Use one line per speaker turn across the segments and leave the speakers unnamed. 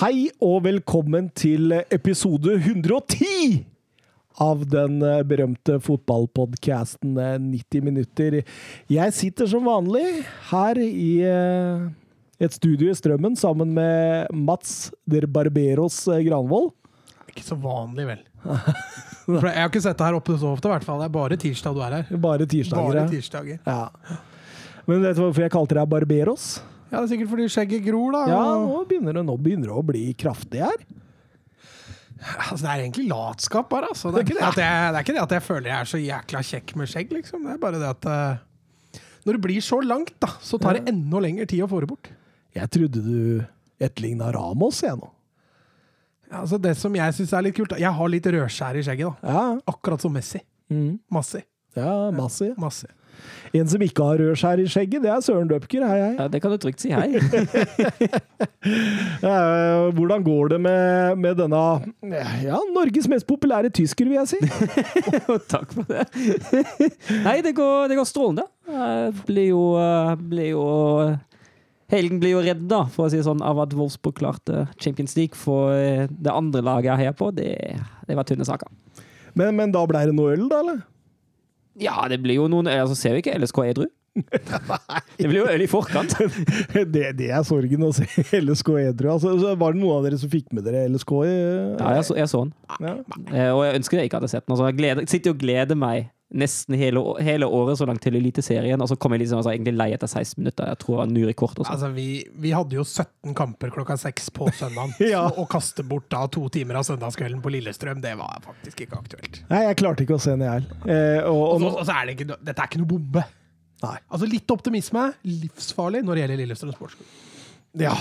Hei og velkommen til episode 110 av den eh, berømte fotballpodkasten 90 minutter. Jeg sitter som vanlig her i eh, et studio i Strømmen sammen med Mats der Barberos Granvoll. Granvold.
Ikke så vanlig, vel. For jeg har ikke sett deg her oppe så ofte, i hvert fall. Det er bare tirsdag du er her.
Bare tirsdager.
Bare tirsdager.
Ja. Men vet du hvorfor jeg kalte deg Barberos?
Ja, det er sikkert fordi skjegget gror, da.
Ja, nå begynner det, nå begynner det å bli kraftig her.
Altså, det er egentlig latskap, bare. Altså. Det, er jeg, det er ikke det at jeg føler jeg er så jækla kjekk med skjegg, liksom. Det er bare det at uh, Når det blir så langt, da, så tar det enda lengre tid å få det bort.
Jeg trodde du etterligna Ramos, jeg nå.
Altså, det som jeg syns er litt kult da, Jeg har litt rødskjær i skjegget, da.
Ja,
Akkurat som Messi.
mm.
Massi.
ja Massi.
Massi.
En som ikke har rødskjær i skjegget, det er Søren Døpker. Hei, hei.
Ja, det kan du trygt si hei.
Eh, hvordan går det med, med denne ja, Norges mest populære tysker, vil jeg si?
Takk for det. Nei, det går, det går strålende. Blir jo, eh, blir jo Helgen blir jo redd, da, for å si sånn, av at Wolfsburg klarte Champions League. For eh, det andre laget jeg heier på, det, det var tynne saker.
Men, men da ble det noe øl, da, eller?
Ja, det blir jo noen altså Ser vi ikke LSK edru? Det blir jo øl i forkant.
Det, det er sorgen å se LSK edru. Altså, var det noen av dere som fikk med dere LSK? i-
Ja, jeg så, jeg så den.
Ja.
Eh, Og jeg ønsker jeg ikke hadde sett den. Altså, jeg gleder, sitter og gleder meg nesten hele, hele året så langt til Eliteserien, og så kom jeg liksom, altså, egentlig lei etter 16 minutter. Jeg tror det var ny rekord. Også.
Altså, vi, vi hadde jo 17 kamper klokka 6 på søndagen.
Ja.
Så å kaste bort da to timer av søndagskvelden på Lillestrøm, det var faktisk ikke aktuelt.
Nei, jeg klarte ikke å se den, jeg heller. Eh, og, og
Og så, er det ikke, dette er ikke noe bombe.
Nei.
Altså Litt optimisme, livsfarlig når det gjelder Lillestrøm Sportsklubb.
ja,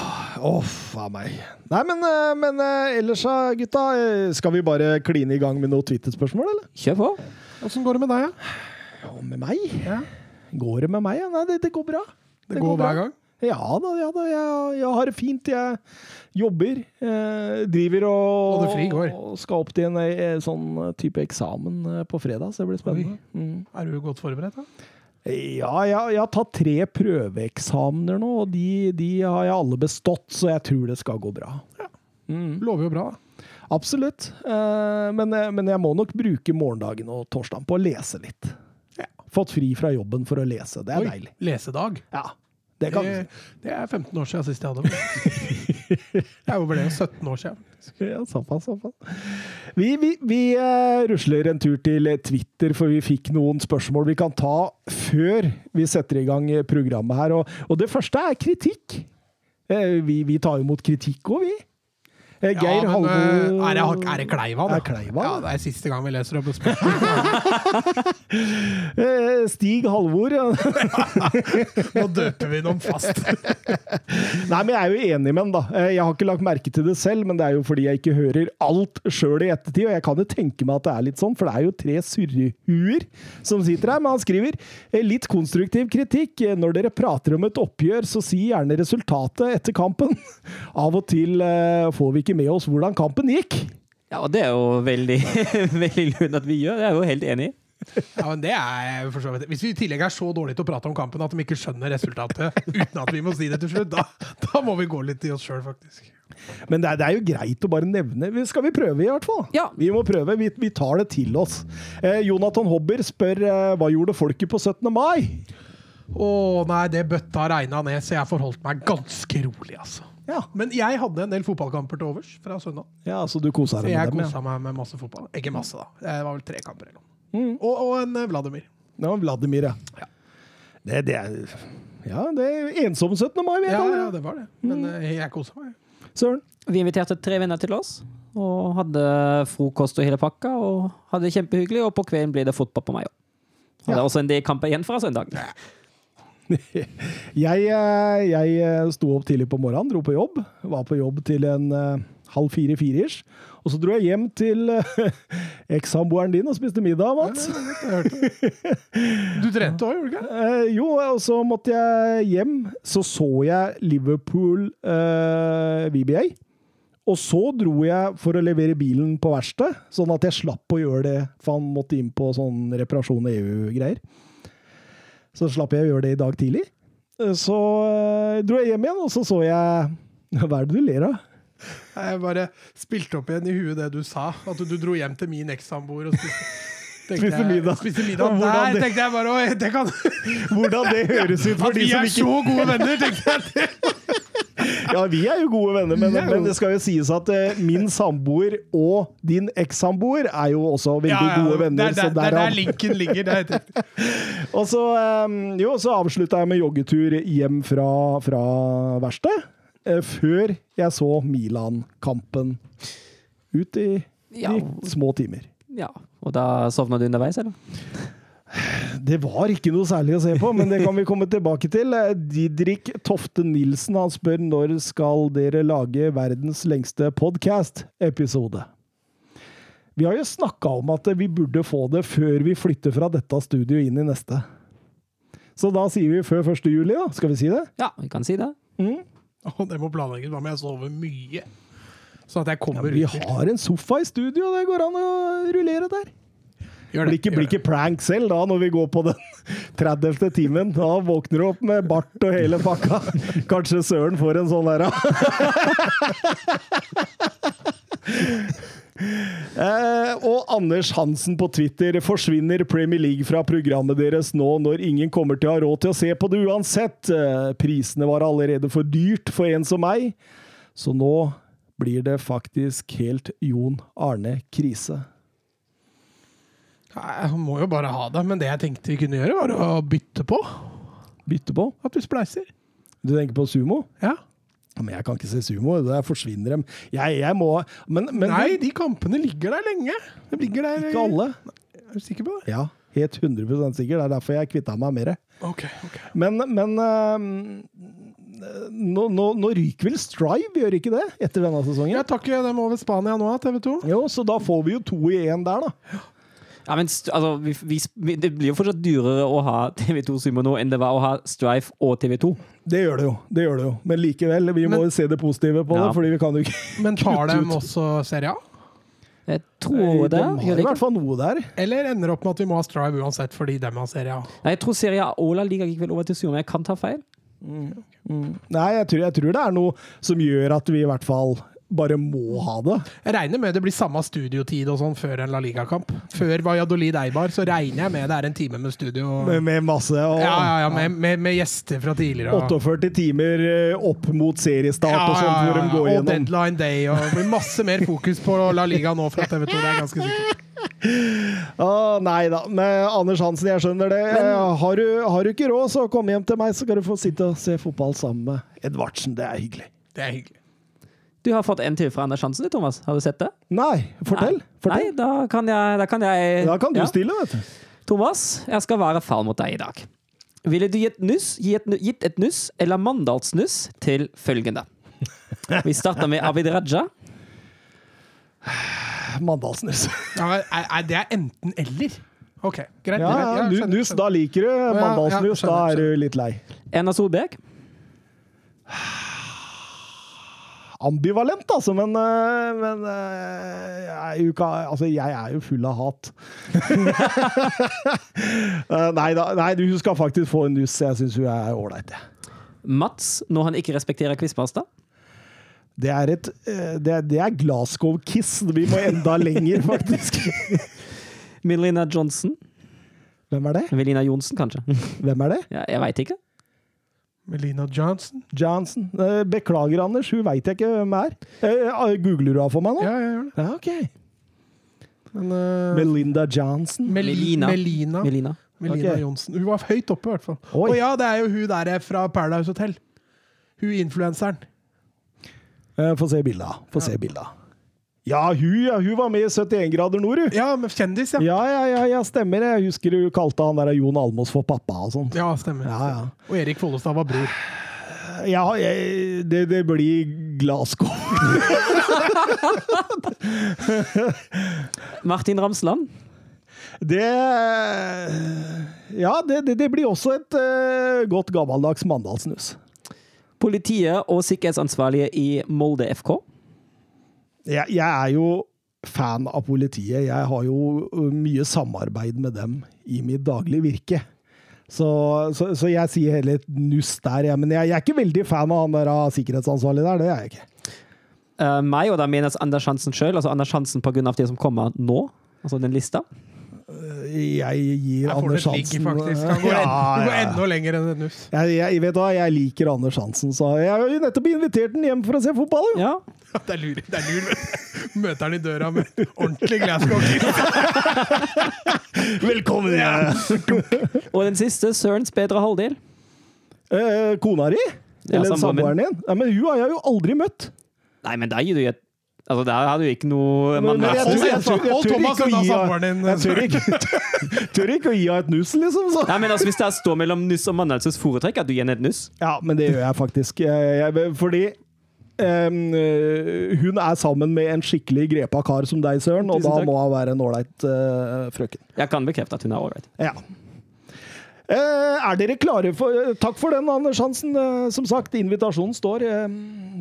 uff a meg. Nei, men, eh, men eh, ellers gutta. eh, Skal vi bare kline i gang med noe Twitter-spørsmål, eller?
Kjør på.
Åssen går det med deg? Ja?
Og med meg?
Ja.
Går det med meg? Ja? Nei, det, det går bra.
Det, går
bra.
hver gang?
Ja da, ja da. Jeg, jeg har det fint. Jeg jobber. Eh, driver og,
Og går.
skal opp til en en, sånn type eksamen eh, på fredag, så det blir spennende. Mm.
Er du godt forberedt? da?
Ja, jeg, jeg har tatt tre prøveeksamener nå, og de, de har jeg alle bestått, så jeg tror det skal gå bra. Mm.
Lover jo bra. da.
Absolutt. Eh, men, eh, men jeg må nok bruke morgendagen og torsdagen på å lese litt.
Ja.
Fått fri fra jobben for å lese. Det er
Oi,
deilig.
Lesedag.
Ja, det kan
Det, det er 15 år siden sist jeg hadde det. Jeg ble jo 17 år siden.
Ja, såpass, såpass. Vi, vi, vi eh, rusler en tur til Twitter, for vi fikk noen spørsmål vi kan ta før vi setter i gang programmet her. Og, og det første er kritikk. Vi, vi tar imot kritikk òg, vi. Eh, Geir
ja, men,
Halvor
øh, er, det, er det Kleiva, da?
Er Kleiva,
ja, det er siste gang vi leser opp et spørsmål.
Eh, Stig Halvor.
Nå døper vi noen fast.
Nei, men jeg er jo enig med ham, da. Eh, Jeg har ikke lagt merke til det selv, men det er jo fordi jeg ikke hører alt sjøl i ettertid. Og jeg kan jo tenke meg at det er litt sånn, for det er jo tre surrehuer som sitter her. Men han skriver eh, litt konstruktiv kritikk. Eh, Når dere prater om et oppgjør, så si gjerne resultatet etter kampen. Av og til eh, får vi ikke med oss hvordan kampen gikk.
Ja, og det er jo veldig, veldig lurt at vi gjør. Det er jeg jo helt enig i.
Ja, men det er for så vidt. Hvis vi i tillegg er så dårlige til å prate om kampen at de ikke skjønner resultatet uten at vi må si det til slutt, da, da må vi gå litt i oss sjøl, faktisk.
Men det er, det er jo greit å bare nevne. Skal vi prøve, i hvert fall?
Ja.
Vi må prøve. Vi, vi tar det til oss. Eh, Jonathan Hobber spør eh, hva gjorde folket på 17. mai?
Å nei, det bøtta regna ned, så jeg forholdt meg ganske rolig, altså.
Ja,
Men jeg hadde en del fotballkamper til overs fra søndag.
ja så du kosa
deg
deg
jeg
med dem?
kosa meg med masse fotball. Ikke masse, da. Det var vel tre kamper eller noe.
Mm.
Og, og en eh, Vladimir.
Ja, ja Vladimir, ja.
Ja.
Det, det er Ja, det er ensom 17. mai,
Ja, ja,
det.
var det. Men mm. jeg kosa meg.
Søren.
Vi inviterte tre venner til oss, og hadde frokost og hele pakka, og hadde det kjempehyggelig, og på kvelden ble det fotball på meg òg. Og det er også en del kamper igjen fra søndag.
Jeg, eh, jeg eh, sto opp tidlig på morgenen, dro på jobb. Var på jobb til en uh, halv fire-fire-ish. Og så dro jeg hjem til uh, ekssamboeren din og spiste middag, Mats.
Du trente òg, gjorde du ikke?
Uh, jo, og så måtte jeg hjem. Så så jeg Liverpool eh, VBA. Og så dro jeg for å levere bilen på verksted, sånn at jeg slapp å gjøre det, for han måtte inn på sånn reparasjon og EU-greier. Så slapp jeg å gjøre det i dag tidlig. Eh, Så eh, dro jeg hjem igjen, og så så jeg Hva er det du ler av?
Jeg bare spilte opp igjen i huet det du sa. At du, dro hjem til min ekssamboer og spiste, jeg-
middag.
Spise middag. Der
det-
tenkte jeg bare det kan
Hvordan det høres ut for
At vi er så gode venner, tenkte jeg.
Ja, vi er jo gode venner, men,
er
men det skal jo sies at uh, min samboer og din ekssamboer er jo også veldig gode venner.
Det er
så
der, er der linken ligger. Er riktig.
Og så, um, jo, så avslutta jeg med joggetur hjem fra, fra verkstedet. Uh, Før jeg så Milan-kampen ut i
Ja.
de små timer.
ja. Og da sovna du underveis, eller?
Det var ikke noe særlig å se på, men det kan vi komme tilbake til. Eh, Didrik Tofte Nilsen han spør når skal dere lage verdens lengste podcast-episode. Vi har jo snakka om at vi burde få det før vi flytter fra dette studioet inn i neste. Så da sier vi før 1. juli, da. Skal vi si det?
Ja, vi kan si det.
Mm.
Det må planlegges. Hva om jeg sover mye. Sånn at jeg
Ja, vi
ut.
har en sofa i studio, det går an å rullere der.
Gjør
Blir ikke, blir ikke prank selv da, når vi går på den 30. timen. Da våkner du opp med bart og hele pakka. Kanskje Søren får en sånn der, Eh, og Anders Hansen på Twitter forsvinner Premier League fra programmet deres nå når ingen kommer til å ha råd til å se på det uansett. Eh, prisene var allerede for dyrt for en som meg, så nå blir det faktisk helt Jon Arne Krise.
Nei, Han må jo bare ha det. Men det jeg tenkte vi kunne gjøre, var å bytte på.
Bytte på.
At vi spleiser.
Du tenker på sumo?
Ja.
Men jeg kan ikke se sumo, der forsvinner dem. Jeg, jeg må Men, men
Nei, de kampene ligger der lenge. De ligger der
ikke alle.
Er du sikker på det?
Ja, helt 100 sikker. Det er derfor jeg kvitta meg med det.
Ok, ok.
Men, men øhm, nå, nå, nå ryker vel Strive, gjør ikke det? Etter denne sesongen?
Jeg tar ikke dem over Spania nå, TV 2.
Jo, så da får vi jo to i én der, da.
Ja, men altså, vi, vi, det blir jo fortsatt dyrere å ha TV2 Sumo nå enn det var å ha Strife og TV2.
Det gjør det jo. det gjør det jo. Men likevel, vi må
Men-
jo se det positive på
Ja.
det, fordi vi kan jo ikke
Men tar dem også Serie A?
Jeg tror det.
De har i hvert fall noe der.
Eller ender opp med at vi må ha Strive uansett fordi dem har Serie A?
Nei, jeg tror Serie A og La Liga gikk vel over til Sumo, men jeg kan ta feil.
Nei, jeg tror, jeg tror det er noe som gjør at vi i hvert fall bare må ha det.
Jeg regner med det blir samme studiotid og sånn før en La Liga-kamp. Før Valladolid Eibar, så regner jeg med det er en time med studio.
Med, med masse og,
Ja, ja, ja, med, med, med gjester fra tidligere. og-
48 timer eh, opp mot seriestart
Ja,
og sånn,
ja,
hvor
ja,
de går
og
gjennom.
deadline day. Og det blir masse mer fokus på La Liga nå fra TV 2, det er ganske sikkert.
Ah, nei da, men Anders Hansen, jeg skjønner det. Men, har, du, har du ikke råd, så kom hjem til meg, så skal du få sitte og se fotball sammen med Edvardsen. Det er hyggelig.
Det er hyggelig.
Du har fått en til fra Anders Hansen, Thomas. Har du sett det?
Nei, fortell.
Nei,
fortell.
Nei da kan jeg, da kan jeg
Da kan du
ja.
stille, vet du.
Thomas, jeg skal være far mot deg i dag. Ville du gitt, nuss, gi et, nu- gitt et nuss eller mandalsnuss til følgende? Vi starter med Abid Raja.
Mandalsnuss.
Ja, er, er det er enten-eller? OK, greit.
Ja, ja, nu- nuss, da liker du
ja,
mandalsnus. Da
skjønner,
er du litt lei.
Erna Solberg.
Ambivalent, altså, men, eh, men eh, jeg, er ikke, altså, jeg er jo full av hat. Eh, nei da, nei, du skal faktisk få en nuss. Jeg syns hun er ålreit. jeg.
Mats, når han ikke respekterer quizmaster.
Det er et det er, er Glasgow-kiss. Vi må enda lenger, faktisk.
Melina Johnson.
Hvem er det?
Melina Johnsen, kanskje.
Hvem er det?
Ja, jeg veit ikke.
Melina Johnson?
Johnson. Eh, Beklager, Anders. Hun veit jeg ikke hvem er. Eh, Googler du henne for meg nå?
Ja, jeg gjør det.
Ja, ok.
Men uh,
Melinda Johnson.
Meli-
Melina.
Melina.
Melina.
Melina
okay.
Johnsen. Hun var høyt oppe, i hvert fall.
Oi.
Og ja, det er jo hun der fra Paradise Hotel. Hun influenseren.
Eh, Få se bilda. Få se bilda. Ja, hun, ja, hun var med i 71 grader nord, hun.
Ja, med kjendis, ja.
Ja, ja, ja, ja, stemmer. Jeg husker hun kalte han der Jon Almås for pappa og sånt.
Ja, stemmer.
Ja, ja.
Og Erik Follestad var bror.
Ja, jeg, det, det blir Glasgow.
Martin Ramsland.
Det Ja, det, det, det blir også et uh, godt gammeldags mandalsnus.
Politiet og sikkerhetsansvarlige i Molde FK.
Jeg, jeg er jo fan av politiet. Jeg har jo mye samarbeid med dem i mitt daglige virke. Så, så, så jeg sier heller nuss der, jeg. Men jeg, jeg er ikke veldig fan av han der av sikkerhetsansvarlig der. Det er jeg ikke.
Uh, meg, og da menes Anders Hansen sjøl, altså Anders Hansen pga. de som kommer nå, altså den lista.
Jeg gir
Jeg
Anders Hansen
faktisk. Han går,
Ja,
en, du går enda lenger enn et nuss.
Jeg, jeg, vet hva, jeg liker Anders Hansen, så jeg har jo nettopp invitert den hjem for å se fotball. jo.
Ja.
Det er lur. Det er lur. Møter han i døra med ordentlig Glasgow.
Velkommen! Ja.
Og den siste, Sørens bedre halvdel.
Eh, kona di? Eller
ja,
samboeren din? Ja, men hun har jeg jo aldri møtt.
Nei, men deg, gir du et Altså, der har du ikke noe
Men- men jeg- jeg- jeg- jeg tør ikke å gi-. Jeg tør ikke, å gi henne et nuss, liksom. Så.
Nei, men altså, Hvis det står mellom nuss og mannelses foretrekk, at du gir henne et nuss
Ja, men det gjør jeg faktisk. Jeg, jeg, fordi eh, hun er sammen med en skikkelig grepa kar som deg, Søren, og da må hun være en ålreit uh, frøken.
Jeg kan bekrefte at hun er ålreit.
Ja. Uh, er dere klare for Takk for den, Anders Hansen. Som sagt, invitasjonen står.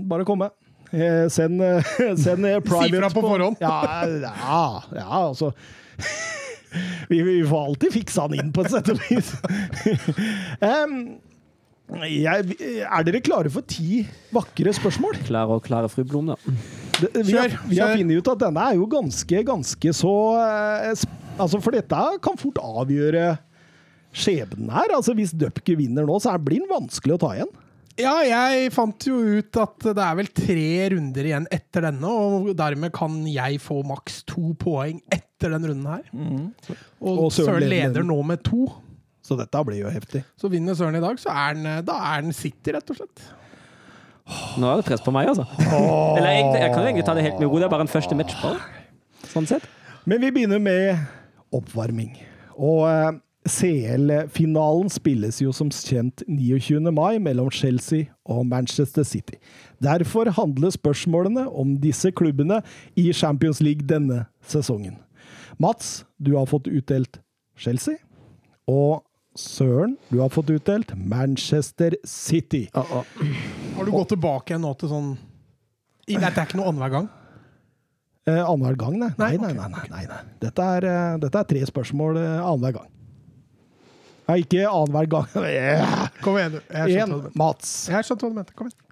Bare komme. Eh, send, eh, send private Si
fra på forhånd.
Ja, ja, ja, altså vi, vi får alltid fiksa han inn, på et sett og vis. um, jeg, er dere klare for ti vakre spørsmål?
Klare og klare fru Blom, da.
Det, vi, har, vi har funnet ut at denne er jo ganske, ganske så eh, Altså, for dette kan fort avgjøre skjebnen her. Altså, hvis Dupke vinner nå, så er- blir den vanskelig å ta igjen.
Ja, jeg fant jo ut at det er vel tre runder igjen etter denne, og dermed kan jeg få maks to poeng etter den runden her. Og,
Og Søren leder
nå med to.
Så dette blir jo heftig.
Så vinner Søren i dag, så er den, da er den City, rett og slett.
Nå er det press på meg, altså. Eller egentlig, jeg kan egentlig ta det helt med ro. Det er bare en første match på. Sånn sett.
Men vi begynner med oppvarming. Og eh, CL-finalen spilles jo som kjent 29. mai mellom Chelsea og Manchester City. Derfor handler spørsmålene om disse klubbene i Champions League denne sesongen. Mats, du har fått utdelt Chelsea. Og Søren, du har fått utdelt Manchester City.
Har du gått tilbake nå til sånn I- Dette er ikke noe annenhver gang?
Eh, Annenhver gang, nei. Nei,
Nei,
nei, nei. nei, nei, nei. Dette, er, eh, dette er tre spørsmål eh, annenhver gang. Nei, ikke annenhver gang.
Kom igjen,
Én. Mats.
Jeg skjønte hva du mente. Kom igjen.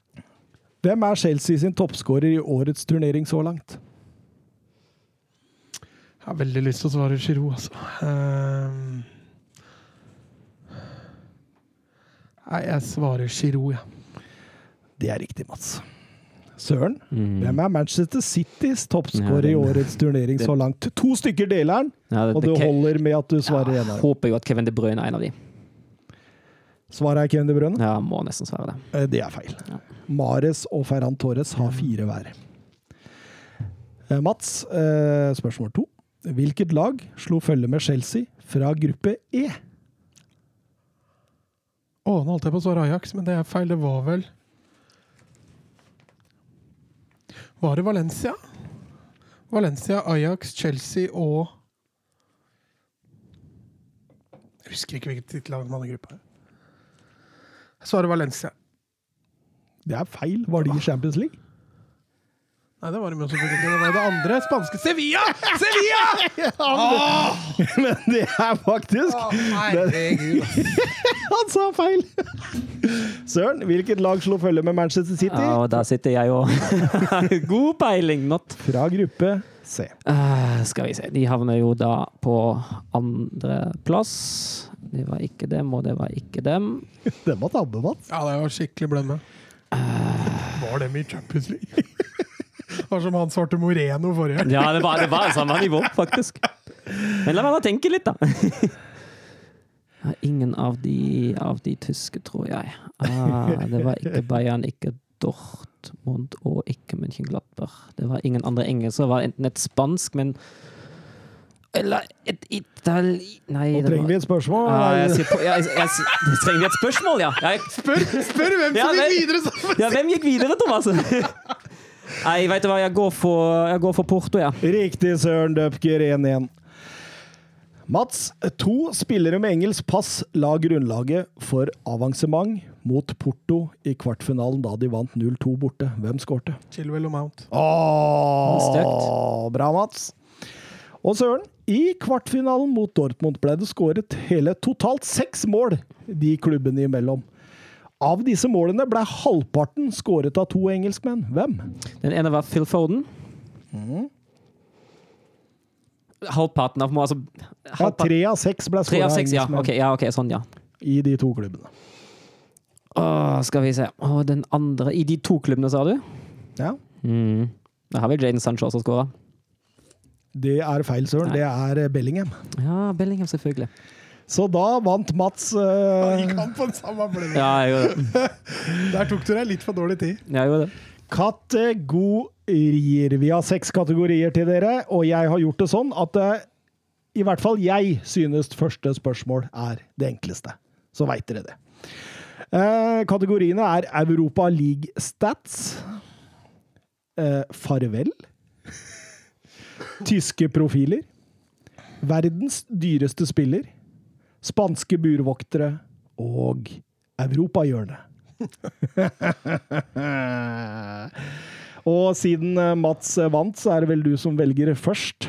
Hvem er Chelsea sin toppskårer i årets turnering så langt?
Jeg har veldig lyst til å svare Giroud, altså. Ehm. Nei, jeg svarer Giroud, jeg.
Det er riktig, Mats. Søren,
Mm.
hvem er Manchester Citys toppskårer
Ja,
i årets turnering
det,
så langt? To stykker deler den,
Ja,
og
det,
holder med at du svarer
ja,
en av dem.
håper jo at Kevin De Bruyne er en av de.
Svaret er Kevin De Bruyne.
Ja, må nesten svare det.
Eh, Det er feil.
Ja.
Mares og Ferran Torres har fire hver. Eh, Mats, eh, spørsmål to. Hvilket lag slo følge med Chelsea fra gruppe E?
Å, nå holdt jeg på å svare Ajax, men det er feil. Det var vel Var det Valencia? Valencia, Ajax, Chelsea og Jeg husker ikke hvilket tittellag de hadde gruppa. Jeg svarer Valencia.
Det er feil. Var de i Champions League?
Nei, det var det. Det var det andre spanske Sevilla! Sevilla!
Men det er faktisk
Herregud.
Han sa feil! Søren, hvilket lag slo følge med Manchester City?
Ja, og der sitter jeg òg. God peiling, not.
Fra gruppe C.
Uh, skal vi se. De havner jo da på andreplass. Det var ikke dem, og det var ikke dem.
Den var tabbe, Mats.
Ja, det var skikkelig blømme. Var dem i Champions League? Det var som han svarte Moreno forrige.
Ja, det var, det var samme nivå, faktisk. Men la meg bare tenke litt, da. Ja, Ingen av de, av de tyske, tror jeg. Ah, det var ikke Bayern, ikke Dortmund og ikke München-Glattberg. Det var ingen andre engelske. Det var enten et spansk, men Eller et itali... Nei,
Nå trenger vi et spørsmål.
Ah, jeg, sier på, jeg, jeg, jeg, Trenger vi et spørsmål, ja? Jeg,
Spør, spør hvem
Ja,
som gikk videre
ja hvem gikk videre, Thomas? Nei, veit du hva, jeg går for, jeg går for Porto, ja.
Riktig, Søren Døpker 1-1. Mats, to spillere med engelsk pass la grunnlaget for avansement mot Porto i kvartfinalen da de vant 0-2 borte. Hvem skårte?
Chilwell og Mount.
Åh, bra, Mats. Og Søren, i kvartfinalen mot Dortmund ble det skåret hele totalt seks mål de klubbene imellom. Av disse målene ble halvparten skåret av to engelskmenn. Hvem?
Den ene var Phil Foden. Halvparten av altså, halvparten.
Ja, tre av seks ble skåret
av seks, ja.
engelskmenn
ja, ok, sånn, ja.
i de to klubbene.
Åh, skal vi se. Åh, den andre I de to klubbene, sa du?
Ja.
Mm. Da har vi Jaden Sancho også skåra.
Det er feil, Søren. Det er Bellingham.
Ja, Bellingham, selvfølgelig.
Så da vant Mats
uh... ja, på den samme blinde?
Ja.
Der tok du deg litt for dårlig tid.
Jeg gjorde det.
kategorier. Vi har seks kategorier til dere, og jeg har gjort det sånn at uh, i hvert fall jeg synes første spørsmål er det enkleste. Så veit dere det. Eh, kategoriene er Europa League Stats. Eh, farvel. Tyske profiler. Verdens dyreste spiller. Spanske burvoktere. Og Europahjørnet. Og siden eh, Mats vant, så er det vel du som velger først.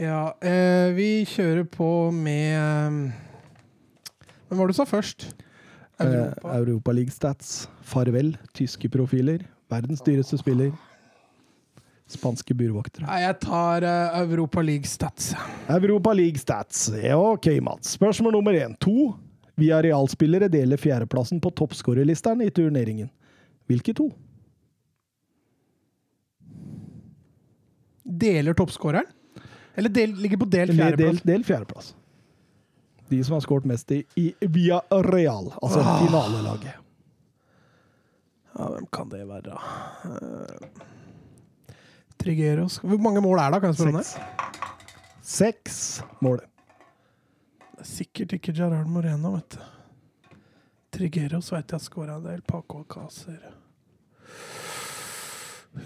Ja, eh, vi kjører på med eh, Hvem var det du sa først?
Europa,
Eh,
Europa League Stats. Farvel. Tyske profiler. Verdens dyreste spiller. Spanske burvoktere.
Nei, jeg tar uh, Europa League Stats.
Europa League Stats. Ja, OK, Mats. Spørsmål nummer én. To via realspillere deler fjerdeplassen på toppskårerlisteren i turneringen. Hvilke to?
Deler toppskåreren? Eller del, ligger på delt
Del, del,
fjerdeplass?
del fjerdeplass. De som har skåret mest i, i via Real, altså
Ah.
finalelaget.
Ja, hvem kan det være? Uh, Trigeros Hvor mange mål er det, kan jeg spørre om det?
Seks. Mål.
Det er sikkert ikke Gerard Moreno, vet du. Trigeros vet jeg har skåra en del. Paco Alcácer.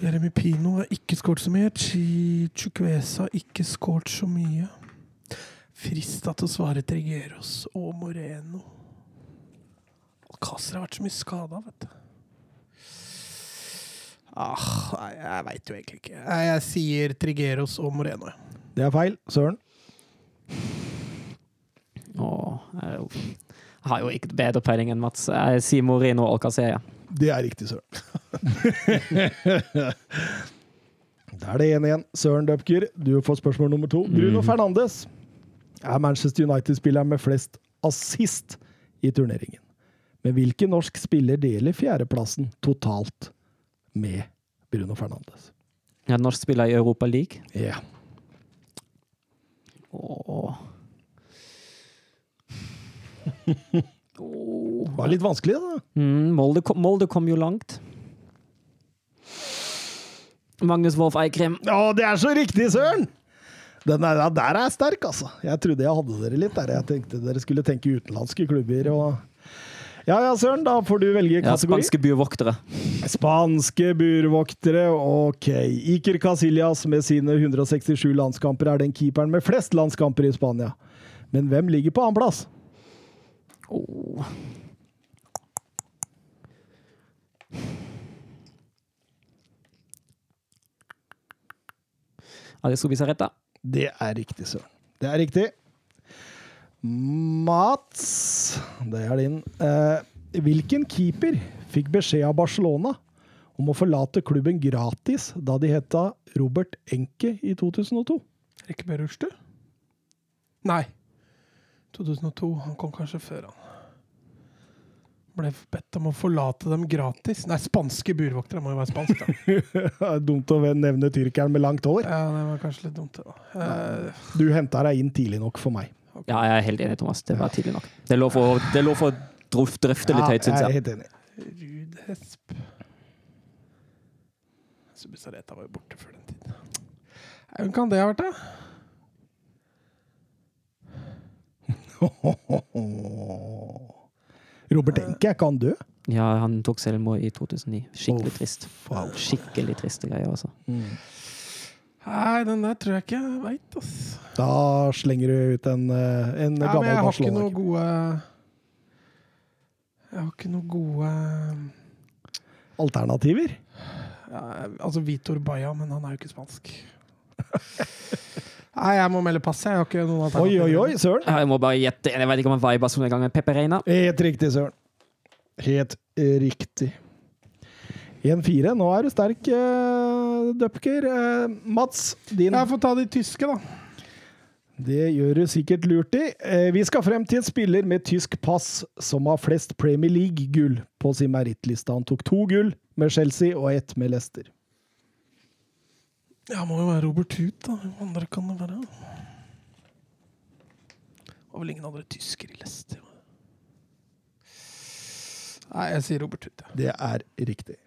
Jeremy Pino har ikke skåret så mye. Chukwesa har ikke skåret så mye. Frista til å svare Trigeros og Moreno. Alcácer har vært så mye skada, vet du. Ah, nei, jeg veit jo egentlig ikke. Nei, Jeg sier Trigeros og Moreno.
Det er feil. Søren.
Åh, jeg er jeg har jo ikke bedre peiling enn Mats. Jeg sier Moreno og Alcacer.
Det er riktig, Søren. da er det 1 igjen. Søren Døpker, du får spørsmål nummer to. Bruno Fernandes er Manchester United-spilleren med flest assist i turneringen. Men hvilken norsk spiller deler fjerdeplassen totalt med Bruno Fernandes?
Er norsk spiller i Europa League.
Ja.
Åh.
Det var litt vanskelig, da.
Mm, Molde, kom, Molde kom jo langt. Magnus Wolff Eikrem.
Å, det er så riktig, Søren! Den der, der er jeg sterk, altså. Jeg trodde jeg hadde dere litt der. Jeg tenkte dere skulle tenke utenlandske klubber og Ja ja, Søren, da får du velge
Ja,
kategori.
spanske burvoktere.
Spanske burvoktere, ok. Iker Casillas med sine 167 landskamper er den keeperen med flest landskamper i Spania. Men hvem ligger på annenplass?
Oh. Aristo Bizarreta.
Det er riktig, Søren. Det er riktig. Mats, det er din. Eh, hvilken keeper fikk beskjed av Barcelona om å forlate klubben gratis da de heta Robert Enke i 2002?
Rikke Berushtu? Nei. 2002. Han kom kanskje før han. Ble bedt om å forlate dem gratis. Nei, spanske burvoktere må jo være
spanske. Dumt å nevne tyrkeren med langt hår.
Ja, det var kanskje litt dumt, da. Eh,
Du henta deg inn tidlig nok for meg.
Ja, jeg er helt enig, Thomas. Det var tidlig nok. Det er lov for, det er lov for å drøf- drøfte litt
Ja,
høyt, syns
jeg er
jeg.
helt enig.
Ruud Hesp Subisareta var jo borte før den tiden. Hvem kan det ha vært, da?
Robert Enke, er ikke han død?
Ja, han tok selvmord i 2009. Skikkelig trist. Skikkelig triste greier, altså.
Nei, den der tror jeg ikke jeg veit, ass.
Da slenger du ut en, eh, en
Ja, men
gammel
jeg har ikke noe gode Jeg har ikke noe gode
Alternativer?
ja, Altså Vitor Baja, men han er jo ikke spansk. Nei, jeg må melde pass. Jeg har ikke noen
Oi, oi, oi, søren.
Jeg må bare gjette. Jeg vet ikke om han var i Barcelona en gang. Pepe Reina.
Helt riktig, søren. Helt riktig. 1-4. Nå er du sterk, uh, Dupker. Eh, Mats, din
Jeg får ta de tyske, da.
Det gjør du sikkert lurt i. Eh, vi skal frem til en spiller med tysk pass som har flest Premier League-gull på sin merittliste. Han tok to gull med Chelsea og ett med Leicester.
Ja, må jo være Robert Huth, da. Hvem andre kan det være? Det var vel ingen andre tyskere i Leicester? Nei, jeg sier Robert Huth. Ja.
Det er riktig.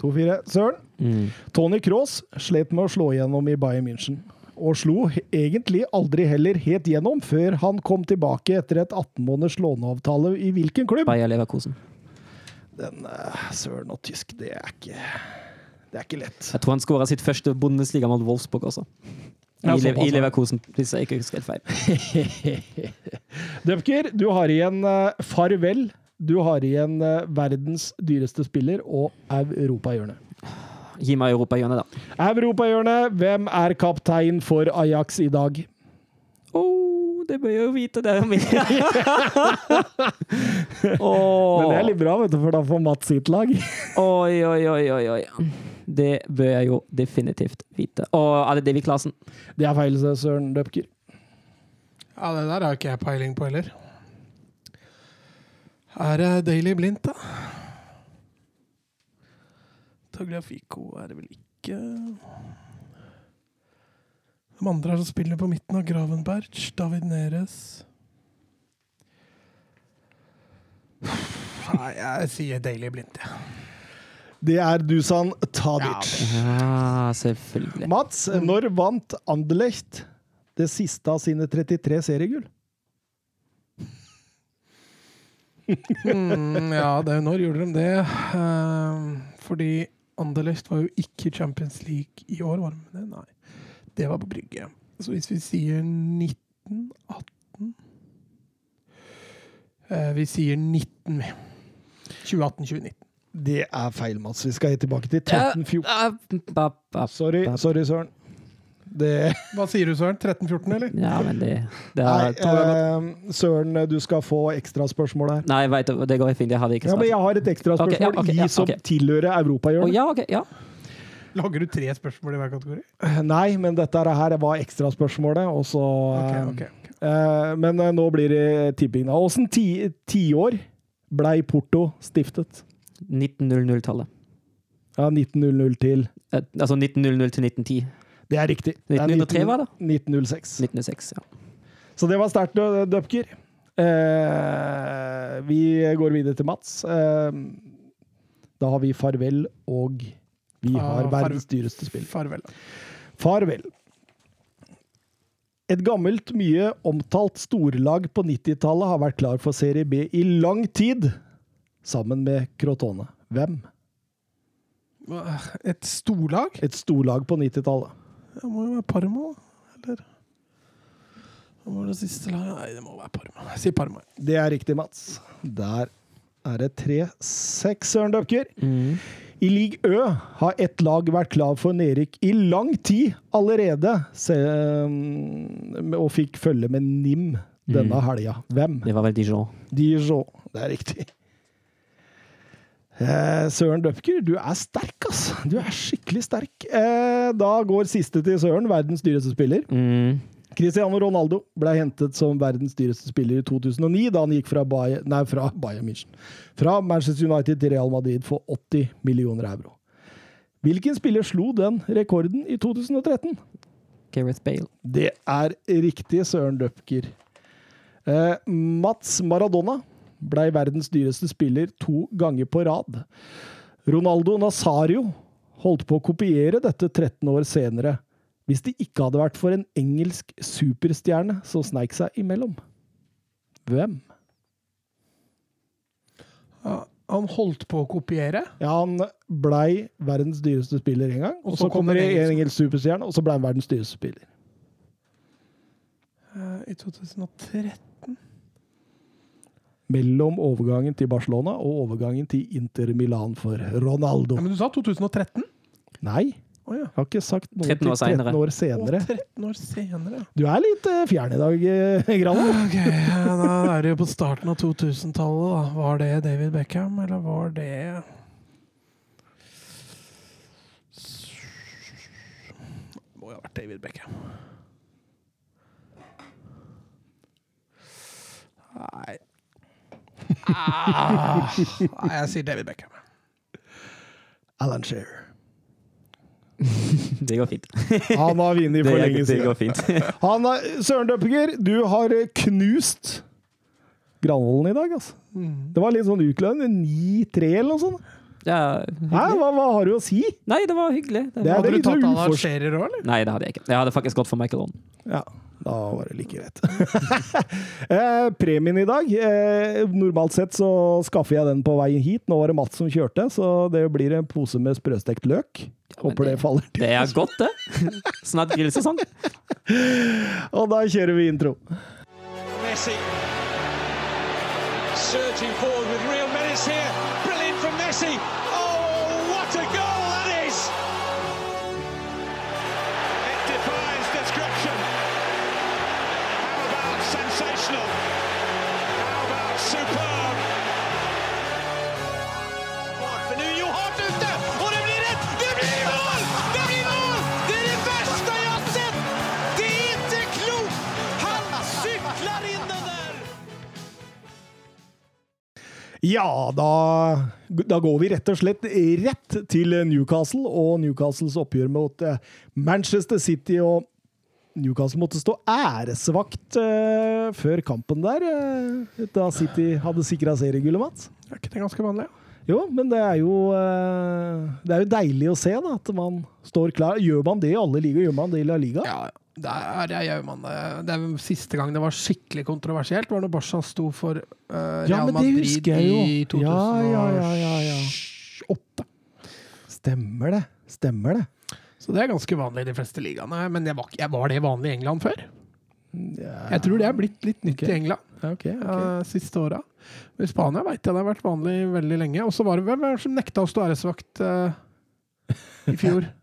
2-4. Søren.
Mm.
Tony Cross slet med å slå igjennom i Bayern München. Og slo egentlig aldri heller helt gjennom før han kom tilbake etter et 18 måneders låneavtale i hvilken klubb?
Bayer Leverkosen.
Den uh, Søren og tysk, det er ikke Det er ikke lett.
Jeg tror han skåra sitt første Bundesliga mot Wolfsburg også. I, Le I. Leverkosen, hvis jeg ikke husker helt feil.
Dupker, du har igjen uh, farvel. Du har igjen eh, verdens dyreste spiller og europahjørnet.
Gi meg europahjørnet, da.
Europahjørnet, hvem er kaptein for Ajax i dag?
Oh, det bør jeg jo vite, det. er jo mitt. oh.
Men det er litt bra, vet du, for da får Mats sitt lag.
Oi, oi, oi, oi, oi. Det bør jeg jo definitivt vite. Og er det Davy Klasen?
Det er feil, Søren Døpker.
ja, det der har ikke jeg peiling på heller. Er det Daily Blindt, da? Tagliafico er det vel ikke. De andre er som spiller på midten av Gravenberg. David Neres. Nei, jeg sier Daily Blindt, jeg.
Det er Dusan Tadic.
Ja, selvfølgelig.
Mats, når vant Anderlecht det siste av sine 33 seriegull?
Mm, ja, det, når gjorde de det? Uh, fordi Anderlecht var jo ikke Champions League i år, var de det? Nei. Det var på Brygge. Så hvis vi sier 1918 uh, Vi sier 19, vi. 2018-2019.
Det er feil, Mats. Vi skal helt tilbake til 1314.
Ja, ba- ba-
Sorry, sorry, Søren. Det
Hva sier du, Søren? 13-14, eller?
Ja, men det, det er Nei,
eh, Søren, du skal få ekstraspørsmål her.
Nei, vet, det det går fint. Jeg hadde ikke
Ja, men jeg har et ekstraspørsmål
okay, ja, okay, ja,
i som tilhører europahjørnet.
Oh, ja, okay, ja.
Lager du tre spørsmål i hver kategori?
Nei, men dette her var ekstraspørsmålet, og så
Ok,
eh, eh, Men eh, nå blir det tipping. Åssen ti- tiår blei Porto stiftet?
1900-tallet.
Ja, 1900 til
Eh, Altså 1900 til 1910.
Det er riktig. Det er
1903 var det?
1906.
1906, ja.
Så det var sterkt, Dupker. Eh, vi går videre til Mats. Eh, da har vi farvel, og vi har
Ah,
verdens dyreste spill.
Farvel.
Farvel. Et gammelt, mye omtalt storlag på 90-tallet har vært klar for Serie B i lang tid, sammen med Crotone. Hvem?
Et storlag?
Et storlag på 90-tallet.
Det må jo være Parma. Eller Hva var det siste laget? Nei, det må være Parma. Jeg sier Parma.
Det er riktig, Mats. Der er det 3-6, Søren Døpker.
Mm.
I League Ø har ett lag vært klar for nedrykk i lang tid allerede, se, og fikk følge med NIM denne
Mm.
helga. Hvem?
Det var vel Dijon.
Dijon. Det er riktig. Eh, Søren Døpker, du er sterk, ass. Du er skikkelig sterk. Eh, da går siste til Søren, verdens dyreste spiller.
Mm.
Cristiano Ronaldo ble hentet som verdens dyreste spiller i 2009, da han gikk fra, Bayern, nei, fra, Bayern München. fra Manchester United til Real Madrid for 80 millioner euro. Hvilken spiller slo den rekorden i 2013?
Gareth Bale.
Det er riktig, Søren Døpker. Eh, Mats Maradona ble verdens dyreste spiller to ganger på rad. Ronaldo Nazario holdt på å kopiere dette 13 år senere, hvis det ikke hadde vært for en engelsk superstjerne som sneik seg imellom. Hvem?
Ja, han holdt på å kopiere.
Ja, han blei verdens dyreste spiller en gang,
Og så
så
kom
kommer det en
engelsk-
superstjerne, og så ble han verdens dyreste spiller.
eh, I 2013
Mellom overgangen til Barcelona og overgangen til Inter Milan for Ronaldo.
ja, Men du sa 2013?
Nei,
Oh, ja.
Jeg har ikke sagt noe
13 år
til 13
senere.
år
senere.
senere.
13 år senere.
Du er litt eh, fjern i dag, eh, Grana.
Ok, ja, Da er det jo på starten av 2000-tallet. Var det David Beckham, eller var det Må jo ha vært David Beckham. Nei ah, jeg sier David Beckham.
Alan Shearer.
Det går fint.
Han har vunnet
Det,
for lenge siden.
det går fint.
Han er, Søren Døppinger, du har eh, knust Granvolden i dag, altså.
Mm.
Det var litt sånn utlønn. 9-3 eller noe sånt.
Ja,
Hæ, hva, hva har du å si?
Nei, det var hyggelig. Det
Det
var...
Hadde du tatt Alan Shearer òg, eller?
Nei, det hadde jeg ikke. Jeg hadde faktisk gått for Michael Owen.
Ja, da var det like greit. eh, premien i dag eh, Normalt sett så skaffer jeg den på vei hit. Nå var det Mats som kjørte, så det blir en pose med sprøstekt løk. Håper det
det-
faller til.
Det er godt, det. Snart grillsesong.
Og da kjører vi intro.
Messi surging forward with real menace here. Brilliant from Messi.
Ja, da, da går vi rett og slett rett til Newcastle og Newcastles oppgjør mot eh, Manchester City. og Newcastle måtte stå æresvakt uh, før kampen der, uh, da City hadde sikra seriegullet, Mats.
Er ikke det ganske vanlig? Ja.
Jo, men det er jo, uh, det er jo deilig å se da, at man står klar. Gjør man det i alle ligaer? Gjør man det i La Liga?
Ja, Ja, der gjør man det. Det er Siste gang det var skikkelig kontroversielt, var når Barca sto for uh, Real
Ja,
Madrid
jeg
i 2008.
Ja, ja, ja, ja, ja. Stemmer det. Stemmer det.
Så det er ganske vanlig i de fleste ligaene. Men jeg var, jeg var det vanlig i England før? Jeg tror det er blitt litt nytt
okay.
i England
okay, okay.
eh, siste åra. I Spania veit jeg det har vært vanlig veldig lenge. Og så var det hvem som nekta å stå æresvakt uh, i fjor.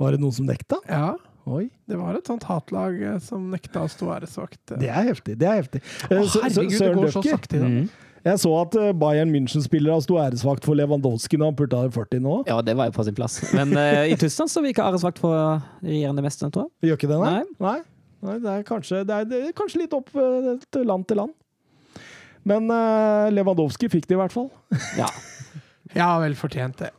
Var det noen som nekta?
Ja,
Oi.
det var et sånt hatlag eh, som nekta å stå æresvakt. eh.
Det er heftig. Det er heftig.
Å,
Eh, så- så-
herregud, det går så sakte i dag.
Mm.
Jeg så at Bayern München-spillere sto æresvakt for Lewandowski når han pulta i 40 nå.
Ja, det var jo på sin plass. Men uh, i Tyskland så vi ikke æresvakt for regjerende mester, tror jeg.
Gjør ikke det, nei?
Nei.
Nei, nei det, er kanskje, det, er, det er kanskje litt opp til land til land. Men uh, Lewandowski fikk det i hvert fall.
Ja.
Ja, vel fortjent det.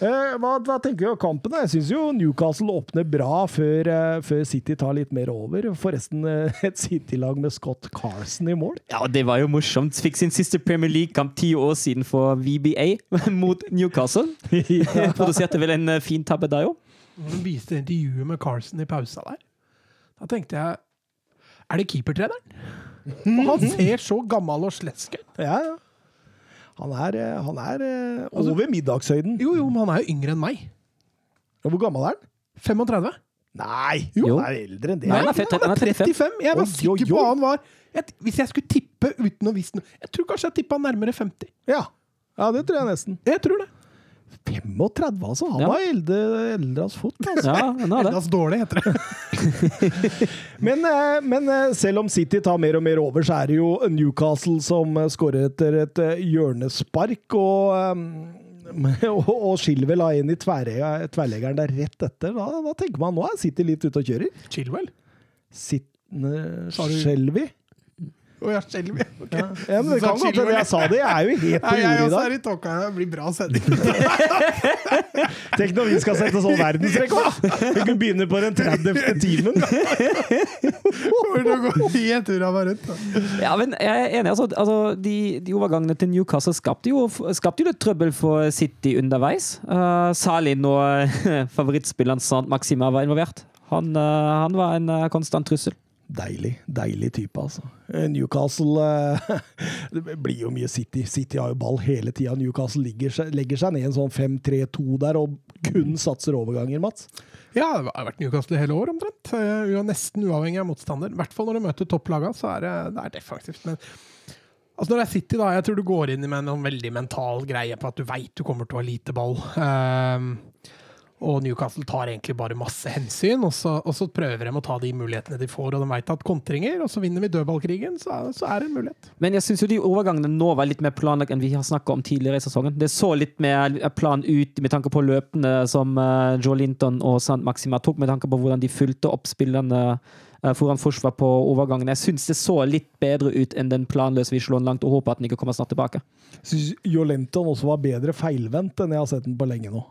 Eh, hva, hva tenker du om kampen? Jeg syns jo Newcastle åpner bra før, eh, før City tar litt mer over. Forresten eh, et City-lag med Scott Carson i mål.
ja, det var jo morsomt. Fikk sin siste Premier League-kamp ti år siden for VBA mot Newcastle. Produserte vel en fin tabbe der jo.
Hun viste intervjuet med Carson i pausa der. Da tenkte jeg Er det keepertreneren? Han ser så gammel og slesk ut.
Ja, ja. Han er, eh, han er eh,
Altså-
over middagshøyden.
Jo, jo, men han er jo yngre enn meg.
Og Hvor gammel er han?
35.
Nei,
Jo.
han er eldre enn det.
Nei, han er fett,
han er
er 35.
35. Jeg var sikker på hva han var. Jeg, hvis jeg skulle tippe uten å vise noe Jeg tror kanskje jeg tippa nærmere 50.
Ja. ja, det tror jeg nesten.
Jeg tror det.
35, altså. Han
Ja.
var eldre, eldre av fot. Altså.
Ja, har
dårlig, heter det.
Men, eh, men eh, selv om City tar mer og mer over, så er det jo Newcastle som eh, skårer etter et hjørnespark. Og, og, og Chilwell har en i tverrleggeren der rett etter. Da, da tenker man nå er City litt ute og kjører.
Chilwell.
Sitt, uh,
jeg
skjelver.
Okay. Ja,
men det kan godt hende jeg sa det. Jeg er jo helt på
jeg
jordet i
også
dag.
er i tåka. Det blir bra sending.
Tenk når vi skal sette sånn verdensrekord! Vi kan begynne på den 30. timen.
Ja, men jeg er enig. Altså, altså, de, de overgangene til Newcastle skapte jo, skapte jo litt trøbbel for City underveis. Uh, særlig når favorittspilleren Sant Maxima var involvert. Han, uh, han var en uh, konstant trussel.
Deilig, deilig type, altså. Eh, Newcastle eh, Det blir jo mye City. City har jo ball hele tida. Newcastle seg, legger seg ned en sånn 5-3-2 der og kun satser overganger, Mats.
Ja, det har vært Newcastle hele år, omtrent. Uh, nesten uavhengig av motstander. I hvert fall når du møter topplaga, så er det, det er defensivt. Men altså når det er City, da, jeg tror du går inn med en sånn veldig mental greie på at du veit du kommer til å ha lite ball. Um, Og Newcastle tar egentlig bare masse hensyn, og så, og så prøver de å ta de mulighetene de får. Og de veit at kontringer, og så vinner vi dødballkrigen, så, så er det en mulighet.
Men jeg syns jo de overgangene nå var litt mer planlagt enn vi har snakka om tidligere i sesongen. Det så litt mer plan ut med tanke på løpene som uh, Joe Linton og Sant Maxima tok, med tanke på hvordan de fulgte opp spillerne uh, foran forsvar på overgangen. Jeg syns det så litt bedre ut enn den planløse vi slår langt og håper at den ikke kommer snart tilbake.
Jeg Syns Jolenton også var bedre feilvendt enn jeg har sett den på lenge nå.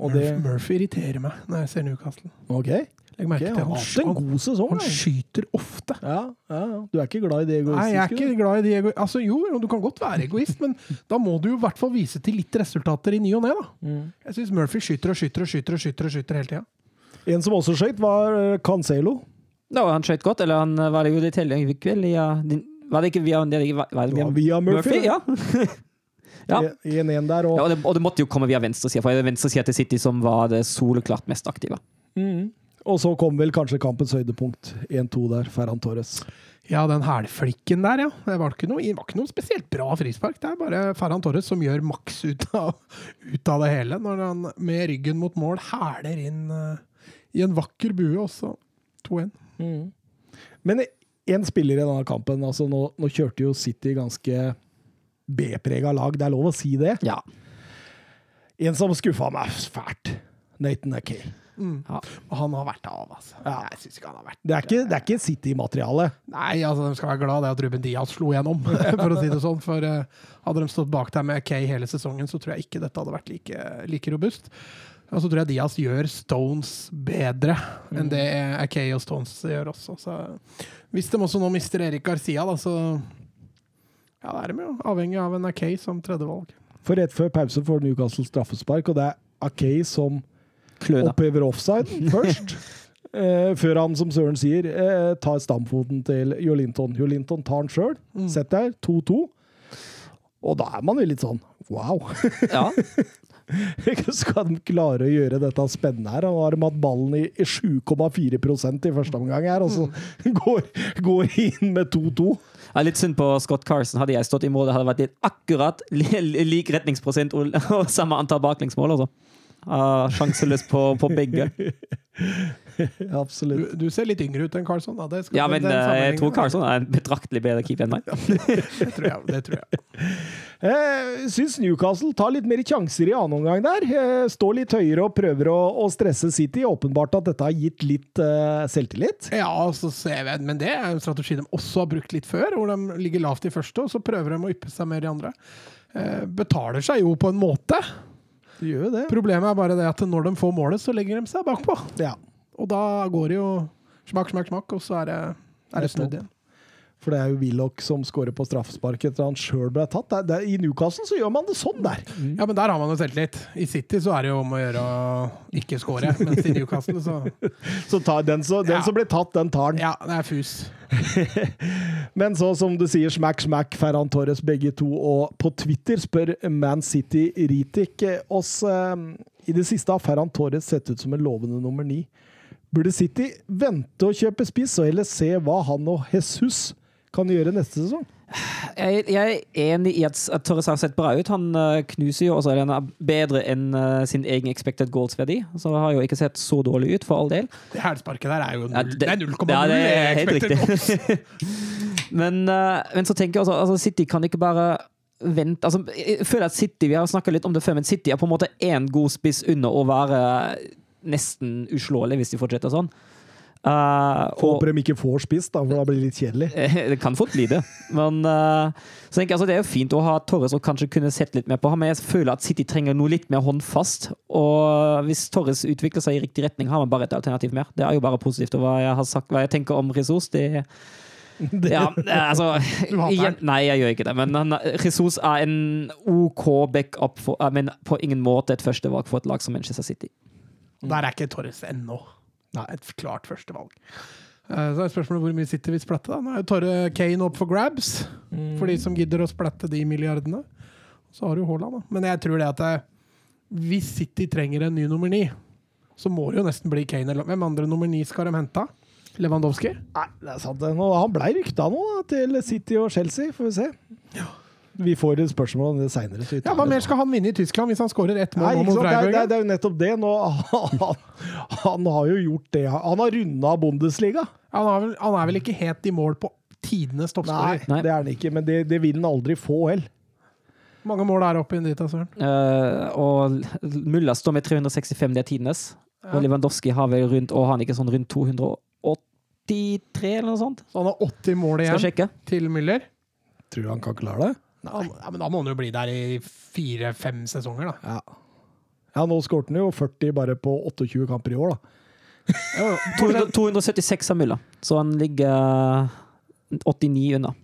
Og det
Murphy, irriterer meg når jeg ser Newcastle.
OK.
Legg merke
han
til
har
han,
en
han,
god sesong.
han
han.
skyter ofte.
Ja, ja, ja. Du er ikke glad i det egoistiske?
Nei, jeg er ikke glad i det egoistiske. Altså, jo, du kan godt være egoist, men da må du jo i hvert fall vise til litt resultater i ny og ne.
Mm.
Jeg syns Murphy skyter og skyter og skyter og skyter og skyter hele tida.
En som også skøyt, var eh, Cancelo.
No, han skøyt godt, eller han uh, var det jo det til i kveld? Ja, var det ikke via, det, var det via
Murphy? via Murphy.
Ja. ja.
I- 1-1 der. Og,
Ja, og, det, og det måtte jo komme via venstresida, for det er venstresida til City som var det soleklart mest aktive.
Mm. og så kom vel kanskje kampens høydepunkt. 1-2 der, Ferran Torres.
Ja, den hælflikken der, ja. Det var ikke, noe, var ikke noe spesielt bra frispark. Det er bare Ferran Torres som gjør maks ut av, ut av det hele, når han med ryggen mot mål hæler inn uh, i en vakker bue, også 2-1.
Men én spiller i denne kampen. altså Nå, nå kjørte jo City ganske B-prega lag, det er lov å si det.
Ja.
En som skuffa meg fælt. Nathan Akay.
Ja.
Og han har vært av, altså.
Ja.
Jeg synes ikke han har vært
Det er ikke, det er ikke City-materiale.
Nei, altså, de skal være glad det at Ruben Diaz slo gjennom, for å si det sånn. For uh, hadde de stått bak der med Kay hele sesongen, så tror jeg ikke dette hadde vært like, like robust. Og så tror jeg Diaz gjør Stones bedre enn det Kay og Stones gjør også. Så hvis de også nå mister Erik Garcia, da, så ja, det er de jo avhengig av en Akei som tredjevalg.
For rett før pause får Newcastle straffespark, og det er Akay som
Kløda.
opphever offside først. Eh, før han, som Søren sier, eh, tar stamfoten til Jolinton. Jolinton tar den sjøl. Sett der, 2-2. Og da er man jo litt sånn wow.
Ja.
Skal de klare å gjøre dette spennende her? Nå har de hatt ballen i i 7,4 i første omgang her, og så går, går inn med 2-2.
Det er litt synd på Scott Carson. Hadde jeg stått i mål, det hadde vært litt akkurat lik retningsprosent og, og samme antall baklengsmål. Altså. Uh, Sjanseløst på, på begge.
Absolutt.
Du, du ser litt yngre ut enn Karlsson Da.
Ja, men uh, jeg tror Karlsson er en betraktelig bedre keeper enn meg.
Det tror jeg. Det tror jeg.
Eh, syns Newcastle tar litt mer sjanser i annen omgang der. Eh, Står litt høyere og prøver å, å stresse City. Åpenbart at dette har gitt litt eh, selvtillit.
Ja, så ser vi, men det er en strategi de også har brukt litt før, hvor de ligger lavt i første, og så prøver de å yppe seg mer i andre. Eh, betaler seg jo på en måte.
Det gjør det.
Problemet er bare det at når de får målet, så legger de seg bakpå.
Ja.
Og da går det jo smakk, smakk, smakk, og så er det, er det snudd igjen.
For det er jo Willoch som scorer på straffespark etter han sjøl ble tatt. Det er, det er, I Newcastle så gjør man det sånn der.
Ja, men der har man jo selvtillit. I City så er det jo om å gjøre å ikke score, mens i Newcastle så
Så tar den, så, den
Ja.
som blir tatt, den tar den.
Ja, det er fus.
Men så, som du sier, smack, smack, Ferran Torres begge to. Og på Twitter spør Man City Ritik oss eh, I det siste har Ferran Torres sett ut som en lovende nummer ni. Burde City vente å kjøpe spiss, og heller se hva han og Jesus kan gjøre neste sesong?
Jeg, jeg er enig i at, at Torres har sett bra ut. Han uh, knuser jo også den er bedre enn uh, sin egen expected goals-verdi. Så har jo ikke sett så dårlig ut, for all del.
Det hælsparket der er jo
Ja,
null.
det-
Det er 0,0
Ja, det er helt
expected goals.
riktig. men, uh, men så tenker jeg også altså City kan ikke bare vente altså, Jeg føler at City vi har snakket litt om det før, men City er på en måte én god spiss under å være nesten uslåelig hvis de fortsetter sånn. Uh, og-
Håper de ikke får spist, da, for da blir det litt kjedelig.
Eh, Det kan fort bli det. Men uh, så tenker jeg, altså, det er jo fint å ha Torres og kanskje kunne sett litt mer på ham, men jeg føler at City trenger noe litt mer håndfast. Og hvis Torres utvikler seg i riktig retning, har man bare et alternativ mer. Det er jo bare positivt. Og hva jeg, har sagt, hva jeg tenker om Jesus, det ja, eh, altså igjen, Nei, jeg gjør ikke det. Men han, Jesus er en OK backup, for, eh, men på ingen måte et førstevalg for et lag som Manchester City.
Der er ikke Torres ennå. Nei, et klart førstevalg. Eh, Så er spørsmålet hvor mye City vil splatte. da. Nå er jo Torre Kane opp for grabs, for de som gidder å splatte de milliardene. Så har du Haaland, da. Men jeg tror det at det, hvis City trenger en ny nummer ni, så må det jo nesten bli Kane. Eller hvem andre nummer ni skal de hente? Lewandowski?
Nei, det er sant. Nå, han blei rykta nå da, til City og Chelsea, får vi se. Vi får et spørsmål om det seinere.
Ja, Hva mer skal han vinne i Tyskland hvis han skårer ett mål mot
Freiburg? Det, det, er, jo nettopp det. Nå, han, han har jo gjort det. Han har runda Bundesliga.
Han, er vel- han er vel ikke helt i mål på tidenes toppskårer?
Nei.
det er han ikke, men det, det vil han aldri få heller.
Hvor mange mål er oppe inn dit, da, Søren?
Uh, og Mulla står med 365, det er tidenes. Og Lewandowski har vel rundt og han ikke sånn rundt 283 eller noe sånt.
Så han har 80 mål igjen til Müller.
Tror du han kan klare det?
Ja, men da må han jo bli der i fire-fem sesonger, da.
Ja. ja, nå skårte han jo 40 bare på 28 kamper i år, da.
200, 276 av Mulla, så han ligger 89 unna.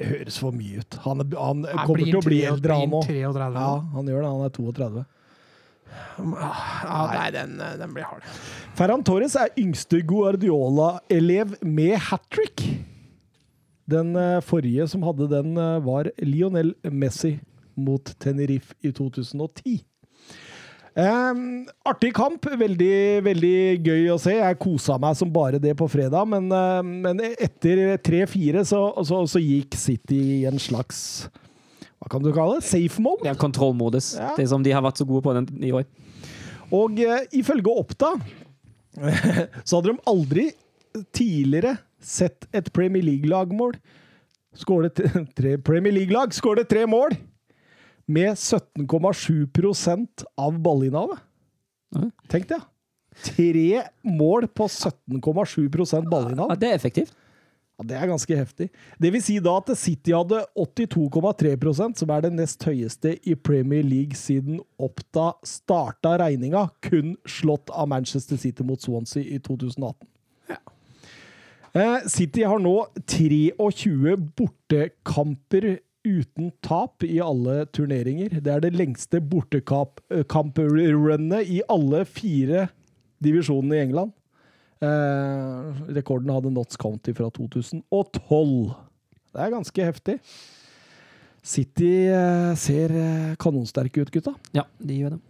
Det høres for mye ut. Han, er- han
Nei,
kommer til å bli eldre, han òg.
33
Ja, han gjør det. Han er 32.
Ja, nei, den, den blir hard.
Ferran Torres er yngste Guardiola-elev med hat trick. Den eh, forrige som hadde den, eh, var Lionel Messi mot Tenerife i 2010. Em, artig kamp. Veldig, veldig gøy å se. Jeg kosa meg som bare det på fredag, men, eh, men etter 3-4 så, så, så gikk City i en slags Hva kan du kalle det? Safe mode?
Ja, kontrollmodus.
Ja.
Det er som de har vært så gode på den i år.
Og eh, ifølge Oppda så hadde de aldri tidligere sett et Premier League-lagmål tre Premier League-lag skåret tre mål med 17,7% av ballinnehavet. Tenk det. ja. Tre mål på 17,7
Ja,
ballinnehav.
det er effektivt.
Ja, det er ganske heftig. Det vil si da at City hadde 82,3% som er det nest høyeste i Premier League siden Oppda starta regninga, kun slått av Manchester City mot Swansea i 2018. Eh, City har nå 23 bortekamper uten tap i alle turneringer. Det er det lengste bortekamprunnet i alle fire divisjonene i England. Eh, rekorden hadde Notts County fra 2012. Det er ganske heftig. City eh, ser eh, kanonsterke ut, gutta.
Ja, de gjør det.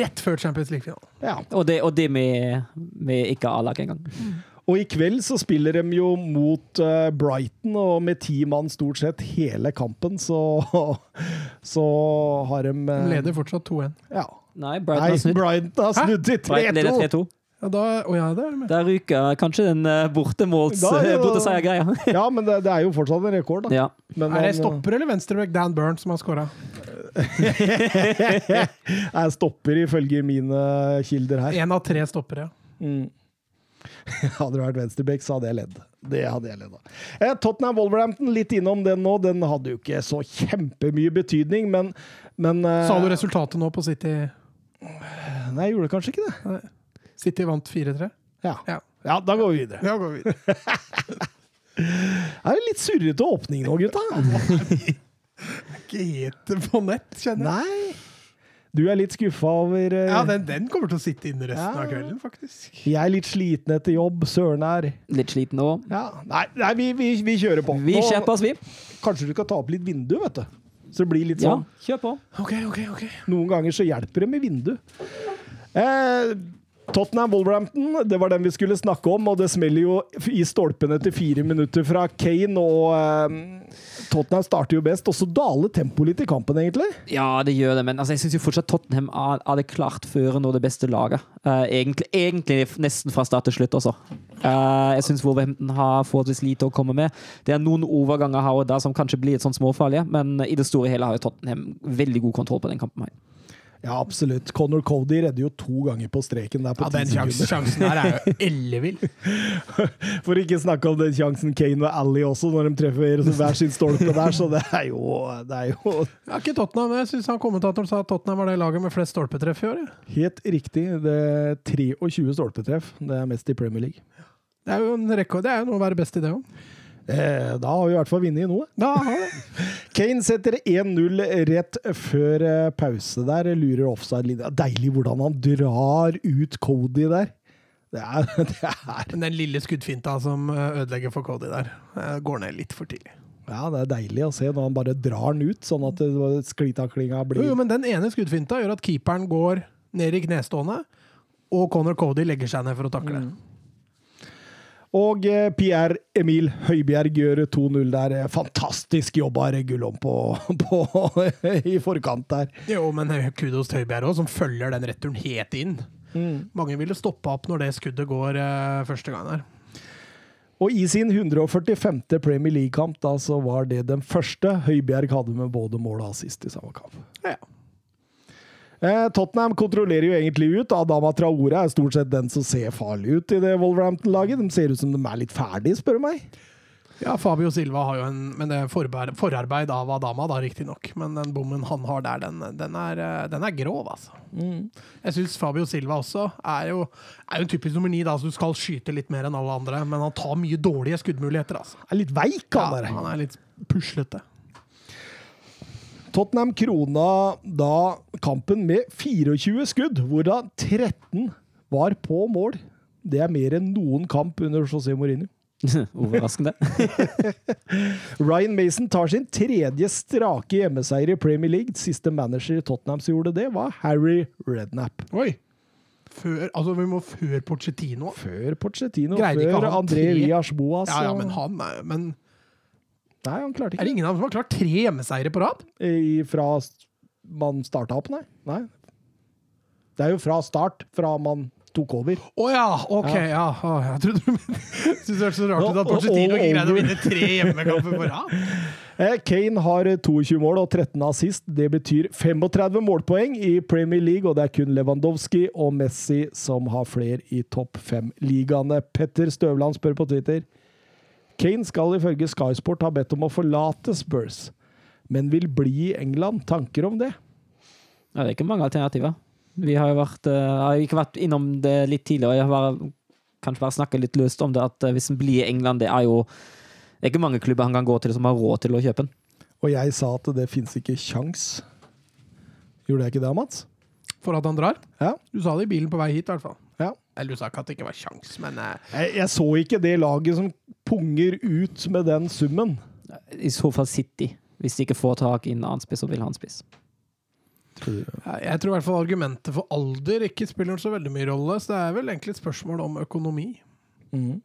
Rett før Champions League-finalen.
Ja.
Og det, og det med, med ikke A-lag engang.
Og i kveld så spiller de jo mot eh, Brighton, og med ti mann stort sett hele kampen, så, så har de
De
eh,
leder fortsatt 2-1.
Ja.
Nei, Brighton har snudd.
Brighton har snudd til 3-2.
3-2.
Ja, da, å ja, det det.
Der ryker kanskje den bortemålsseiergreia. bortemåls
Da er det- Ja, men det, det er jo fortsatt en rekord, da.
ja.
Men
Er det
han,
stopper eller venstreback Dan Burn som har scora?
Jeg stopper ifølge mine kilder her.
Én av tre stoppere.
Mm. Hadde det vært venstrebekk, så hadde jeg ledd. Det hadde jeg ledd av. Eh, Tottenham Wolverhampton, litt innom den nå. Den hadde jo ikke så kjempemye betydning, men, men eh,
Sa du resultatet nå på City?
Nei, jeg gjorde kanskje ikke det.
City vant 4-3?
Ja.
Ja.
ja, da går vi videre.
Ja, går vi videre.
Det er jo litt surrete åpning nå, gutta.
Ikke helt på nett, kjenner jeg.
Nei. Du er litt skuffa over uh,
Ja, den, den kommer til å sitte inne resten
Ja.
av kvelden, faktisk.
Jeg er litt sliten etter jobb. Søren er
Litt sliten òg.
ja. Nei, nei vi, vi, vi kjører på.
Vi kjøper oss, vi.
Kanskje du skal ta opp litt vindu, vet du. Så det blir litt sånn.
Ja, kjør på.
Ok, ok, ok.
Noen ganger så hjelper det med vindu. Eh, Tottenham Wolverhampton, det var den vi skulle snakke om, og det smeller jo i stolpen etter fire minutter fra Kane, og eh, Tottenham starter jo best, og så daler tempoet litt i kampen, egentlig.
Ja, det gjør det, men altså, jeg syns fortsatt Tottenham hadde klart klart førende og det beste laget. Uh, egentlig, egentlig nesten fra start til slutt også. Uh, jeg syns Wolverhampton har forholdsvis lite å komme med. Det er noen overganger her og der som kanskje blir et sånn småfarlige, men i det store og hele har jo Tottenham veldig god kontroll på den kampen. her.
Ja, absolutt. Conor Cody redder jo to ganger på streken der på
Ja,
ti
den sjansen,
sekunder.
sjansen her er jo ellevill.
For ikke snakke om den sjansen Kane og Ally også, når de treffer hver sin stolpe der, så det er jo, det er jo
Ja, ikke Tottenham. Jeg syns kommentatoren sa at Tottenham var det laget med flest stolpetreff i år. ja.
helt riktig. Det er 23 stolpetreff. Det er mest i Premier League.
Det er jo en rekord. Det er jo noe å være best i det òg.
Eh, da har vi i hvert fall vunnet noe.
Da har det.
Kane setter 1-0 rett før eh, pause der. Lurer offside-linja. Deilig hvordan han drar ut Cody der. Det er, det er
Men den lille skuddfinta som eh, ødelegger for Cody der, eh, går ned litt for tidlig.
Ja, det er deilig å se når han bare drar den ut, sånn at det- sklitaklinga blir
jo, men den ene skuddfinta gjør at keeperen går ned i knestående, og Connor Cody legger seg ned for å takle.
Og eh, Pierre Emil Høibjerg gjør 2-0 der. Eh, Fantastisk jobba Regulon på, på, i forkant der.
Jo, men kudos til Høibjerg òg, som følger den returen helt inn. Mange ville stoppa opp når det skuddet går eh, første gang der.
Og i sin 145. Premier League-kamp da, så var det den første Høibjerg hadde med både mål og assist i samme kamp.
Ja.
Eh, Tottenham kontrollerer jo egentlig ut. Adama Traore er stort sett den som ser farlig ut i det Wolverhampton-laget. De ser ut som de er litt ferdige, spør du meg.
Ja, Fabio Silva har jo en Men det er forarbeid, av Adama, da, riktignok. Men den bommen han har der, den, den, er, eh, den er grov, altså. Jeg syns Fabio Silva også er jo, er jo en typisk nummer ni, da, så du skal skyte litt mer enn alle andre. Men han tar mye dårlige skuddmuligheter, altså.
Er litt veik,
Ja,
han der.
han er litt puslete.
Tottenham krona da kampen med 24 skudd, hvorav 13 var på mål. Det er mer enn noen kamp under José Mourinho.
Overraskende.
Ryan Mason tar sin tredje strake hjemmeseier i Premier League. Siste manager i Tottenham som gjorde det, var Harry Redknapp.
Oi! Før, altså, vi må før Pochettino.
Før Pochettino,
Greide
før André? Villas Boas.
Ja, ja, men han er Men
Nei, han klarte ikke er
det ingen av dem som har klart tre hjemmeseiere på rad?
I- Fra man starta opp, nei. nei. Det er jo fra start, fra man tok over.
Å ja! OK, ja. Å, jeg trodde du Syns det hørtes så rart ut at Porcetino ikke greide å vinne tre hjemmekamper på rad.
Eh, Kane har eh, 22 mål og 13 assist. Det betyr 35 målpoeng i Premier League, og det er kun Lewandowski og Messi som har flere i topp fem-ligaene. Petter Støvland spør på Twitter. Kane skal ifølge Skysport ha bedt om å forlate Spurs, men vil bli i England. Tanker om det?
Ja, det er ikke mange alternativer. Vi har jo vært, eh, har ikke vært innom det litt tidligere. Jeg har bare, kanskje bare snakket litt løst om det, at eh, hvis han blir i England, det er jo det er ikke mange klubber han kan gå til som har råd til å kjøpe den.
Og jeg sa at det fins ikke kjangs. Gjorde jeg ikke det, Mats?
For at han drar?
Ja.
Du sa det i bilen på vei hit, i hvert fall. Eller du sa ikke at det ikke var sjans, men eh,
Jeg, jeg så ikke det laget som punger ut med den summen.
I så fall City. Hvis de ikke får tak i en annen spiss, så vil han spiss.
Ja, Jeg tror i hvert fall argumentet for alder ikke spiller så veldig mye rolle. Så det er vel egentlig et spørsmål om økonomi.
Mm.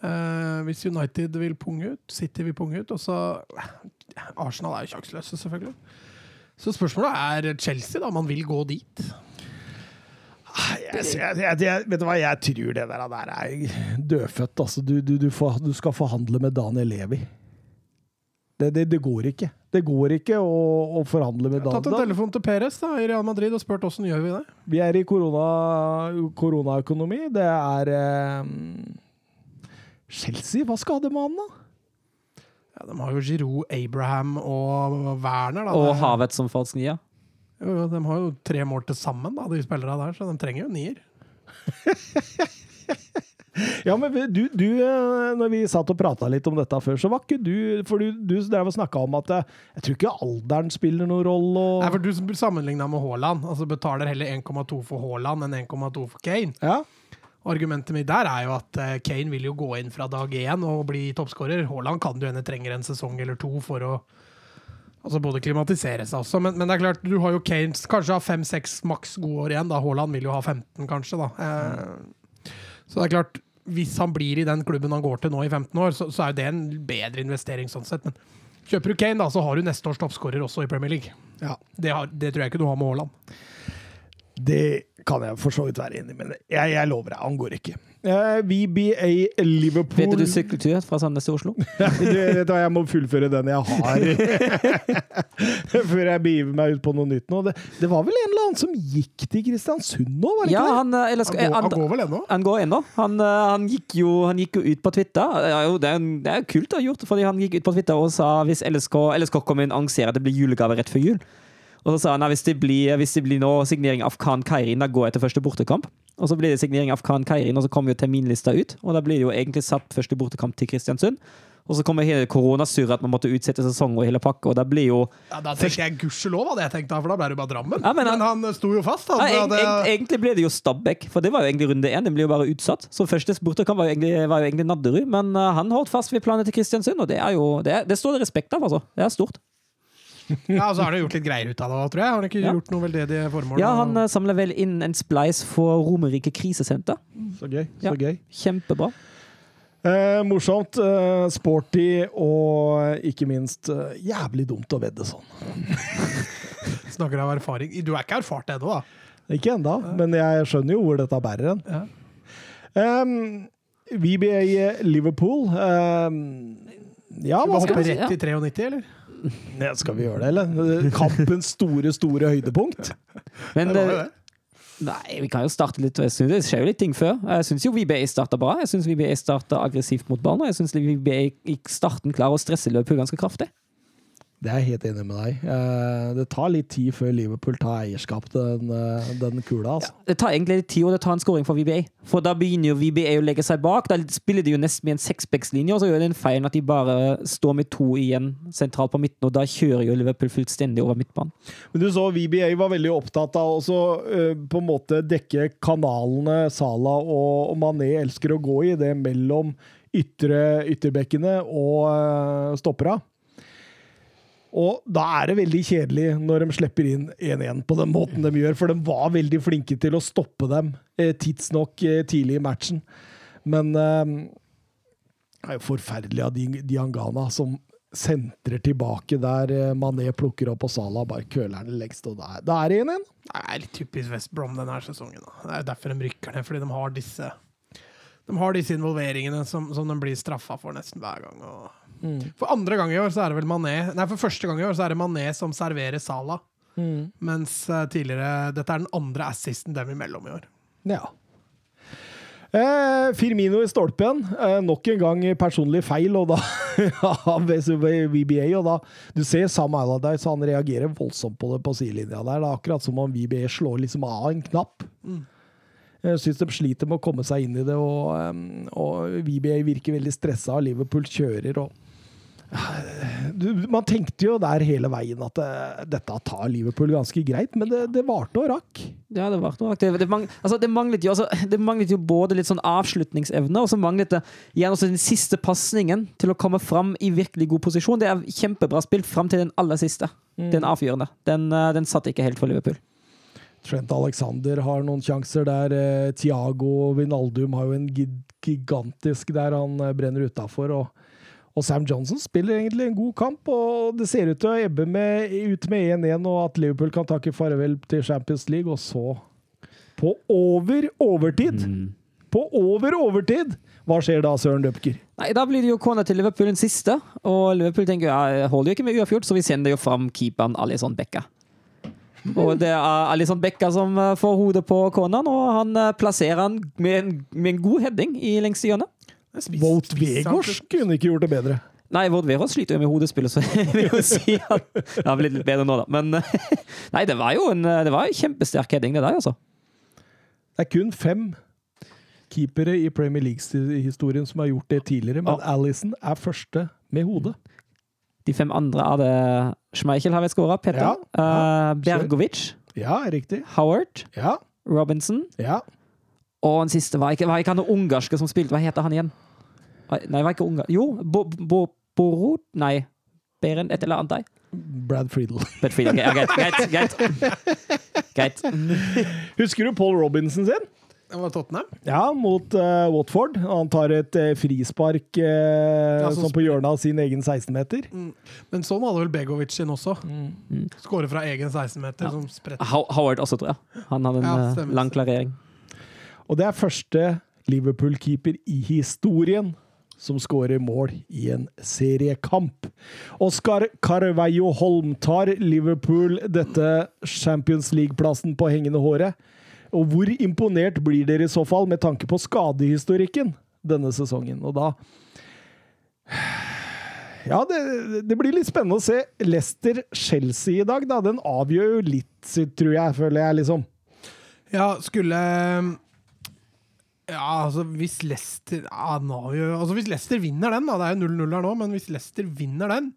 Uh, hvis United vil punge ut, City vil punge ut, og så Arsenal er jo sjanseløse, selvfølgelig. Så spørsmålet er Chelsea, da. Man vil gå dit.
Jeg, jeg, jeg, jeg, vet du hva, jeg tror det der, der er dødfødt. Altså. Du, du, du, får, du skal forhandle med Daniel Levi. Det, det, det går ikke. Det går ikke å, å forhandle med Daniel.
Jeg har Tatt en telefon til Perez da, i Real Madrid og spurt åssen gjør vi det.
Vi er i korona- koronaøkonomi. det er eh, Chelsea, hva skal de med han, da?
Ja, de har jo Giroud, Abraham og Werner. Da.
Og Havet som falsk nier.
Jo, jo, de har jo tre mål til sammen, da, de spillerne der, så de trenger jo nier.
Ja, men du, du eh, når vi satt og prata litt om dette før, så var ikke du For du, du drev og snakka om at eh, jeg tror ikke alderen spiller noen rolle. Og,
Nei, for Du sammenligna med Haaland, altså betaler heller 1,2 for Haaland enn 1,2 for Kane.
ja.
Argumentet mitt der er jo at eh, Kane vil jo gå inn fra dag én og bli toppskårer. Haaland kan du hende trenger en sesong eller to for å altså både klimatisere seg også. Men, men det er klart, du har jo Kanes kanskje har fem-seks maks gode år igjen. da. Haaland vil jo ha 15, kanskje. da. Eh, så det er klart, hvis han blir i den klubben han går til nå i 15 år, så, så er jo det en bedre investering sånn sett. Men kjøper du Kane, da, så har du neste års toppskårer også i Premier League.
ja.
Det, har, det tror jeg ikke du har med Haaland.
Det kan jeg for så vidt være enig i, men jeg, jeg lover deg, han går ikke. Eh, VBA Liverpool
Vet du du sykkeltur fra Sandnes til Oslo?
du hva, Jeg må fullføre den jeg har, før jeg begiver meg ut på noe nytt nå. Det, det var vel en eller annen som gikk til Kristiansund nå, var det
Ja,
ikke det?
han, eh, eller,
Han går,
han,
han går vel ennå?
han går ennå. Han, eh, han, gikk jo, han gikk jo ut på Twitter. Det er jo, det er, det er kult å ha gjort, fordi han gikk ut på Twitter og sa hvis LSK, LSK kommer inn annonserer at det blir julegave rett før jul. Og så sa han at hvis det blir, hvis det blir nå signering av Khan Kairin, da går jeg til første bortekamp. Og så blir det signering av Khan Kairin, og så kommer jo terminlista ut. Og da blir det jo egentlig satt første bortekamp til Kristiansund. Og så kommer hele koronasurret at man måtte utsette sesong og hele pakka, og da blir jo
Ja, Da tenkte jeg gudskjelov, hadde jeg tenkt for da ble det bare Drammen.
Ja, men
men,
han-
han sto jo fast. Han, ja, det,
egentlig ble det jo Stabæk, for det var jo egentlig runde én. Den ble jo bare utsatt. Så første bortekamp var jo egentlig, var jo egentlig Nadderud, men uh, han holdt fast ved planen til Kristiansund, og det er jo Det, det står det respekt av, altså. Det er stort.
Ja, og så har han gjort litt greier ut av det tror jeg. Har han ikke
Ja.
gjort noe veldedige formål?
Ja, han uh, samler vel inn en splice for Romerike krisesenter.
Så gøy.
Ja.
så gøy.
Kjempebra.
Eh, morsomt, eh, sporty og ikke minst eh, jævlig dumt å vedde sånn.
Snakker av erfaring. Du er ikke erfart ennå, da?
Ikke enda, men jeg skjønner jo hvor dette bærer hen.
Ja.
Um, VBA Liverpool um, Ja,
Skal
hva
vi
skal
hoppe
vi
rett i 93, eller?
Ja, Skal vi gjøre det, eller? Kampens store, store høydepunkt.
Men
Det.
Nei, vi kan jo starte litt. Jeg synes Det skjer jo litt ting før. Jeg syns jo VBA starta bra. Jeg syns VBA starta aggressivt mot ballen. Og jeg syns VBA i starten klarer å stresse løpet ganske kraftig.
Det er jeg helt enig med deg. Eh, det tar litt tid før Liverpool tar eierskap til den, eh, den kula. Altså.
Det tar egentlig litt tid, og det tar en scoring for VBA. For da begynner jo VBA å legge seg bak. Da spiller de jo nesten med en seksbackslinje, og så gjør de en feil at de bare står med to igjen sentralt på midten, og da kjører jo Liverpool fullstendig over midtbanen.
Men du så VBA var veldig opptatt av å så, eh, på en måte dekke kanalene Sala og, og Mané elsker å gå i, det mellom ytre, ytterbekkene og uh, stoppera. Og da er det veldig kjedelig når de slipper inn 1-1 på den måten de gjør, for de var veldig flinke til å stoppe dem eh, tidsnok eh, tidlig i matchen. Men eh, det er jo forferdelig av Di- Diangana som sentrer tilbake der eh, Mané plukker opp og Salah bare køler den lengst, og da er det 1-1.
Det er litt typisk West Brom denne sesongen. Da. Det er jo derfor de rykker ned, fordi de har disse De har disse involveringene som, som de blir straffa for nesten hver gang. Og For andre gang i år så er det vel Mané Nei, for første gang i år så er det Mané som serverer Salah. Mens eh, tidligere Dette er den andre assisten dem imellom i år.
Ja. Eh, Firmino i stolpen. Eh, nok en gang personlig feil og da, av VBA. Og da, du ser Sam Allardyce, han reagerer voldsomt på det på sidelinja der. Det er akkurat som om VBA slår liksom av en knapp. Jeg syns de sliter med å komme seg inn i det, og, og VBA virker veldig stressa, og Liverpool kjører og Man tenkte jo der hele veien at eh, dette tar Liverpool ganske greit, men det, det varte og rakk.
Ja, det var rakk. Det, det, mang, altså, det, manglet jo, altså, det manglet jo både litt sånn avslutningsevne, og så manglet det igjen også den siste pasningen til å komme fram i virkelig god posisjon. Det er kjempebra spilt fram til den aller siste. Den avgjørende. Den, eh, den satt ikke helt for Liverpool.
Trent Alexander har noen sjanser der. Eh, Thiago Vinaldum har jo en gigantisk der han brenner utafor. Og, og Sam Johnson spiller egentlig en god kamp, og det ser ut til å ebbe med, ut med 1-1, og at Liverpool kan takke farvel til Champions League, og så På over overtid! På over overtid! Hva skjer da, Søren Døpker?
Nei, Da blir det jo kona til Liverpool den siste, og Liverpool tenker ja, jeg holder jo ikke med uavgjort, så vi sender jo fram keeperen Alison Becka. Og det er Alison Becka som eh, får hodet på konaen, og han eh, plasserer han med en, med en god heading i lengste hjørne.
Wout Vegårs kunne ikke gjort det bedre.
Nei, Vård Verås sliter jo med hodespillet, så jeg vil jo si at det har blitt litt bedre nå, da. Men nei, det var jo en, det var en kjempesterk heading, det der, altså.
Det er kun fem keepere i Premier League-historien som har gjort det tidligere, men Alison er første med hodet.
De fem andre er det Schmeichel har vi skåra, Petter.
Ja, ja,
Eh, Bergovic,
Ja, riktig.
Howard,
Ja,
Robinson.
ja.
Og den siste var ikke, var ikke han ungarske som spilte. Hva heter han igjen? Nei, var ikke ungar... Jo, Bo, Bo, Borot? Nei. Beren, et eller annet der.
Brad Friedel.
Brad Friedel, okay, ja, greit, greit, greit. greit.
Husker du Paul Robinson sin?
Tottenham.
Ja, mot uh, Watford. Han tar et uh, frispark uh,
Ja,
sånn på hjørnet av sin egen 16-meter.
Men sånn hadde vel Begovic sin også. Skåre fra egen 16-meter.
Ja.
som.
Howard også, tror jeg. Han hadde en
Ja,
lang klarering.
Og det er første Liverpool-keeper i historien som skårer mål i en seriekamp. Oskar Carveio Holm tar Liverpool dette Champions League-plassen på hengende håret. Og hvor imponert blir dere i så fall, med tanke på skadehistorikken denne sesongen? Og da Ja, det, det blir litt spennende å se Leicester-Chelsea i dag, da. Den avgjør jo litt, tror jeg, føler jeg, liksom.
Ja, skulle Ja, altså hvis Leicester ja, jo- altså Hvis Leicester vinner den, da, det er jo 0-0 her nå, men hvis Leicester vinner den,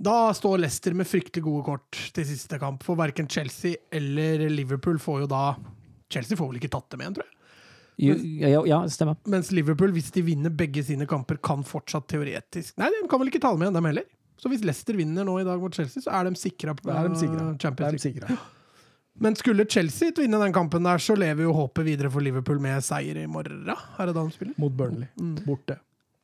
da står Leicester med fryktelig gode kort til siste kamp. For verken Chelsea eller Liverpool får jo da Chelsea får vel ikke tatt dem igjen, tror jeg.
Jo, ja, ja, stemmer.
Mens Liverpool, hvis de vinner begge sine kamper, kan fortsatt teoretisk Nei, de kan vel ikke ta dem igjen, dem heller. Så hvis Leicester vinner nå i dag mot Chelsea, så er de sikra på
er de sikra.
Champions League. Men skulle Chelsea vinne den kampen der, så lever jo håpet videre for Liverpool med seier i morgen. Er det da de spiller?
Mot Burnley.
Mm.
Borte.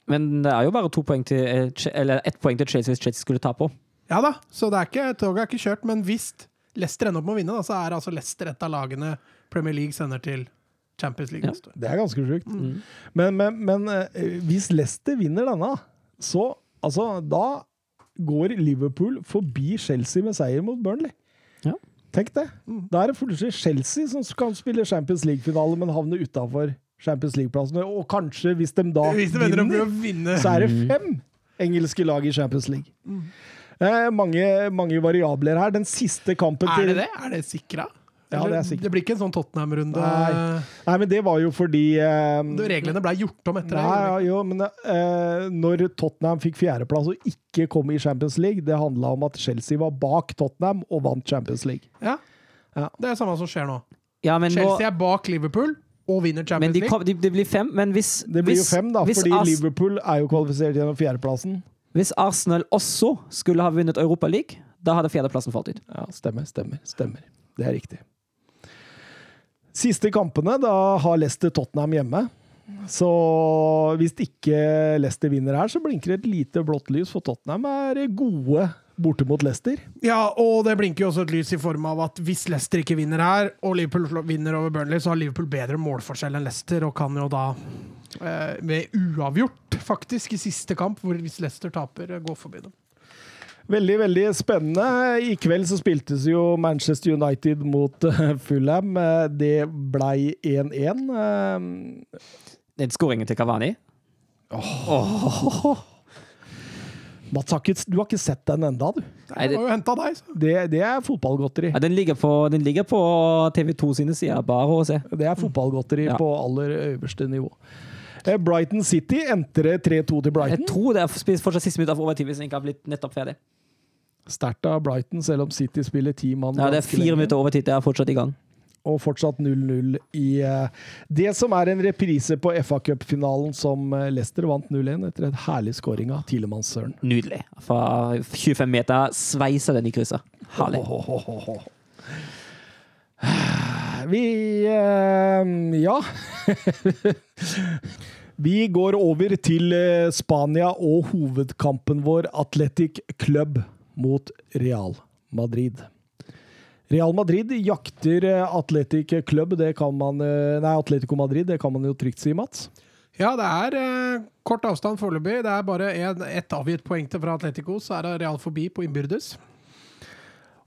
Men det er jo bare to poeng til, eh, eller ett poeng til Chelsea hvis Chelsea skulle ta på.
Ja da, så det er ikke, toget er ikke kjørt. Men hvis Leicester ender opp med å vinne, da, så er altså Leicester et av lagene Premier League sender til Champions League
Ja.
Det er ganske sjukt.
Mm.
Men, men, men eh, hvis Leicester vinner denne, så altså, da går Liverpool forbi Chelsea med seier mot Burnley.
Ja.
Tenk det.
Mm.
Da er det plutselig Chelsea som kan spille Champions League-finale, men havne utafor Champions League-plassene. Og kanskje, hvis de da
Hvis de
vinner,
å vinne
så er det fem engelske lag i Champions League. Eh, mange, mange variabler her. Den siste kampen
Er
til
det det? Er det sikra?
Ja, det er
Det blir ikke en sånn Tottenham-runde?
Nei. Nei, men det var jo fordi eh,
Det- Reglene ble gjort om etter
Nei,
det.
ja, jo, men eh, når Tottenham fikk fjerdeplass og ikke kom i Champions League, det handla om at Chelsea var bak Tottenham og vant Champions League.
Ja.
Ja.
Det er det samme som skjer nå.
Ja, men, nå,
Chelsea er bak Liverpool og vinner Champions
de
League.
kom, de, det blir fem. Men hvis,
Det blir
hvis,
jo fem, da, fordi
Ars-
Liverpool er jo kvalifisert gjennom fjerdeplassen.
hvis Arsenal også skulle ha vunnet Europa League, da hadde fjerdeplassen falt ut.
Ja, stemmer, stemmer, stemmer. Det er riktig. Siste kampene, da har Leicester Tottenham hjemme. Så hvis ikke Leicester vinner her, så blinker et lite blått lys, for Tottenham er gode borte mot Leicester.
Ja, og det blinker jo også et lys i form av at hvis Leicester ikke vinner her, og Liverpool vinner over Burnley, så har Liverpool bedre målforskjell enn Leicester, og kan jo da eh, med uavgjort, faktisk, i siste kamp, hvor hvis Leicester taper, eh, gå forbi dem.
Veldig, veldig spennende. I kveld så spiltes jo Manchester United mot eh, Fulham. Eh, Det blei 1-1. Eh,
Den skåringen til Cavani
Mats, har ikke- du har ikke sett den enda, du.
Nei,
Det deg, så.
Det, det er fotballgodteri.
ja, den, ligger på, den ligger på TV2 sine sider, bare å se.
Det er fotballgodteri
Ja.
på aller øverste nivå. Eh, Brighton City entrer 3-2 til Brighton.
Jeg tror det er fortsatt siste minutt av overtid hvis den ikke har blitt nettopp ferdig.
Sterkt av Brighton, selv om City spiller ti mann.
Ja, det er fire minutter overtid, det er fortsatt i gang.
Og fortsatt 0-0 i eh, det som er en reprise på FA Cup-finalen som eh, Leicester vant 0-1 etter en herlig skåring av Tilemanns Søren.
Nydelig. Fra 25 meter sveiser den i krysset. Herlig.
Vi eh, Ja. Vi går over til Spania og hovedkampen vår, Athletic Club mot Real Madrid. Real Madrid jakter Atletic Club, det kan man eh, Nei, Atletico Madrid, det kan man jo trygt si, Mats.
Ja, det er eh, kort avstand foreløpig. Det er bare ett avgitt poeng til fra Atletico, så er det Real forbi på innbyrdes.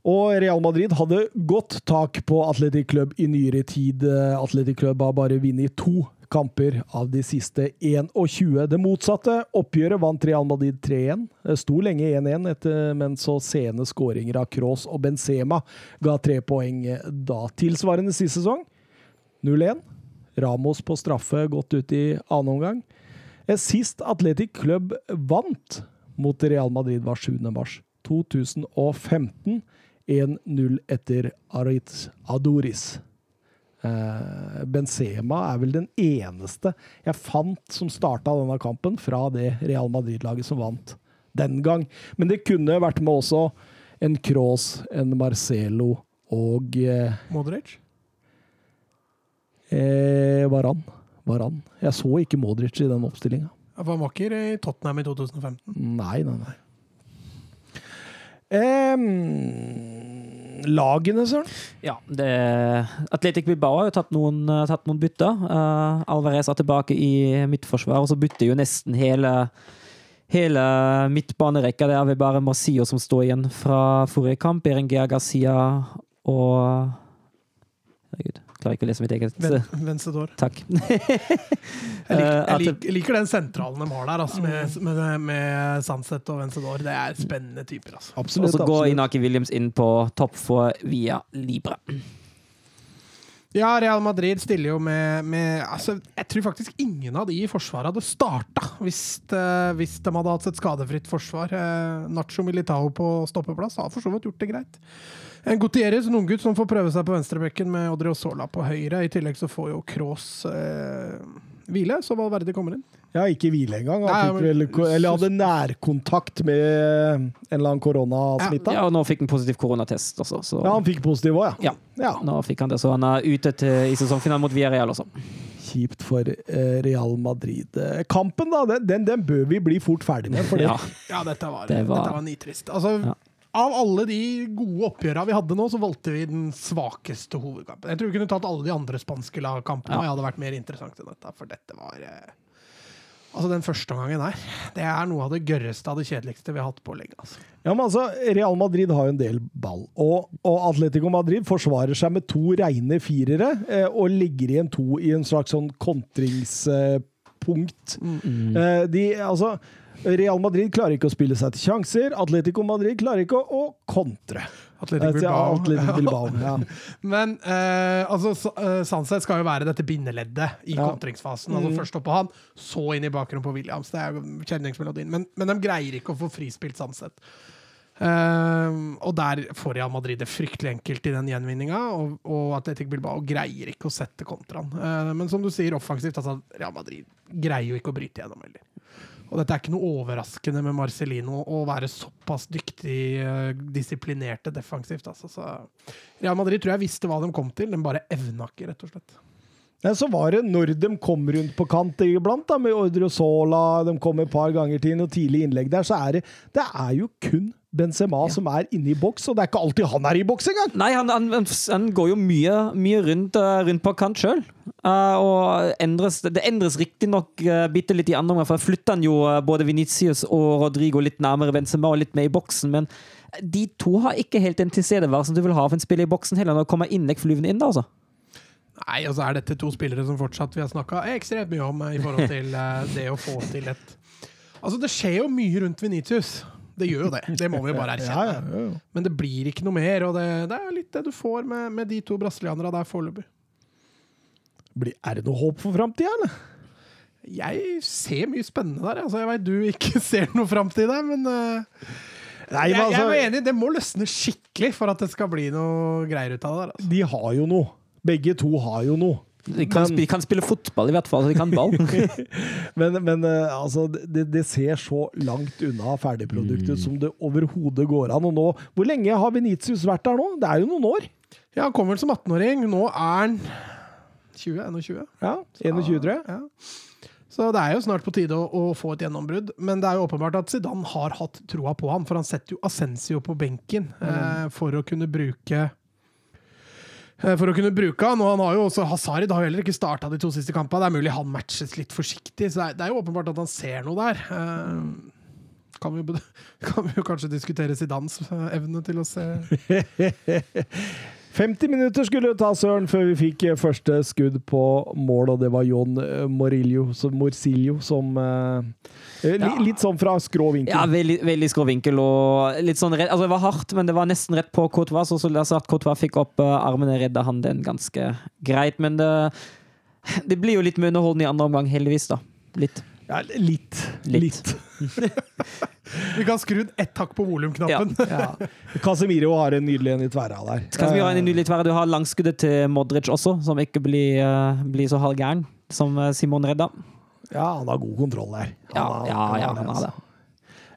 Og Real Madrid hadde godt tak på Atletic Club i nyere tid. Atletic Club har bare vunnet to kamper av de siste 21. Det motsatte oppgjøret vant Real Madrid 3-1. Det sto lenge 1-1, etter- men så sene skåringer av Kroos og Benzema ga tre poeng da. Tilsvarende sist sesong 0-1. Ramos på straffe godt ut i annen omgang. Eh, Sist Atletic Club vant mot Real Madrid var 7. mars 2015. 1-0 etter Aritz Adoris. Eh, Benzema er vel den eneste jeg fant som starta denne kampen, fra det Real Madrid-laget som vant den gang. Men det kunne vært med også en Kroos, en Marcelo og eh,
Modric.
eh, Varan. Varan. Jeg så ikke Modric i den oppstillinga.
Han var ikke i Tottenham i 2015.
Nei, nei, nei. Em, lagene, Søren?
Ja, det, Atletic Bilbao har jo tatt noen, eh, tatt noen bytter. Uh, Alvarez er tilbake i midtforsvar, og så bytter jo nesten hele Hele midtbanerekka. Det er vel bare Marcio som står igjen fra forrige kamp. Berenguer Garcia og Herregud, klarer ikke å lese mitt eget
Ven, Vencedor.
Takk.
Jeg,
Eh,
liker, jeg,
det-
lik, jeg liker den sentralen de har der, altså, med, med, med Sunset og Vencedor. Det er spennende typer. Altså.
Og så går. Inaki Williams inn på topp for via Libra.
Ja, Real Madrid stiller jo med, med altså, Jeg tror faktisk ingen av de i forsvaret hadde starta hvis, eh, hvis de hadde hatt et skadefritt forsvar. Eh, Nacho Militao på stoppeplass har for så vidt gjort det greit. En Gutierrez, en unggutt som får prøve seg på venstrebekken med Odrio Sola på høyre. I tillegg så får jo Cross eh, hvile, så Valverde kommer inn.
Ja, ikke hvile engang. Han
Nei,
vel,
men-
ko- eller hadde nærkontakt med en eller annen koronasmitta.
Ja, og nå fikk han positiv koronatest også, så
Ja, han fikk positiv òg, ja.
Ja.
ja.
nå fikk han det. Så han er ute til, i sesongfinalen mot Villarreal også.
Kjipt for eh, Real Madrid. Eh, Kampen, da, den, den, den bør vi bli fort ferdig med. For det,
Ja.
Ja, dette var,
Det var-
Dette var nitrist. Altså,
Ja.
Av alle de gode oppgjørene vi hadde nå, så valgte vi den svakeste hovedkampen. Jeg tror vi kunne tatt alle de andre spanske lagkampene, og jeg hadde vært mer interessant enn dette. For dette var eh, Altså, den første omgangen her, det er noe av det gørreste av det kjedeligste vi har hatt på lenge. Altså.
Ja, men altså, Real Madrid har jo en del ball, og, og Atletico Madrid forsvarer seg med to reine firere eh, og ligger igjen to i en slags sånn kontringspunkt. Eh, de, altså, Real Madrid klarer ikke å spille seg til sjanser, Atletico Madrid klarer ikke å, kontre.
Atletico
Eh,
Bilbao.
Atletico Bilbao ja.
Men eh, altså, eh, skal jo være dette bindeleddet i
Ja.
kontringsfasen. Altså Først opp på han, så inn i bakgrunnen på Williams. Det er kjenningsmelodien. Men, men de greier ikke å få frispilt Sunset. Uh, og der får Real Madrid det fryktelig enkelt i den gjenvinninga, og, og Atletic Bilbao greier ikke å sette kontraen. Uh, men som du sier, offensivt, altså Real Madrid greier jo ikke å bryte gjennom heller. Og dette er ikke noe overraskende med Marcelino å være såpass dyktig, eh, disiplinerte defensivt. Altså. Så Real Madrid tror jeg visste hva de kom til, de bare evna ikke, rett og slett.
Ja, så var det når de kom rundt på kant iblant, med Ordrosola, de kom et par ganger til noe tidlig innlegg der, så er det, det er jo kun Benzema som er inne i boks, og det er ikke alltid han er i boks engang!
Nei, han, han, han går jo mye, mye rundt, eh, rundt på kant sjøl. og endres, det endres riktignok uh, bitte litt i andre omgang, for da flytter han jo eh, både Venitius og Rodrigo litt nærmere Benzema og litt mer i boksen, men de to har ikke helt den tilstedeværelsen du vil ha av en spiller i boksen heller, når det kommer innlegg flyvende inn da, altså.
Nei, altså så er dette to spillere som fortsatt vi har snakka ekstremt mye om eh, i forhold til eh, det å få til et Altså, det skjer jo mye rundt Venitius. Det gjør jo det. Det må vi bare erkjenne.
ja, ja, ja.
Men det blir ikke noe mer, og det, det er litt det du får med, med de to brasilianerne der foreløpig.
Er det noe håp for framtida, eller?
Jeg ser mye spennende der. Altså, jeg veit du ikke ser noe framtid der, men uh,
Nei,
jeg,
altså,
jeg er
altså,
enig, det må løsne skikkelig for at det skal bli noe greier ut av det der. Altså.
de har jo noe. Begge to har jo noe.
De kan,
Men-
spille, kan spille fotball, i hvert fall. De kan ball.
Men, men eh, altså, det, det ser så langt unna ferdigproduktet som det overhodet går an. Og nå, hvor lenge har Venitius vært der nå? Det er jo noen år.
Ja, han kom vel som 18-åring. Nå er han 20? 21?
Ja, 21, tror jeg.
Ja. Så det er jo snart på tide å, å få et gjennombrudd. Men det er jo åpenbart at Zidane har hatt troa på ham, for han setter jo Assensio på benken eh, for å kunne bruke for å kunne bruke han, og han har jo også Hazard har jo heller ikke starta de to siste kampene. Det er mulig han matches litt forsiktig, så det er jo åpenbart at han ser noe der. Eh, kan vi, jo kan vi jo kanskje diskutere Zidans eh, evne til å se
50 minutter skulle det ta, Søren, før vi fikk eh, første skudd på mål, og det var John eh, Morillo, som, Morcillo som eh, eh, li,
Ja.
Litt sånn fra skrå vinkel.
Ja, veldig, veldig skrå vinkel og litt sånn redd. Altså, det var hardt, men det var nesten rett på Courtois. Så så at Courtois fikk opp uh, armene, redda han den ganske greit. Men det, det blir jo litt med underholdende i andre omgang, heldigvis, da. Litt.
Ja, litt.
Litt.
Litt.
Vi kan skru ett hakk på volumknappen.
Ja. Casemiro har en nydelig en i tverra der.
Casemiro har en
Eh,
nydelig tverra. Du har langskuddet til Modric også, som ikke blir, uh, blir så halvgæren som eh, Simon redda.
Ja, han har god kontroll der.
Ja,
har-
ja, ja, han har det.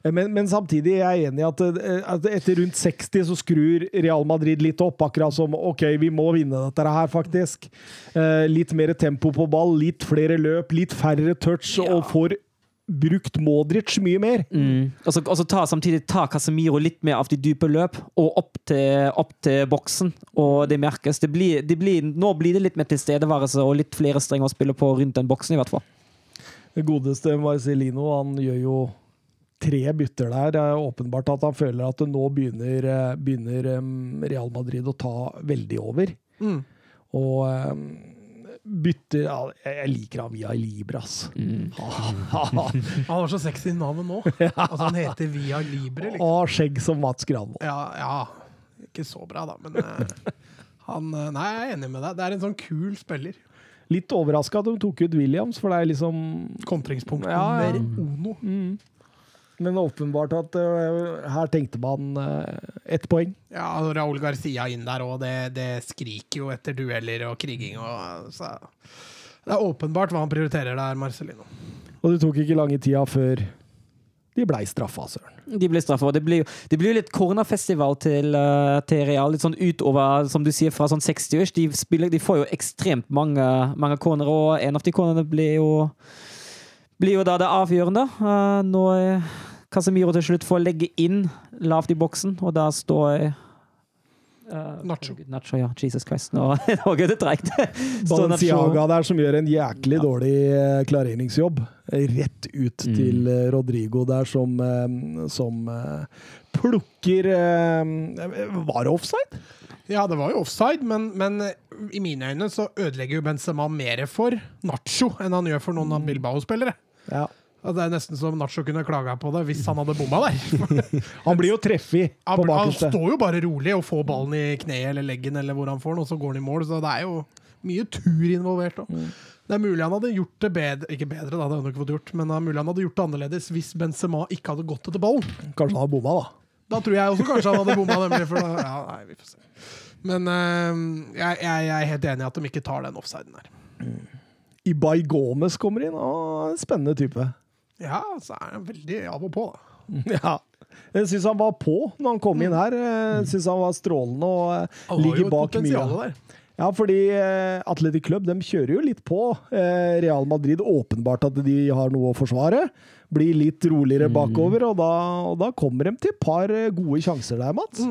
Altså. Men, men samtidig er jeg enig i at, eh, at etter rundt 60 så skrur Real Madrid litt opp, akkurat som OK, vi må vinne dette her, faktisk. Eh, litt mer tempo på ball, litt flere løp, litt færre touch,
Ja.
og får brukt Modric mye mer.
Mm. Og så og så ta, samtidig ta Casemiro litt mer av de dype løp, og opp til, opp til boksen. Og det merkes. Det blir, det blir, nå blir det litt mer tilstedeværelse og litt flere strenger å spille på rundt den boksen, i hvert fall.
Det godeste Marcelino, han gjør jo tre bytter der. Det er åpenbart at han føler at det nå begynner, eh, begynner Real Madrid å ta veldig over.
Mm.
Og bytter ja, Jeg liker han via Libra, ass.
Han har så sexy navn nå. Altså, han heter Via Libre, liksom.
Og skjegg som Mats Granvold.
Ja, ja. Ikke så bra, da, men eh, han eh, Nei, jeg er enig med deg. Det er en sånn kul spiller.
Litt overraska at de tok ut Williams, for det er liksom
Kontringspunkt
Ja, ja.
Ono. uno.
Men åpenbart at uh, her tenkte man uh, ett poeng.
Ja, og Raúl Garcia inn der òg, det, det skriker jo etter dueller og kriging. Og, så. Det er åpenbart hva han prioriterer der, Marcelino.
Og det tok ikke lange tida før de blei straffa, søren.
De ble straffa. Det blir jo jo litt cornerfestival til, eh, til Real. Litt sånn utover, som du sier, fra sånn 60-års. De, de får jo ekstremt mange, mange corner, og en av de cornerne blir jo blir jo da det avgjørende. eh, når Casemiro til slutt får legge inn lavt i boksen, og da står Uh,
Nacho.
Nacho, ja. Jesus Christ. Nå nå går det treigt.
Balenciaga der som gjør en jæklig dårlig eh, klareringsjobb. Rett ut
Mm.
til eh, Rodrigo der som, eh, som eh, plukker eh, Var det offside?
Ja, det var jo offside, men, men eh, i mine øyne så ødelegger jo Benzema mer for Nacho enn han gjør for noen av Bilbao-spillere.
Ja.
Det er nesten som Nacho kunne klaga på det hvis han hadde bomma der.
Han blir jo treffig på
han står jo bare rolig og får ballen i kneet eller leggen, eller hvor han får den, og så går han i mål. Så det er jo mye tur involvert òg. Det er mulig han hadde gjort det bedre Ikke bedre, da, det hadde han ikke fått gjort, men det er mulig han hadde gjort det annerledes hvis Benzema ikke hadde gått etter ballen.
Kanskje han hadde bomma, da.
Da tror jeg også kanskje han hadde bomma, nemlig. For da, ja, nei, vi får se. Men eh, jeg, jeg, jeg er helt enig i at de ikke tar den offsiden der.
Ibai Gomez kommer inn. Og en spennende type.
Ja, så er han veldig av og på.
Ja. Jeg syns han var på når han kom inn her. Jeg syns han var strålende og eh, ligger bak mye.
der.
Ja, fordi eh, Club de kjører jo litt på. Eh, Real Madrid åpenbart at de har noe å forsvare. Blir litt roligere bakover, og da, og da kommer de til et par gode sjanser der, Mats.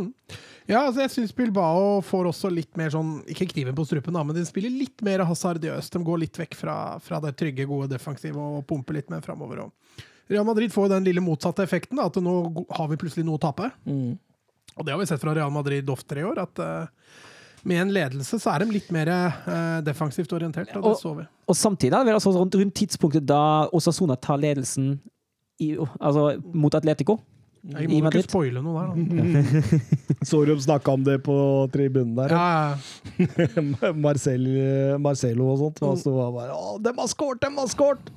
Ja, altså jeg syns Bilbao får også litt mer sånn Ikke kniven på strupen, da, men de spiller litt mer hasardiøst. De går litt vekk fra, fra det trygge, gode defensive og pumper litt mer framover. Real Madrid får jo den lille motsatte effekten, da, at nå har vi plutselig noe å tape. Og det har vi sett fra Real Madrid oftere i år, at uh, med en ledelse så er de litt mer eh, defensivt orientert. Og det
Og-
så vi.
Og samtidig er det altså rundt, rundt tidspunktet da Osasuna tar ledelsen i, altså, mot Atletico.
Jeg må ikke spoile noe der, da.
Så de snakka om det på tribunen der.
Ja, ja.
Marcel, Marcelo og sånt. Og så var det bare Å, dem har skåret, dem har skåret!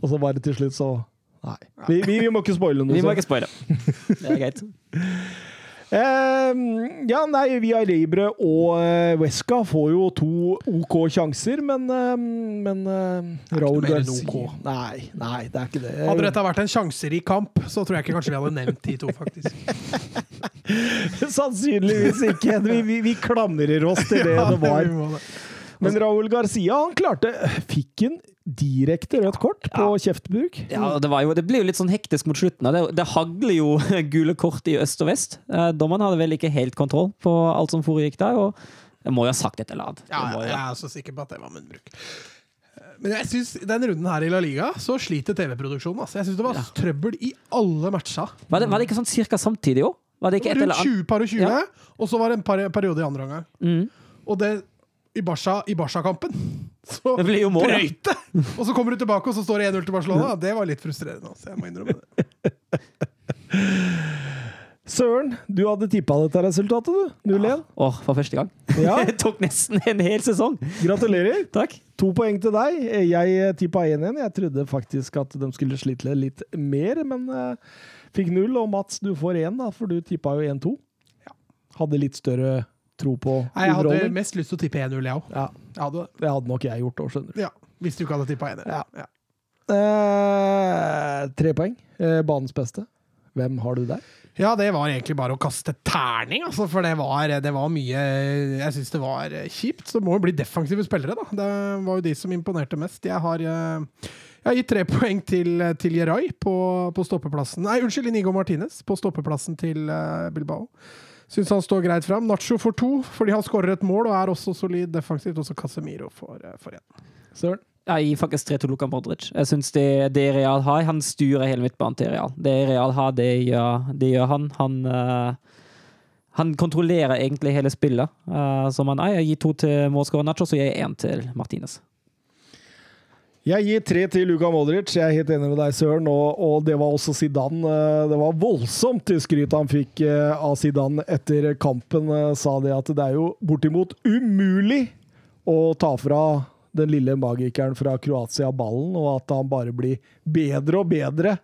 Og så bare til slutt, så Nei. Vi, vi, vi må ikke spoile noe.
Vi må
så.
ikke spoile. Det er greit.
Eh, ja, nei, Via Libre og uh, Wesca får jo to OK sjanser, men, uh, men uh, Raúl Garcia
OK.
Nei, nei, det er ikke det.
Hadde dette vært en sjanserik kamp, så tror jeg ikke kanskje vi hadde nevnt de to, faktisk.
Sannsynligvis ikke. Vi, vi, vi klamrer oss til det det var. Men Raúl Garcia han klarte Fikk en direkte rødt kort på kjeftbruk.
Ja, det, var jo, det blir jo litt sånn hektisk mot slutten. Det, det hagler jo gule kort i øst og vest. Eh, Dommeren hadde vel ikke helt kontroll på alt som foregikk der. og jeg må jo ha sagt et eller annet.
Ja, jeg
jeg.
er så sikker på at det var munnbruk. Men jeg synes, den runden her i La Liga så sliter TV-produksjonen. Altså. Jeg synes det var trøbbel i alle matcha.
Var, det, var det ikke sånn cirka samtidig òg? Var det ikke et eller
Rundt 20 par og 20,
Ja.
og så var det en par periode i andre omgang.
Mm.
Og det i Barca- i Barca-kampen så
Det blir jo mål, ja.
Og så kommer du tilbake, og så står det 1-0 til Barcelona. Det var litt frustrerende. Altså. Jeg må innrømme det.
Søren, du hadde tippa dette resultatet, du. 0-1.
Åh, for første gang.
Ja,
Det tok nesten en hel sesong.
gratulerer.
Takk.
To poeng til deg. Jeg tippa 1-1. Jeg trodde faktisk at de skulle slite litt mer, men uh, fikk null. Og Mats, du får én, da, for du tippa jo 1-2.
Ja.
Hadde litt større tro på
Nei, jeg hadde
underholdning.
mest lyst til å tippe 1-0, jeg òg.
Ja,
Jeg hadde det.
det hadde nok jeg gjort òg, skjønner du.
Ja, hvis du ikke hadde tippa 1
Ja.
Ja.
Eh, tre poeng. Eh, banens beste. Hvem har du der?
Ja, det var egentlig bare å kaste terning, altså, for det var, det var mye Jeg syns det var kjipt. Så det må jo bli defensive spillere, da. Det var jo de som imponerte mest. Jeg har, eh, jeg har gitt tre poeng til, til Jeray på, på stoppeplassen Nei, unnskyld, Inigo Martinez på stoppeplassen til eh, Bilbao. Syns han står greit fram. Nacho får to, fordi han skårer et mål og er også solid defensivt. Også Casemiro får, eh, én.
Søren?
Jeg gir faktisk tre til Luka Modric. Jeg synes det, det Real har, Han styrer hele midtbanen til Real. Det Real har, det gjør, det gjør han. Han, uh, han kontrollerer egentlig hele spillet. Uh, som han er. Jeg gir to til målskårer Nacho, så gir jeg én til Martinez.
Jeg gir tre til Luka Modric. Jeg er helt enig med deg, Søren. Og, og det var også Zidane. Eh, Det var voldsomt skryt han fikk eh, av Zidane etter kampen. Eh, Sa det at det er jo bortimot umulig å ta fra den lille magikeren fra Kroatia ballen, og at han bare blir bedre og bedre.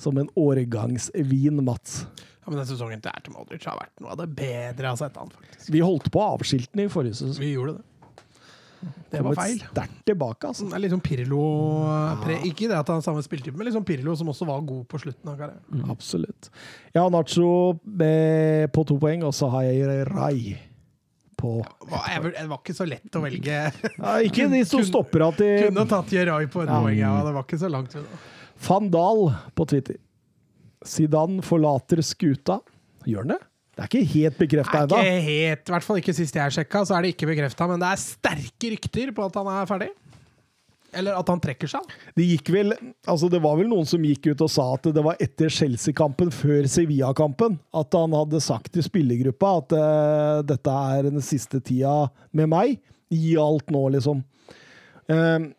Som en årgangsvin, Mats.
Ja, men den sesongen til Ertem Modric har vært noe av det bedre jeg har sett han, faktisk.
Vi holdt på å avskilte den i forrige sesong.
Vi gjorde det. Det var feil.
sterkt tilbake, altså.
Det er litt sånn Pirlo pre, Ikke det at han samme spilletype, men liksom Pirlo som også var god på slutten av karrieren.
Absolutt. Har Nacho med, på to poeng, og så har jeg Rai på
ja, Det var ikke så lett å velge.
ja, Ikke de som stopper at de
Kunne tatt Jerai på et
Ja.
poeng, ja. Det var ikke så langt unna.
Van Dahl på Twitter. Zidane forlater skuta. Gjør han det? Det er ikke helt bekrefta ennå.
i hvert fall ikke sist jeg sjekka, så er det ikke bekrefta, men det er sterke rykter på at han er ferdig. Eller at han trekker seg.
Det gikk vel Altså, det var vel noen som gikk ut og sa at det var etter Chelsea-kampen, før Sevilla-kampen, at han hadde sagt til spillergruppa at uh, dette er den siste tida med meg. Gi alt nå, liksom. Uh,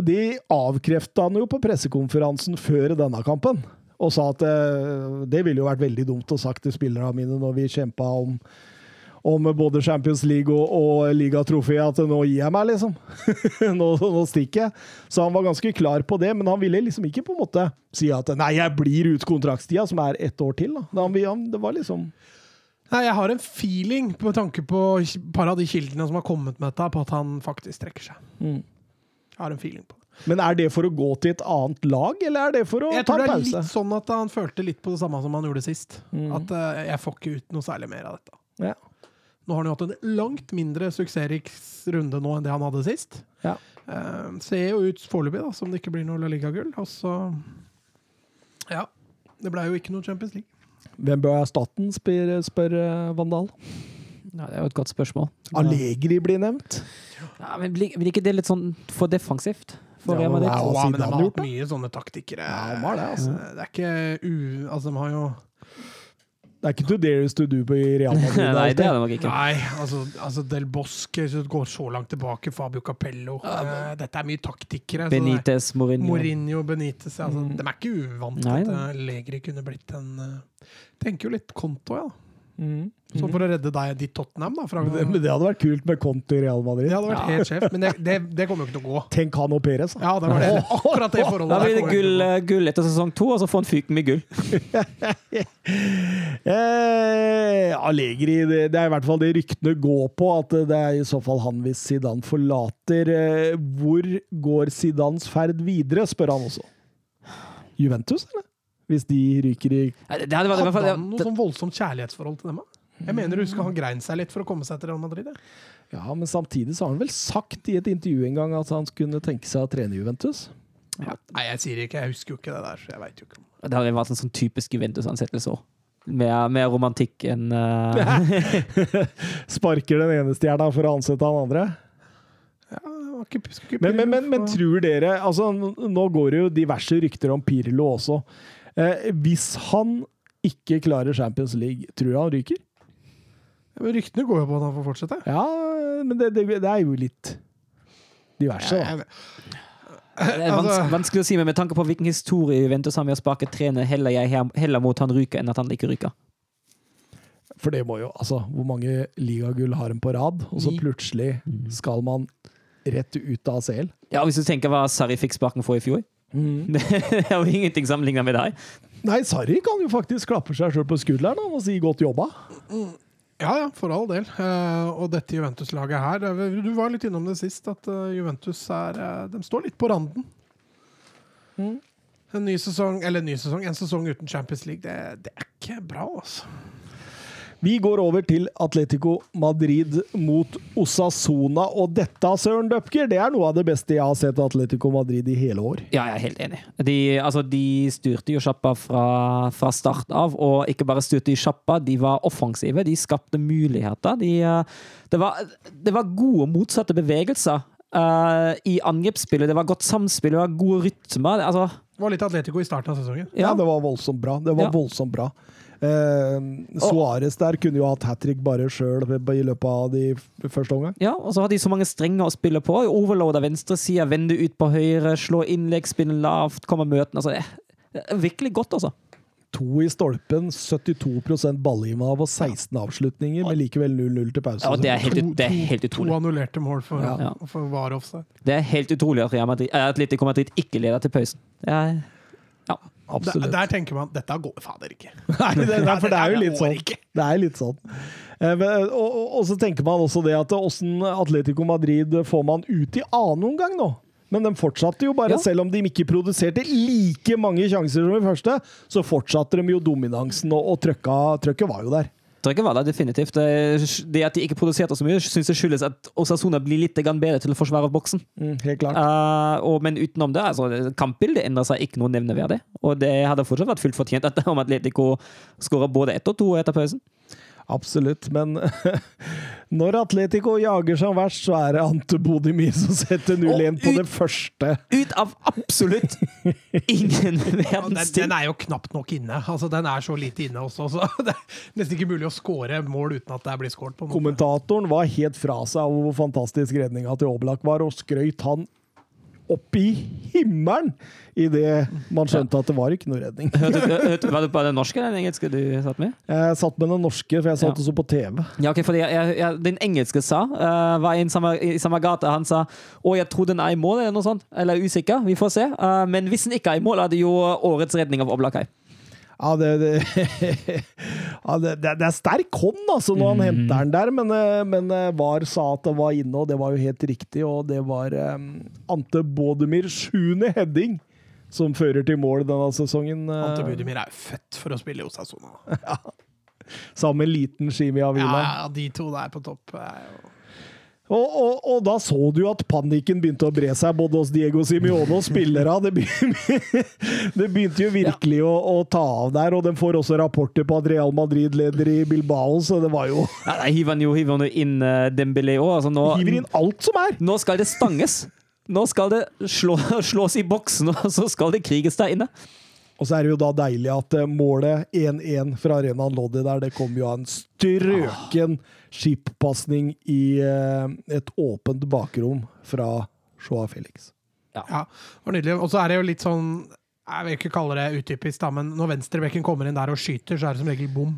det avkrefta han jo på pressekonferansen før denne kampen. Og sa at eh, det ville jo vært veldig dumt å sagt til spillerne mine når vi kjempa om, om både Champions League og, og ligatrofé, at nå gir jeg meg, liksom. nå, nå stikker jeg. Så han var ganske klar på det, men han ville liksom ikke på en måte si at nei, jeg blir ut kontraktstida, som er ett år til. da. Det var liksom
Nei, jeg har en feeling, med tanke på et par av de kildene som har kommet med dette, på at han faktisk trekker seg.
Mm.
Jeg har en feeling på.
Men er det for å gå til et annet lag, eller er det for å
Jeg
ta
tror det er
pause?
litt sånn at han følte litt på det samme som han gjorde sist.
Mm.
At uh, jeg får ikke ut noe særlig mer av dette.
Ja.
Nå har han jo hatt en langt mindre suksessrik runde nå enn det han hadde sist.
Ja.
Uh, ser jo ut foreløpig som det ikke blir noe La Liga-gull. Og så Ja. Det blei jo ikke noe Champions League.
Hvem bør erstatte den, spør, spør eh, Vandal.
Ja, det er jo et godt spørsmål.
Allegri blir nevnt.
Ja, men blir, blir ikke det litt sånn for defensivt? For
Ja,
Real
men
Madrid?
det
Ja,
siden
men de har hatt mye sånne taktikere.
Ja, de har det, altså.
Eh, Det er ikke u... Altså, de har jo
Det er ikke to dares to do på i Real Madrid.
Nei, det er det nok ikke.
Nei, altså, altså Del Bosque går så langt tilbake. Fabio Capello. eh, dette er mye taktikere. så det er-
Benitez, Mourinho.
Mourinho, Benitez altså,
Mm.
De er ikke uvant
til
at eh, Legri kunne blitt en Tenker jo litt konto, ja.
Mm.
Sånn for å redde deg, ditt Tottenham, da. Fra,
Men det, men det hadde vært kult med Conte i Real Madrid.
det hadde vært helt sjef, men det, det, det kommer jo ikke til å gå.
Tenk han og Perez.
Ja, det var det. Akkurat det forholdet
Da blir det gull, eh, gull etter sesong to, og så får han fyken med gull.
Eh, Allegri, det, det er i hvert fall det ryktene går på, at det er i så fall han hvis Zidane forlater. Eh, hvor går Zidans ferd videre, spør han også. Juventus, eller? Hvis de ryker i
Det hadde
han noe sånn voldsomt kjærlighetsforhold til dem? da? Jeg mener du husker han grein seg litt for å komme seg til Real Madrid.
Ja, men samtidig så har han vel sagt i et intervju en gang at han kunne tenke seg å trene Juventus.
Nei, jeg sier ikke, jeg husker jo ikke det der, så jeg vet jo ikke.
Det hadde vært en sånn typisk Juventus-ansettelse òg. Mer, mer, romantikk enn uh...
Sparker den ene stjerna for å ansette han andre.
Ja, ikke, ikke
Men, men, men, men tror dere altså, Nå går det jo diverse rykter om Pirlo også. Eh, hvis han ikke klarer Champions League, tror du han ryker?
Ja, men Ryktene går jo på at han får fortsette.
Ja, men det, det, det er jo litt diverse, Ja,
Jeg-
Det er vanskelig,
Altså-
vanskelig å si, men med tanke på hvilken historie Juventus har med å sparke trener, heller jeg heller mot han ryker enn at han ikke ryker.
For det må jo Altså, hvor mange ligagull har en på rad? Og så plutselig skal man rett ut av ACL.
Ja, Hvis du tenker hva Sarri fikk sparken for i fjor Det er jo ingenting sammenlignet med deg.
Nei, Sarri kan jo faktisk klappe seg sjøl på skulderen og si 'godt jobba'.
Ja, ja, for all del. Eh, og dette Juventus-laget her er- Du var litt innom det sist, at eh, Juventus er eh, De står litt på randen.
Mm.
En ny sesong, eller en ny sesong, en sesong uten Champions League, det, det er ikke bra, altså.
Vi går over til Atletico Madrid mot Osasona, og dette, Søren Døpker, det er noe av det beste jeg har sett av Atletico Madrid i hele år.
Ja, jeg er helt enig. De, altså, de styrte jo sjappa fra, fra start av, og ikke bare styrte de sjappa, de var offensive. De skapte muligheter. De, eh, det, var, det var gode motsatte bevegelser Uh, i angrepsspillet. Det var godt samspill, det var gode rytmer. Altså,
Det var litt Atletico i starten av sesongen.
Ja,
ja.
det var voldsomt bra. Det var
Ja.
voldsomt bra. Eh, Suárez der kunne jo hatt hat trick bare sjøl i løpet av de første omgang.
Ja, og så har de så mange strenger å spille på. Overloader venstresida, vende ut på høyre, slå innlegg, spinne lavt, komme møtene. Altså, det er virkelig godt, altså.
To i stolpen, 72% ballinnehav og 16 avslutninger, men likevel 0-0 til pause.
Ja, det er helt, det er helt
To
utrolig.
annullerte mål for,
Ja.
for var offside.
Det er helt utrolig at Real Madrid, eh, Atletico Madrid ikke leder til pausen. Det er,
Der,
Absolutt.
der tenker man dette går fader ikke.
Nei, det, det, for det er jo litt sånn. Det er litt sånn. Eh, men- Og, og, og så tenker man også det at åssen Atletico Madrid får man ut i annen omgang nå? Men de fortsatte jo bare,
Ja.
selv om de ikke produserte like mange sjanser som i første, så fortsatte de jo dominansen, og, og trøkka, trøkket var jo der.
Trykket var det, definitivt. Det det at de ikke produserte så mye, syns jeg skyldes at Osasuna blir litt bedre til å forsvare boksen.
Mm, helt klart.
Uh, og, men utenom det, altså, kampbildet endra seg ikke noe nevneverdig. Og det hadde fortsatt vært fullt fortjent at om Atletico skåra både ett og to etter pausen.
Absolutt. Men når Atletico jager som verst, så er det Ante Bodimir som setter 0-1 på
ut-
det første.
Ut av absolutt ingen
Den,
verdens ting!
den er jo knapt nok inne. Altså, den er så lite inne også, så det er nesten ikke mulig å score mål uten at det blir skåret.
Kommentatoren var helt fra seg av hvor fantastisk redninga til Oblak var, og skrøyt han opp i himmelen idet man skjønte at det var ikke noe redning.
Hørte, hørte, var det på den norske eller den engelske du satt med?
Jeg satt med den norske, for jeg satt
Ja.
også på TV.
Ja, ok, fordi jeg, jeg, Den engelske sa, uh, var samme, i samme gate, han sa å, jeg tror den er i mål, eller noe sånt. Eller usikker, vi får se. Uh, men hvis den ikke er i mål, er det jo årets redning av Oblak her.
Ja, det, det, ja, det, det er sterk hånd altså, når han henter den der, men, eh, men eh, VAR sa at det var inne, og det var jo helt riktig. Og det var um, Ante Bodemir sjuende heading som fører til mål denne sesongen.
Ante Bodemir er jo født for å spille i Osasuna.
sammen med en liten Shimi
Ja,
Avila.
ja, de to der på topp er jo
Og, og, og da så du at panikken begynte å bre seg både hos Diego Simione og spillere. Det, be- det begynte jo virkelig å, å ta av der, og de får også rapporter på at Real Madrid leder i Bilbao, så det var jo
Ja, der hiver han jo, hiver inn uh, Dembélé òg. Altså nå,
Hiver inn alt som er!
nå skal det stanges. Nå skal det slå, slås i boksen, og så skal det kriges der inne.
Og så er det jo da deilig at eh, målet 1-1 fra arenaen Loddy der, det kom jo av en strøken skippasning i eh, et åpent bakrom fra Joa Felix.
Ja, det var nydelig. Og så er det jo litt sånn jeg vil ikke kalle det utypisk, da, men når venstrebekken kommer inn der og skyter, så er det som regel bom.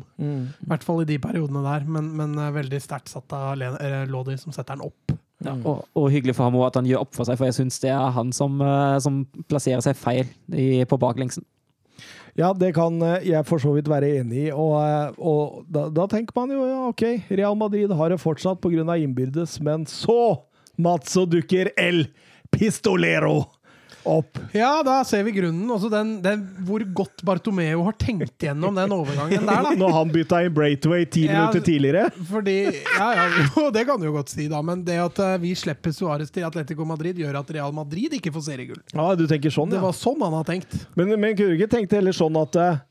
I hvert fall i de periodene der, men, men eh, veldig sterkt satt av Lodi, som setter den opp.
Og, og hyggelig for ham også at han gjør opp for seg, for jeg syns det er han som, som plasserer seg feil i, på baklengsen.
Ja, det kan eh, jeg for så vidt være enig i. Og, eh, og da, da tenker man jo ja, OK, Real Madrid har det fortsatt pga. innbyrdes, men så, Mats, så dukker El Pistolero opp.
Ja, da ser vi grunnen. Også den, den, hvor godt Bartomeo har tenkt gjennom den overgangen der, da.
Når han bytta inn Braithwaite ti
Ja,
minutter tidligere.
Fordi, ja, ja, jo, Det kan du jo godt si, da. Men det at eh, vi slipper Suárez til Atletico Madrid, gjør at Real Madrid ikke får seriegull.
Ja, du tenker sånn, ja.
Det var sånn han har tenkt.
Men, men kunne du ikke tenkt heller sånn at eh,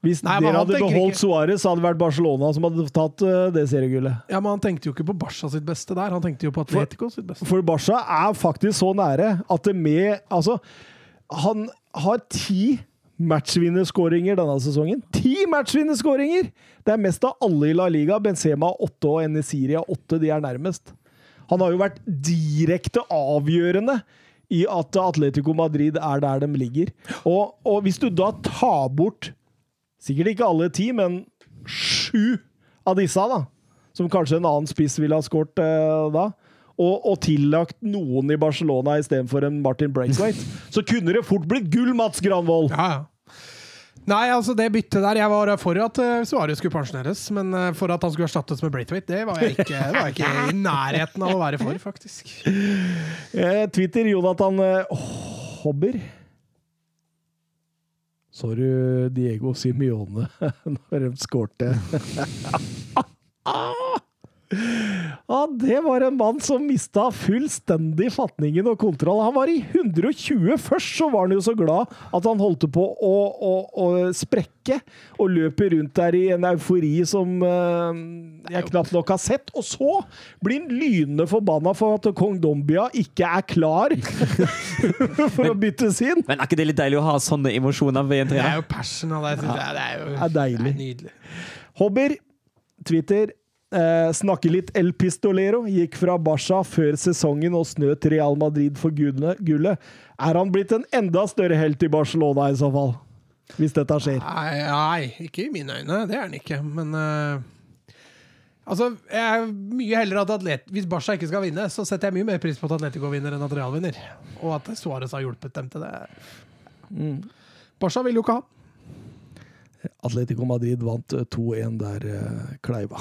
hvis
Nei,
dere hadde beholdt
ikke-
Suárez, hadde det vært Barcelona som hadde tatt uh, det seriegullet?
Ja, Men han tenkte jo ikke på Barca sitt beste der, han tenkte jo på Atletico sitt beste.
For Barca er faktisk så nære at det med Altså, han har ti matchvinnerskåringer denne sesongen. Ti matchvinnerskåringer! Det er mest av alle i La Liga. Benzema åtte og Enesiri har åtte. De er nærmest. Han har jo vært direkte avgjørende i at Atletico Madrid er der de ligger. Og, og hvis du da tar bort sikkert ikke alle ti, men sju av disse, da, som kanskje en annen spiss ville ha skåret eh, da, og, og tillagt noen i Barcelona istedenfor en Martin Braithwaite, så kunne det fort blitt gull, Mats Granvold!
Ja, ja. Nei, altså det byttet der Jeg var for at uh, Suárez skulle pensjoneres, men eh, for at han skulle erstattes med Braithwaite, det var jeg ikke, var jeg ikke i nærheten av å være for, faktisk.
Eh, Twitter, Jonathan eh, Hobber. Så du Diego Simione når de skårte? Ja, det var en mann som mista fullstendig fatningen og kontroll. Han var i 120 først, så var han jo så glad at han holdt på å, å, å sprekke. Og løper rundt der i en eufori som uh, jeg knapt nok har sett. Og så blir han lynende forbanna for at Kong Dombia ikke er klar for å byttes inn.
Men er ikke det litt deilig å ha sånne emosjoner ved en
Det er jo passion av det. synes. Det er jo
Det er deilig.
Det er nydelig.
Hobber, Twitter. Eh, snakke litt El Pistolero. Gikk fra Barca før sesongen og snøt Real Madrid for gullet. gullet. Er han blitt en enda større helt i Barcelona i så fall? Hvis dette skjer.
Nei, nei, ikke i mine øyne. Det er han ikke. Men uh, Altså, jeg er mye heller at atlet Hvis Barca ikke skal vinne, så setter jeg mye mer pris på at Atletico vinner enn at Real vinner. Og at Suárez har hjulpet dem til det. Barca vil jo ikke ha.
Atletico Madrid vant eh, 2-1 der, uh, Kleiva.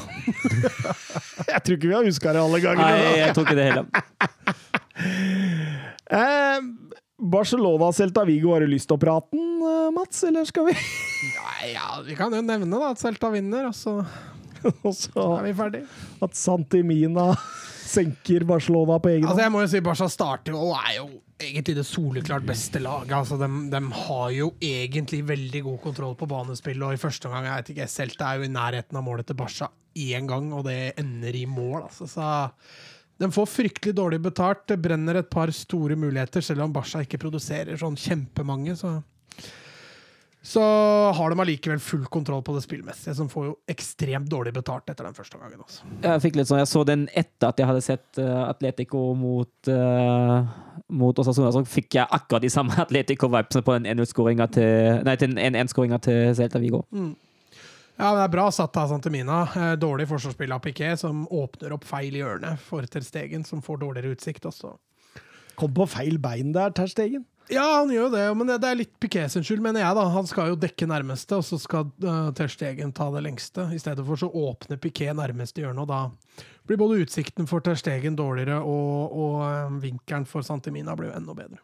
jeg tror ikke vi har huska det alle
Nei,
gangene.
jeg tok ikke det heller.
Eh, Barcelona Celta Vigo, har du lyst til å prate den, eh, Mats, eller skal vi
Nei, ja, Vi kan jo nevne da at Celta vinner, og så
Og så
er vi ferdig.
at Santimina senker Barcelona på egen hånd.
Altså jeg må jo si Barca starter jo og er jo egentlig det soleklart beste laget. Altså de, har jo egentlig veldig god kontroll på banespillet, og i første omgang jeg vet ikke, Celta er jo i nærheten av målet til Barca én gang, og det ender i mål. Altså, så de får fryktelig dårlig betalt. Det brenner et par store muligheter, selv om Barca ikke produserer sånn kjempemange. så... Så har de allikevel full kontroll på det spillmessige, som får jo ekstremt dårlig betalt etter den første gangen. Også.
Jeg fikk litt sånn, jeg så den etter at jeg hadde sett eh, Atletico mot, uh, mot Osasuna. Så fikk jeg akkurat de samme Atletico-vibesene på den 1-0-skåringa til Nei, til den 1-1-skåringa til Celta Vigo.
Ja, men Det er bra satt av Santemina. Eh, Dårlig forsvarsspill av Piquet, som åpner opp feil hjørne for Ter Stegen, som får dårligere utsikt også.
Kom på feil bein der, Ter Stegen.
Ja, han gjør jo det, men det det er litt Piquet sin skyld, mener jeg. da. Han skal jo dekke nærmeste, og så skal uh, Ter Stegen ta det lengste. I stedet for så åpner Piquet nærmeste hjørne, og da blir både utsikten for Ter Stegen dårligere, og, og uh, vinkelen for Santemina blir jo enda bedre.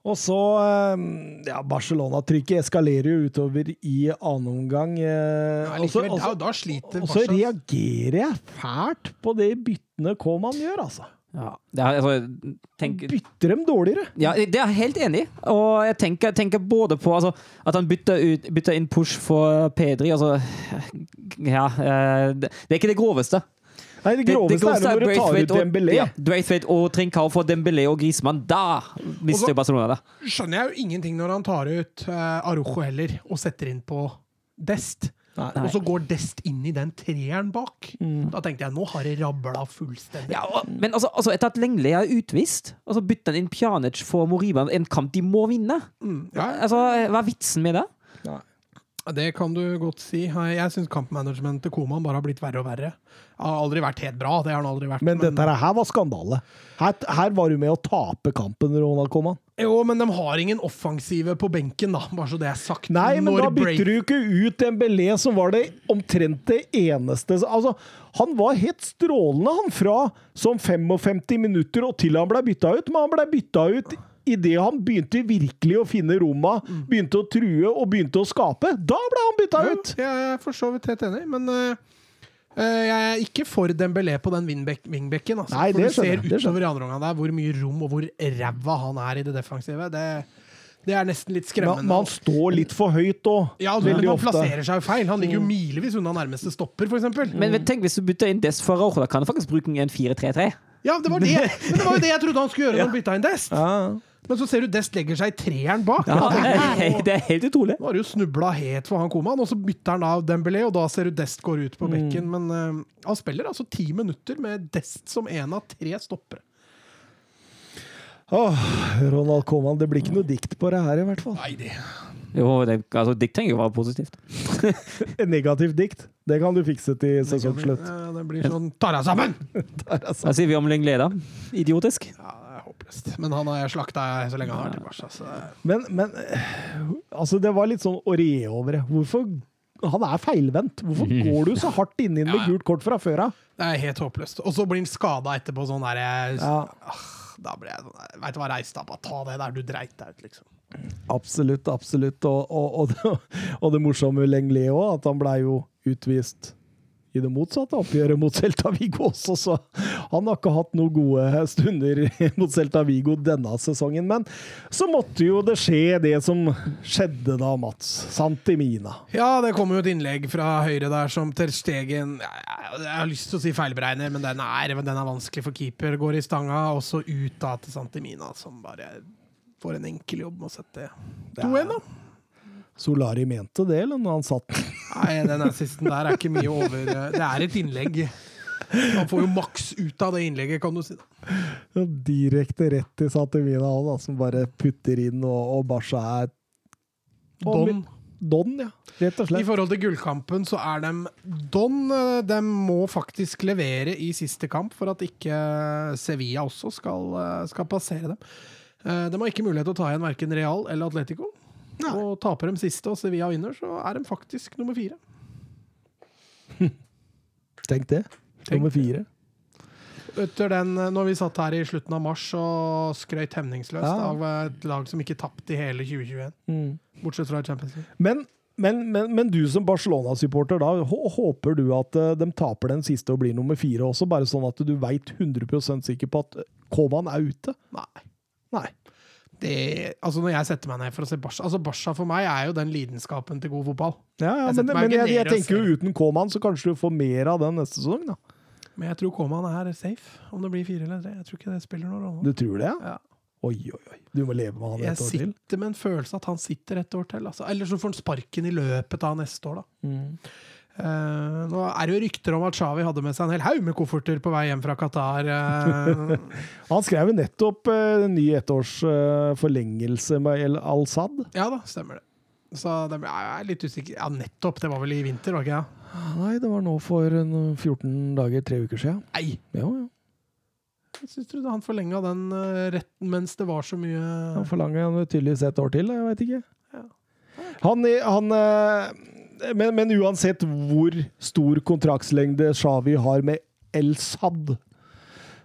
Og så eh, Ja, Barcelona-trykket eskalerer jo utover i annen omgang.
Ja,
og så-
likevel,
og så-
da, da sliter
Og så reagerer jeg fælt på det byttene Koman gjør, altså.
Ja, det er, altså, tenk,
Bytter dem dårligere.
ja, det er jeg helt enig i. Og jeg tenker, tenker både på altså, at han bytter, ut, bytter inn push for Pedri. Altså, ja, eh, det, det er ikke det groveste.
Nei, det groveste er når du tar ut Dembélé.
Ja, Braithwaite og Trincao for Dembélé og Griezmann. Da mister Barcelona det.
skjønner jeg jo ingenting når han tar ut uh, Arojo heller, og setter inn på Dest.
Nei.
Og så går Dest inn i den treeren bak. Da tenkte jeg nå har det rabla fullstendig.
Ja, og, men altså, altså etter at Lenglet er utvist, og så bytter han inn Pjanic for Moriba, en kamp de må vinne.
Mm, ja,
Altså, Hva er vitsen med det?
det kan du godt si. Jeg syns kampmanagementet til Koman bare har blitt verre og verre. Har aldri vært helt bra, det har han aldri vært.
Men dette her var skandale. Her, her var du med å tape kampen, Ronald Koman.
Jo, men de har ingen offensive på benken, da, bare så det er sagt.
Nei, men
Når
da
bytter
bytter du ikke ut Dembélé, som var det omtrent det eneste Altså, han var helt strålende, han, fra som 55 minutter og til han ble bytta ut. Men han ble bytta ut idet han begynte virkelig å finne romma, begynte å true og begynte å skape. Da ble han bytta
Ja,
ut!
Jeg er for så vidt helt enig, men eh, jeg er ikke for Dembélé på den wingback- wingbacken. Altså.
Nei, det
du ser
skjønner jeg, det skjønner
utover i andre omgang der hvor mye rom og hvor ræva han er i det defensive. Det, det er nesten litt skremmende.
men han står litt for høyt òg,
ja, altså, men han
ofte.
plasserer seg jo feil. Han ligger jo milevis unna nærmeste stopper, f.eks.
Men, men tenk hvis du bytter inn Dest for da kan du faktisk bruke en 4-3-3.
Ja, det var det. Men det var jo det jeg trodde han skulle gjøre når han bytta inn Dest.
Ja.
Men så ser du Dest legger seg i treeren bak.
Ja, det, er, det er helt utrolig.
Nå har du snubla helt for han Koman, og så bytter han av Dembélé, og da ser du Dest går ut på bekken. Men uh, han spiller altså ti minutter med Dest som en av tre stoppere.
Åh, Ronald Koman, det blir ikke noe dikt på det her, i hvert fall.
Nei, det
Jo, det, altså, dikt trenger jo være positivt.
Et negativt dikt, det kan du fikse til sesongslutt.
Ja, det blir sånn Ta deg sammen!
Hva sier vi om Lenglet, da? Idiotisk?
Ja, håpløst. Men han har jeg slakta så lenge han har vært i Barca. Så
Men, men altså, det var litt sånn Aurier over det. Hvorfor Han er feilvendt. Hvorfor går du så hardt inn i den med gult kort fra før av?
det er helt håpløst. Og så blir han skada etterpå sånn der
Ja.
Da ble jeg sånn Veit du hva, reis deg opp. Ta det der du dreit deg ut, liksom.
Absolutt, absolutt. Og, og, og, det, og det morsomme med Lenglet òg, at han blei jo utvist i det motsatte oppgjøret mot Celta Vigo også, så han har ikke hatt noen gode stunder mot Celta Vigo denne sesongen. Men så måtte jo det skje, det som skjedde da, Mats. Santimina.
Ja, det kommer jo et innlegg fra høyre der som Ter Stegen Jeg har lyst til å si feilberegner, men den er, den er vanskelig for keeper. Går i stanga, og så ut da til Santimina, som bare får en enkel jobb med å sette 2-1, da.
Solari mente det, eller når han satt
Nei, den assisten der er ikke mye over Det er et innlegg. Han får jo maks ut av det innlegget, kan du si. Ja,
direkte rett til Satemina òg, som bare putter inn, og, og Barca er
Don.
Don, ja. Rett og
I forhold til gullkampen så er de Don eh, de må faktisk levere i siste kamp for at ikke Sevilla også skal, eh, skal passere dem. Eh, De har ikke mulighet til å ta igjen verken Real eller Atletico. Og taper de siste, og Sevilla vinner, så er de faktisk nummer fire.
Tenk det.
Tenk
Nummer fire.
Etter den, eh, når vi satt her i slutten av mars og skrøt hemningsløst
Ja.
av et lag som ikke tapte i hele 2021, bortsett fra Champions League.
Men, men, men, men du som Barcelona-supporter, da håper du at eh, de taper den siste og blir nummer fire også, bare sånn at du veit 100% sikker på at Koman er ute?
Nei.
Nei.
Det, altså når jeg setter meg ned for å se Barca altså Barca for meg er jo den lidenskapen til god fotball.
Ja, ja,
Jeg
men, men jeg, jeg tenker jo uten Koman så kanskje du får mer av den neste sesong, da.
Men jeg tror Koman er safe, om det blir fire eller tre. Jeg tror ikke det spiller noen rolle.
Du tror det? ja?
Ja.
Oi, oi, oi. Du må leve med han
Jeg
et år til.
Jeg sitter med en følelse at han sitter et år til. Altså. Eller så får han sparken i løpet av neste år, da.
Mm.
Eh, nå er det jo rykter om at Shawi hadde med seg en hel haug med kofferter på vei hjem fra Qatar. Uh.
Han skrev jo nettopp uh, ny ettårs forlengelse med El Al-Sad.
ja da, stemmer det. Så det, jeg er litt usikker. Ja, nettopp. Det var vel i vinter, var det ikke det?
Nei, det var nå for en 14 dager, tre uker siden.
Nei!
Ja, ja.
Jeg syns trodde han forlenga den retten mens det var så mye
Han forlanger tydeligvis et år til, jeg veit ikke.
Ja.
Han, han men, men uansett hvor stor kontraktslengde Xavi har med El Sad,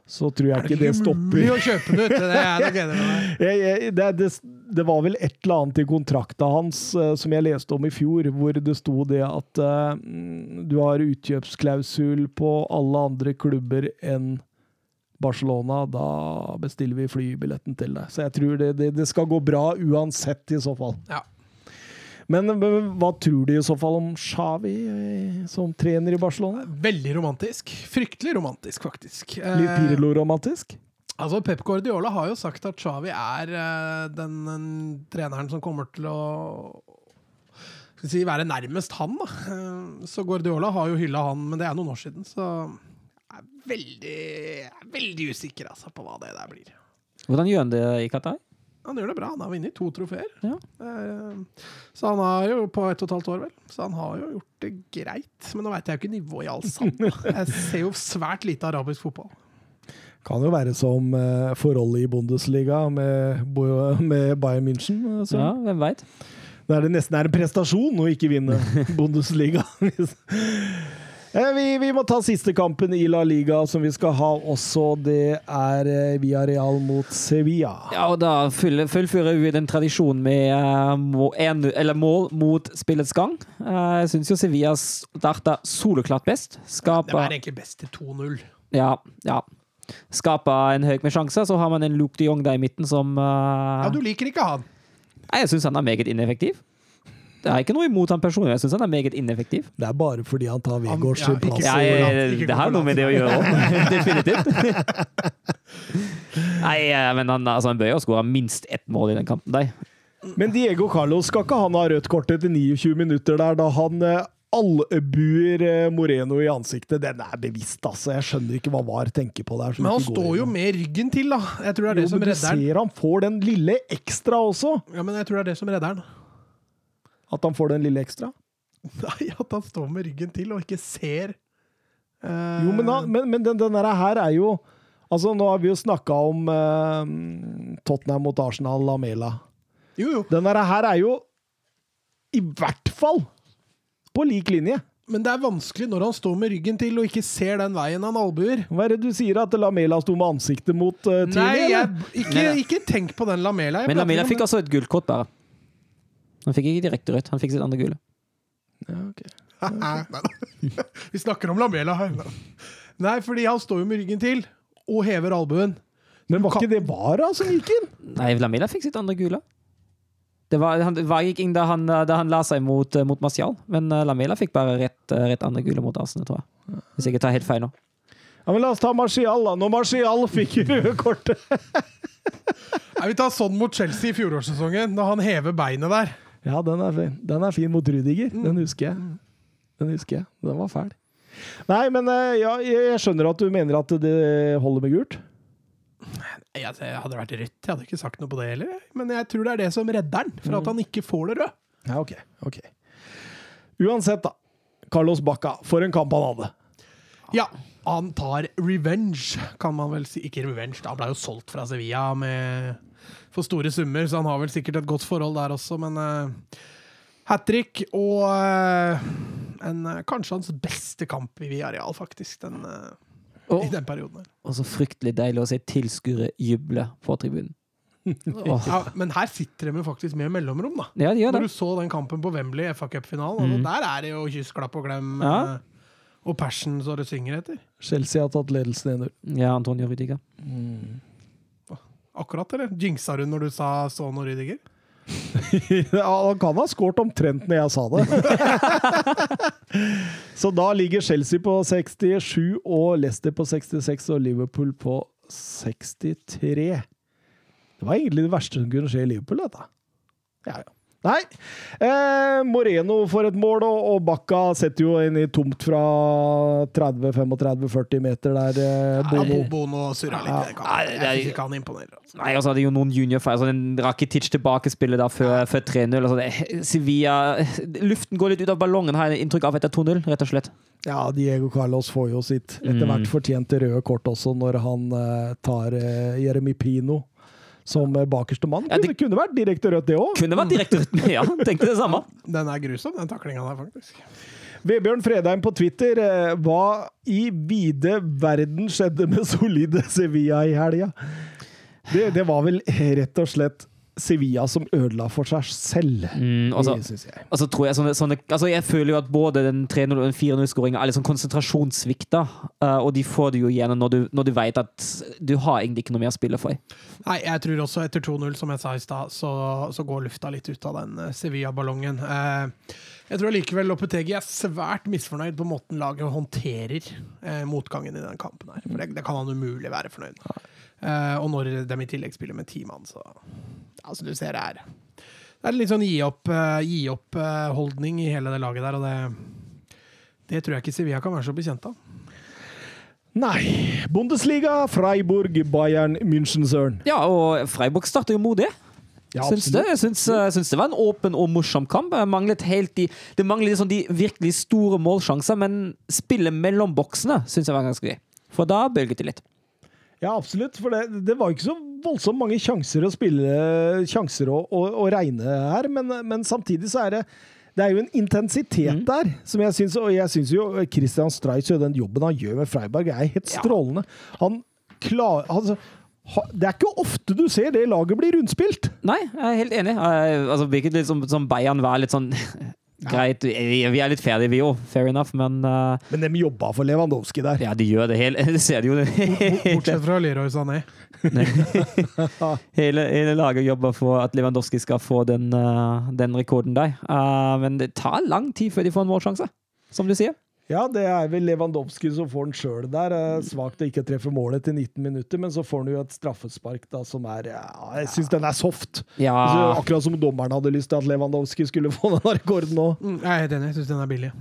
så tror jeg
det
ikke det stopper.
å kjøpe den ute? Det er jeg enig med deg.
Det, det, det var vel et eller annet i kontrakta hans eh, som jeg leste om i fjor, hvor det sto det at mm, du har utkjøpsklausul på alle andre klubber enn Barcelona. Da bestiller vi flybilletten til deg. Så jeg tror det, det, det skal gå bra uansett, i så fall.
Ja.
Men, men hva tror du i så fall om Xavi eh, som trener i Barcelona?
Veldig romantisk. Fryktelig romantisk, faktisk. Eh,
Litt Pirlo-romantisk?
altså Pep Guardiola har jo sagt at Xavi er eh, den, den treneren som kommer til å skal si, være nærmest han. Da. Eh, så Guardiola har jo hylla han, men det er noen år siden, så jeg er veldig, jeg er veldig usikker altså, på hva det der blir.
Hvordan gjør han det i Qatar?
Han gjør det bra. Han har vunnet to trofeer.
Ja.
Eh, Så han har jo på ett og et halvt år, vel. Så han har jo gjort det greit. Men nå veit jeg jo ikke nivået i all sand. Jeg ser jo svært lite arabisk fotball.
Kan jo være som eh, forholdet i Bundesliga med, med Bayern München. eh, så.
Ja, hvem veit?
Da er det nesten er en prestasjon å ikke vinne Bundesliga. Eh, vi, vi må ta siste kampen i La Liga som vi skal ha også. Det er eh, Villarreal mot Sevilla.
Ja, og da full- fullfører vi den tradisjonen med eh, må, en, mål mot spillets gang. Eh, jeg syns jo Sevilla starta soleklart best.
Det
Skaper
er egentlig best til 2-0.
Ja, ja. Skaper en høyt med sjanser, så har man en Luke de Jong der i midten som uh...
Ja, du liker ikke han.
Nei, Jeg syns han er meget ineffektiv. Det er ikke noe imot han personlig, jeg syns han er meget ineffektiv.
Det er bare fordi han tar Vegårds
ja,
plass.
så
Ja, jeg, det har noe med det å gjøre òg. Definitivt. Nei, eh, men han, altså, han bør jo skåre minst ett mål i den kampen der.
Men Diego Carlos skal ikke han ha rødt kort etter 29 minutter der, da han albuer eh, Moreno i ansiktet. Den er bevisst, altså. Jeg skjønner ikke hva VAR tenker på der.
Men han står jo med ryggen til, da. Jeg tror det er det som
du
redder han.
ser han får den lille ekstra også.
Ja, men jeg tror det er det som redder han.
At han får den lille ekstra.
Nei, at han står med ryggen til og ikke ser Uh...
Jo, men, da, men, men den, den der her er jo Altså, nå har vi jo snakka om uh, Tottenham mot Arsenal, Lamela.
Jo, jo.
Den der her er jo i hvert fall på lik linje.
Men det er vanskelig når han står med ryggen til og ikke ser den veien han albuer.
Hva er det du sier? At Lamela sto med ansiktet mot uh,
Nei, jeg, ikke,
Nei, nei.
ikke tenk på den Lamela. Jeg
Men Lamela fikk altså et gullkort, bare. Han fikk ikke direkte rødt, han fikk sitt andre gule.
Ja, ok.
Nei, nei. Vi snakker om Lamela her. Nei, fordi han står jo med ryggen til og hever albuen.
Men var ikke det Vara som gikk inn?
Nei, Lamela fikk sitt andre gule. Det var, han, var gikk inn da han, da han la seg mot, eh, mot Martial, men eh, Lamela fikk bare rett, eh, rett andre gule mot Arsenal, tror jeg. Hvis jeg ikke tar helt feil nå.
Ja, men La oss ta Martial, da. Når Martial fikk røde kortet
Jeg vil ta sånn mot Chelsea i fjorårssesongen, da han hever beinet der.
Ja, den er fin. Den er fin mot Rudiger. Den husker jeg. Den husker jeg. Den var fæl. Nei, men eh, ja, jeg skjønner at du mener at det holder med gult.
Jeg, jeg hadde vært rødt, jeg hadde ikke sagt noe på det heller. Men jeg tror det er det som redder han, for at han ikke får det røde.
Ja, ok. ok. Uansett, da. Carlos Bacca, for en kamp han hadde.
Ja, han tar revenge, kan man vel si. Ikke revenge, han ble jo solgt fra Sevilla med for store summer, så han har vel sikkert et godt forhold der også, men uh, hat trick og uh, en, uh, kanskje hans beste kamp i Viareal, faktisk, den,
Og,
i den perioden. her.
og så fryktelig deilig å se tilskuere juble på tribunen. oh.
Ja, men her sitter de faktisk med mellomrom, da.
Ja, de gjør
Når du så den kampen på Wembley, FA Cup-finalen,
Mm.
der er det jo kyss, klapp og glem.
Ja.
Og passion, så det synger etter.
Chelsea har tatt ledelsen 1-0.
Ja, Antonio Rydiger.
Akkurat, eller? Jinxa hun når du sa sånn og Rydiger?
Han kan ha skåret omtrent når jeg sa det. Så da ligger Chelsea på 67, og Leicester på 66 og Liverpool på 63. Det var egentlig det verste som kunne skje i Liverpool, dette. Ja, ja. Nei. Eh, Moreno får et mål, og, og Bakka setter jo inn i tomt fra 30-35-40 meter der. Eh, Bono.
Bo- Bono surra litt
Ja. det er-
Jeg syns ikke han imponerer. Altså.
Nei, og så hadde jo noen juniorfeil. Altså, den Rakitic tilbakespillet da før, før 3-0. Altså, Sevilla Luften går litt ut av ballongen, har jeg inntrykk av, etter 2-0, rett og slett.
Ja, Diego Carlos får jo sitt etter
Mm.
hvert fortjente røde kort også, når han eh, tar eh, Jeremy Pino som eh, bakerste mann.
Ja, det-
kunne vært direkte rødt, det òg.
Kunne vært direkte rødt, ja. Tenkte det samme.
Den er grusom, den taklinga der, faktisk.
Vebjørn Fredheim på Twitter. eh, Hva i vide verden skjedde med solide Sevilla i helga? Det, det var vel rett og slett Sevilla som ødela for seg selv,
Mm, og så-
det synes jeg.
Altså, tror jeg, sånne, sånne, altså, jeg føler jo at både den 3-0 og den 4-0-skåringa er litt sånn konsentrasjonssvikt. da. Eh, og de får det jo igjen når du, når du vet at du har egentlig ikke noe mer å spille for.
Nei, jeg tror også etter 2-0, som jeg sa i stad, så, så går lufta litt ut av den eh, Sevilla-ballongen. Uh, jeg tror likevel Lopetegi er svært misfornøyd på måten laget håndterer uh, motgangen i den kampen her. For det, det kan han umulig være fornøyd med. Eh, og når de i tillegg spiller med ti mann, så Altså, du ser det her. Det er litt sånn gi opp-holdning opp, eh, holdning i hele det laget der, og det, det tror jeg ikke Sevilla kan være så bekjent av.
Nei. Bundesliga, Freiburg, Bayern, München, Søren.
Ja, og Freiburg starter jo modig.
Ja,
syns det. Jeg syns, eh, syns det var en åpen og morsom kamp. Jeg manglet helt de, det manglet liksom de virkelig store målsjanser, men spillet mellom boksene syns jeg var ganske gøy. For da bølget det litt.
Ja, absolutt. For det, det var ikke så voldsomt mange sjanser å spille Sjanser å, å, å regne her, men, men samtidig så er det det er jo en intensitet der som jeg syns Og jeg syns jo Christian Streich og den jobben han gjør med Freiberg, er helt
Ja.
strålende. Han klar, altså, det er ikke ofte du ser det laget bli rundspilt.
Nei, jeg er helt enig. Eh, altså, virket litt som, som Bayern var litt sånn Greit, vi er litt ferdige, vi òg. Fair enough, men uh,
Men de jobba for Lewandowski der.
ja, de gjør det hele Det ser de jo.
Bortsett fra Leroy Sané.
hele, hele laget jobber for at Lewandowski skal få den, uh, den rekorden der. Uh, men det tar lang tid før de får en målsjanse, som du sier.
Ja, det er vel Lewandowski som får den sjøl der. Svakt å ikke treffe målet til 19 minutter, men så får han jo et straffespark da som er ja, Jeg syns den er soft.
Ja,
Altså, akkurat som dommeren hadde lyst til at Lewandowski skulle få den rekorden òg.
Mm, jeg er helt enig, jeg syns den er billig.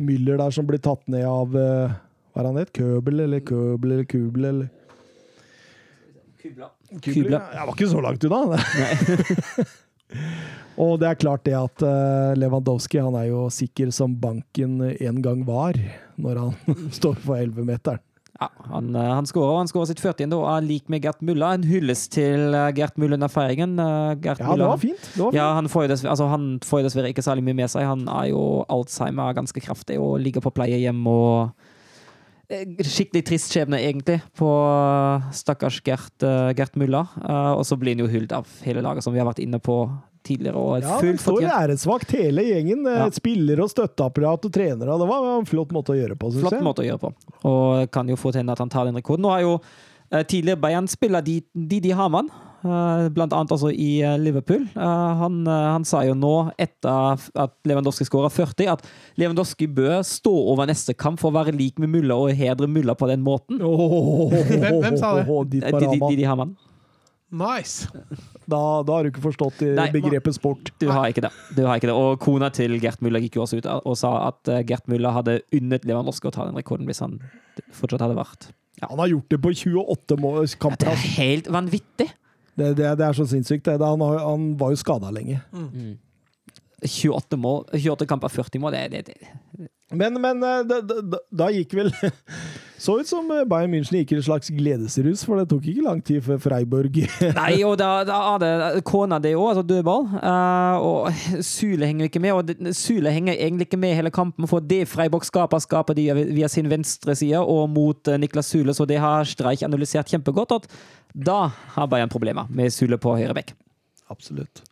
Müller der som blir tatt ned av eh, Hva er han het? Købel eller Købel eller Kubel eller
Kubla.
Kubla. Ja, Jeg var ikke så langt unna. Og det er klart det at eh, Lewandowski han er jo sikker som banken en gang var, når han står for 11-meteren.
Ja, han, eh, han skårer, han skårer sitt 40. og er lik med Gert Mulla. En hyllest til eh, Gert Mulla under feiringen. Gert
Ja, det var fint. Det var fint.
Ja, han får, jo dessverre, altså, han får jo dessverre ikke særlig mye med seg. Han er jo Alzheimer ganske kraftig og ligger på pleiehjem og Skikkelig trist skjebne, egentlig, på eh, stakkars Gert, eh, Gert Mulla. Eh, og så blir han jo hyllet av hele laget, som vi har vært inne på tidligere. Og
Ja,
fullt
står æresvakt hele gjengen. eh,
Ja.
Spillere og støtteapparat og trenere. Det var en flott måte å gjøre på, syns
Flott måte å gjøre på. Og kan jo få til at han tar den rekorden. Nå har jo eh, tidligere Bayern-spiller Didi Hamann, eh, blant annet altså i eh, Liverpool, eh, han, eh, han sa jo nå, etter at Lewandowski skåra 40, at Lewandowski bør stå over neste kamp for å være lik med Mulla og hedre Mulla på den måten.
Hvem- hvem sa det?
Eh, Didi. Didi
Nice!
Da, da har du ikke forstått
Nei,
begrepet sport.
Du har ikke det. Du har ikke det. Og kona til Gert Mulla gikk jo også ut og sa at eh, Gert Mulla hadde unnet Lewandowski å ta den rekorden hvis han fortsatt hadde vært
Han har gjort det på 28 mål,
Det er helt vanvittig!
Det, det, det er så sinnssykt. Det. Han, har, han var jo skada lenge.
28, mål, 28 kamper, 40 mål. Det, det, det.
Men, men eh, da, da, da gikk vel Så ut som eh, Bayern München gikk i en slags gledesrus, for det tok ikke lang tid før Freiburg
Nei, og da, da er det kona di òg, altså dødball. Eh, og Sule henger ikke med. Og Sule henger egentlig ikke med hele kampen, for det Freiburg skaper, skaper de via sin venstre side og mot eh, Niklas Sule, så det har Streich analysert kjempegodt. At da har Bayern problemer med Sule på høyre bekk.
Absolutt.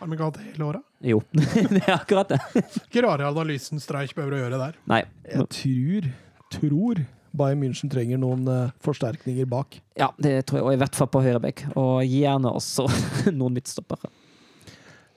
Har vi galt hatt hele året?
Jo, det er akkurat det.
Ikke rare analysen Streich behøver å gjøre der.
Nei.
Jeg tror, tror Bayern München trenger noen eh, forsterkninger bak.
Ja, det tror jeg, og i hvert fall på høyrebekk. Og gjerne også noen midtstoppere.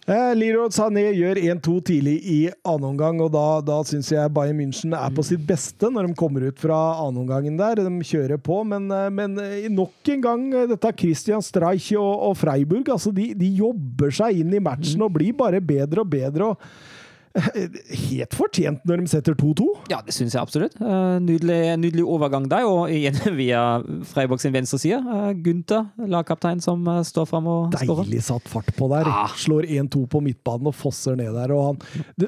Eh, Leroy Sané gjør 1-2 tidlig i annen omgang, og da, da syns jeg Bayern München er på sitt beste når de kommer ut fra annenomgangen der. De kjører på, men, eh, men eh, nok en gang eh, dette er Christian Streich og, og Freiburg. Altså, de, de jobber seg inn i matchen og blir bare bedre og bedre. og Helt fortjent når de setter 2-2.
Ja, det syns jeg absolutt. Eh, nydelig, nydelig overgang der, og igjen via Freiburg sin venstre side. Uh, Gunther, lagkaptein, som eh, står fram og skårer.
Deilig satt fart på der.
Ja.
Slår 1-2 på midtbanen og fosser ned der. Og han,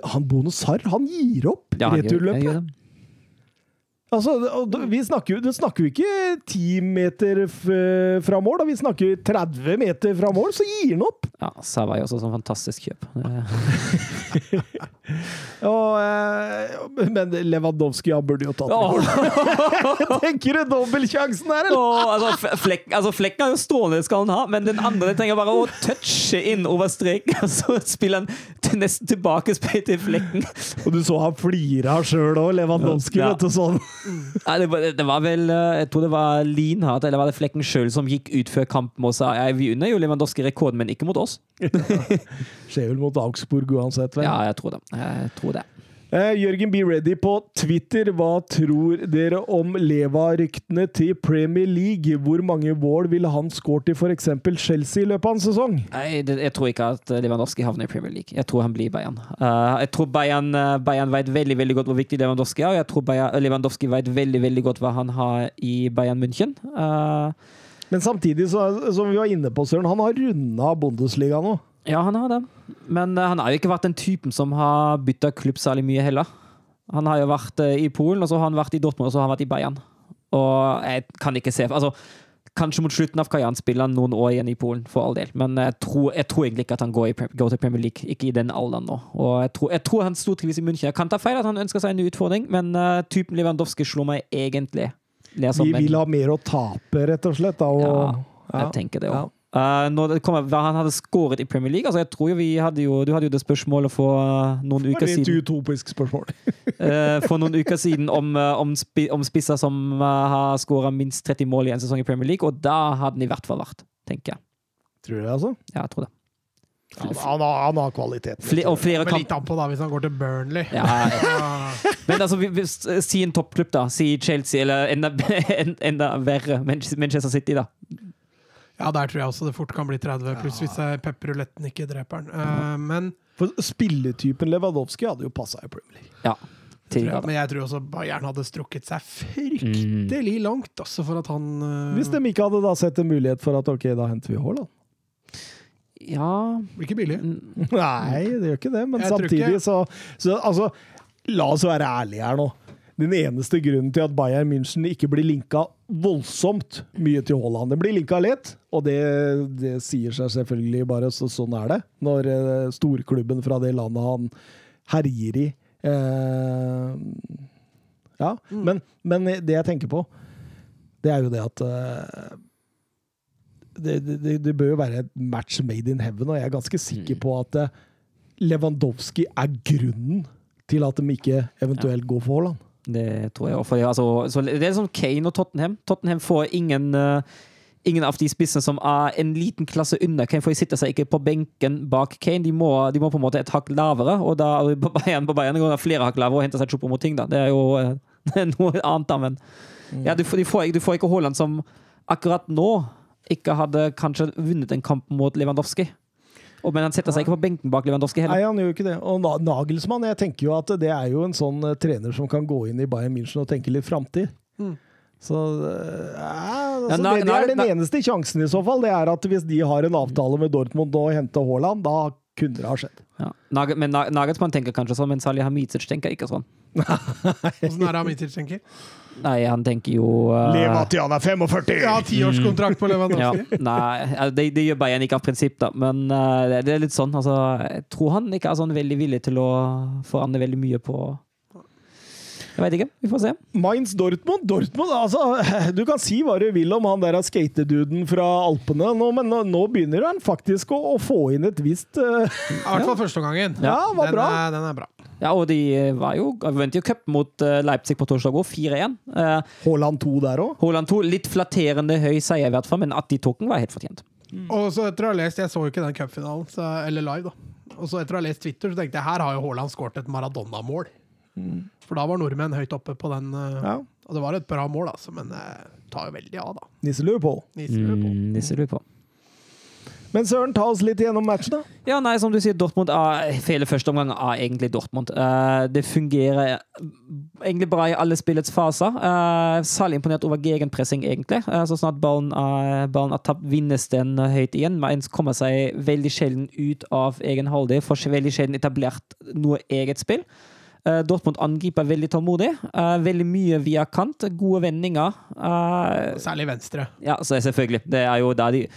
han han Bonusar, han gir opp
Ja,
returløpet. Altså, vi snakker jo, snakker ikke 10 meter fra mål, da. vi snakker 30 meter fra mål, så gir han opp!
Ja, Savai også sånn fantastisk kjøp.
Og, eh, men Lewandowski han burde jo tatt den.
Åh,
Tenker du dobbeltsjansen her, eller?
åh, altså, Flek, altså, Flekken er jo strålende, skal han ha, men den andre trenger bare å touche inn over streken, og så spiller han til nesten tilbake til Flekken.
Og du så han flira sjøl òg, Lewandowski.
Ja.
vet du, sånn.
Nei, det, var, det var vel eh, Jeg tror det var Linhardt, eller var det Flekken sjøl, som gikk ut før kampen og sa ja, vi unner jo Lewandowski rekorden, men ikke mot oss.
Skjer vel mot Augsburg uansett, vel.
Ja, jeg tror det. Jeg tror det.
Eh, Jørgen Be Ready på Twitter. Hva tror dere om Leva-ryktene til Premier League? Hvor mange mål ville han skåret i f.eks. Chelsea i løpet av en sesong?
Nei, jeg tror ikke at Lewandowski havner i Premier League. Jeg tror han blir Bayern. Eh, jeg tror Bayern, eh, Bayern vet veldig veldig godt hvor viktig Lewandowski er, og jeg tror Bayern, Lewandowski vet veldig veldig godt hva han har i Bayern München. Eh,
Men samtidig, så, som vi var inne på, Søren, han har runda Bundesliga nå.
Ja, han har det. Men eh, han har jo ikke vært den typen som har bytta klubb særlig mye heller. Han har jo vært eh, i Polen, og så har han vært i Dortmund, og så har han vært i Bayern. Og jeg kan ikke se altså, Kanskje mot slutten av karrieren spiller han noen år igjen i Polen, for all del. Men jeg tror, jeg tror egentlig ikke at han går, i, går til Premier League, ikke i den alderen nå. Og jeg tror, jeg tror han stortrives i München. Jeg kan ta feil at han ønsker seg en ny utfordring, men uh, typen Lewandowski slår meg egentlig
Vi vil ha mer å tape, rett og slett. Da, og,
Ja, jeg tenker det òg. Det kommer, hva han hadde skåret i Premier League altså jeg tror jo vi hadde jo, Du hadde jo det spørsmålet for uh, noen
Det
uker
var et
siden.
utopisk spørsmål.
uh, for noen uker siden om, eh, om, spi, om spisser som eh, har skåra minst 30 mål i en sesong i Premier League, og da hadde han i hvert fall vært, tenker jeg.
Tror du det, altså?
Ja, jeg tror det.
Han, han, har, han har kvalitet.
Fle, og flere
Men litt an på da, hvis han går til Burnley.
Ja, ja. Men altså, vi, vi, si en toppklubb, da. Si Chelsea, eller enda, enda verre Manchester Manchester City, da.
Ja, der tror jeg også det fort kan bli 30, pluss hvis pepperuletten ikke dreper den. Eh, men,
For spilletypen Lewandowski hadde jo passa i Premier League.
Ja.
Jeg, men jeg tror også Bayern hadde strukket seg fryktelig langt også for at han uh,
Hvis de ikke hadde da sett en mulighet for at ok, da henter vi Haaland.
ja
Blir ikke billig.
Nei, det gjør ikke det, men
Jeg
samtidig så, så Altså, la oss være ærlige her nå. Den eneste grunnen til at Bayern München ikke blir linka voldsomt mye til Haaland Det blir linka lett, og det, det sier seg selvfølgelig bare så sånn er det. Når eh, storklubben fra det landet han herjer i eh, Ja, men, men det jeg tenker på, det er jo det at eh, det, det, det bør jo være et match made in heaven, og jeg er ganske sikker på at eh, Lewandowski er grunnen til at de ikke eventuelt går for Haaland.
Det tror jeg også. Altså, så det er som Kane og Tottenham. Tottenham får ingen, uh, ingen av de spissene som er en liten klasse under Kane, for de sitter seg ikke på benken bak Kane. De må, de må på en måte et hakk lavere, og da på Bayern, på Bayern går flere hakk lavere og henter seg Chopo mot ting. da. Det er jo uh, er noe annet, da, men ja, du, får, du får ikke Haaland som akkurat nå ikke hadde kanskje vunnet en kamp mot Lewandowski. Og, men han setter seg ikke på benken bak Lewandowski heller.
Nei, han gjør ikke det. Og Nagelsmann, jeg tenker jo at det er jo en sånn eh, trener som kan gå inn i Bayern München og tenke litt framtid.
Mm.
Så eh, ja, altså,
Ja,
det, det er den eneste sjansen i så fall. Det er at hvis de har en avtale med Dortmund og henter Haaland, da kunne det ha skjedd.
Ja. Nag- Men Nagelsmann tenker kanskje sånn, men Salih Hamidzic tenker ikke sånn.
Åssen er det Amitic tenker?
Nei, han tenker jo uh,
Leva til han er 45!
Ja, tiårskontrakt på
ja, nei, det, det gjør Bayern ikke av prinsipp, da. Men uh, det, er litt sånn, altså Jeg tror han ikke er sånn veldig villig til å forandre veldig mye på Jeg veit ikke. Vi får se.
Mainz Dortmund Dortmund, altså Du kan si hva du vil om han der skateduden fra Alpene, nå, men nå, nå begynner han faktisk å, å få inn et visst eh,
I hvert fall førsteomgangen.
Ja,
den, er- den er bra.
Ja, og de var jo vant jo cup mot eh, Leipzig på torsdag òg, 4-1. Uh,
Haaland 2 der òg.
Haaland 2, litt flatterende høy seier, i hvert fall, men at de tok den, var helt fortjent.
Og så etter å ha lest, Jeg så jo ikke den cupfinalen, så- eller live, da. Og så etter å ha lest Twitter, så tenkte jeg her har jo Haaland skåret et Maradona-mål. For da var nordmenn høyt oppe på den. eh,
Ja.
Og det var et bra mål, altså, men det tar jo veldig av, da.
Nisselue på.
Niser på.
Mm, nisse.
Men Søren, ta oss litt gjennom matchen, da.
Ja, nei, som du sier, Dortmund er Hele første omgang er egentlig Dortmund. Uh, det fungerer egentlig bra i alle spillets faser. Uh, særlig imponert over gegenpressing, egentlig. Uh, så snart ballen er, ballen er tapt, vinnes den høyt igjen. Man kommer seg veldig sjelden ut av egen halvdel, får veldig sjelden etablert noe eget spill. Eh, Dortmund angriper veldig tålmodig. eh, veldig mye via kant. Gode vendinger. Eh,
Særlig venstre.
ja, så selvfølgelig. Det er jo der de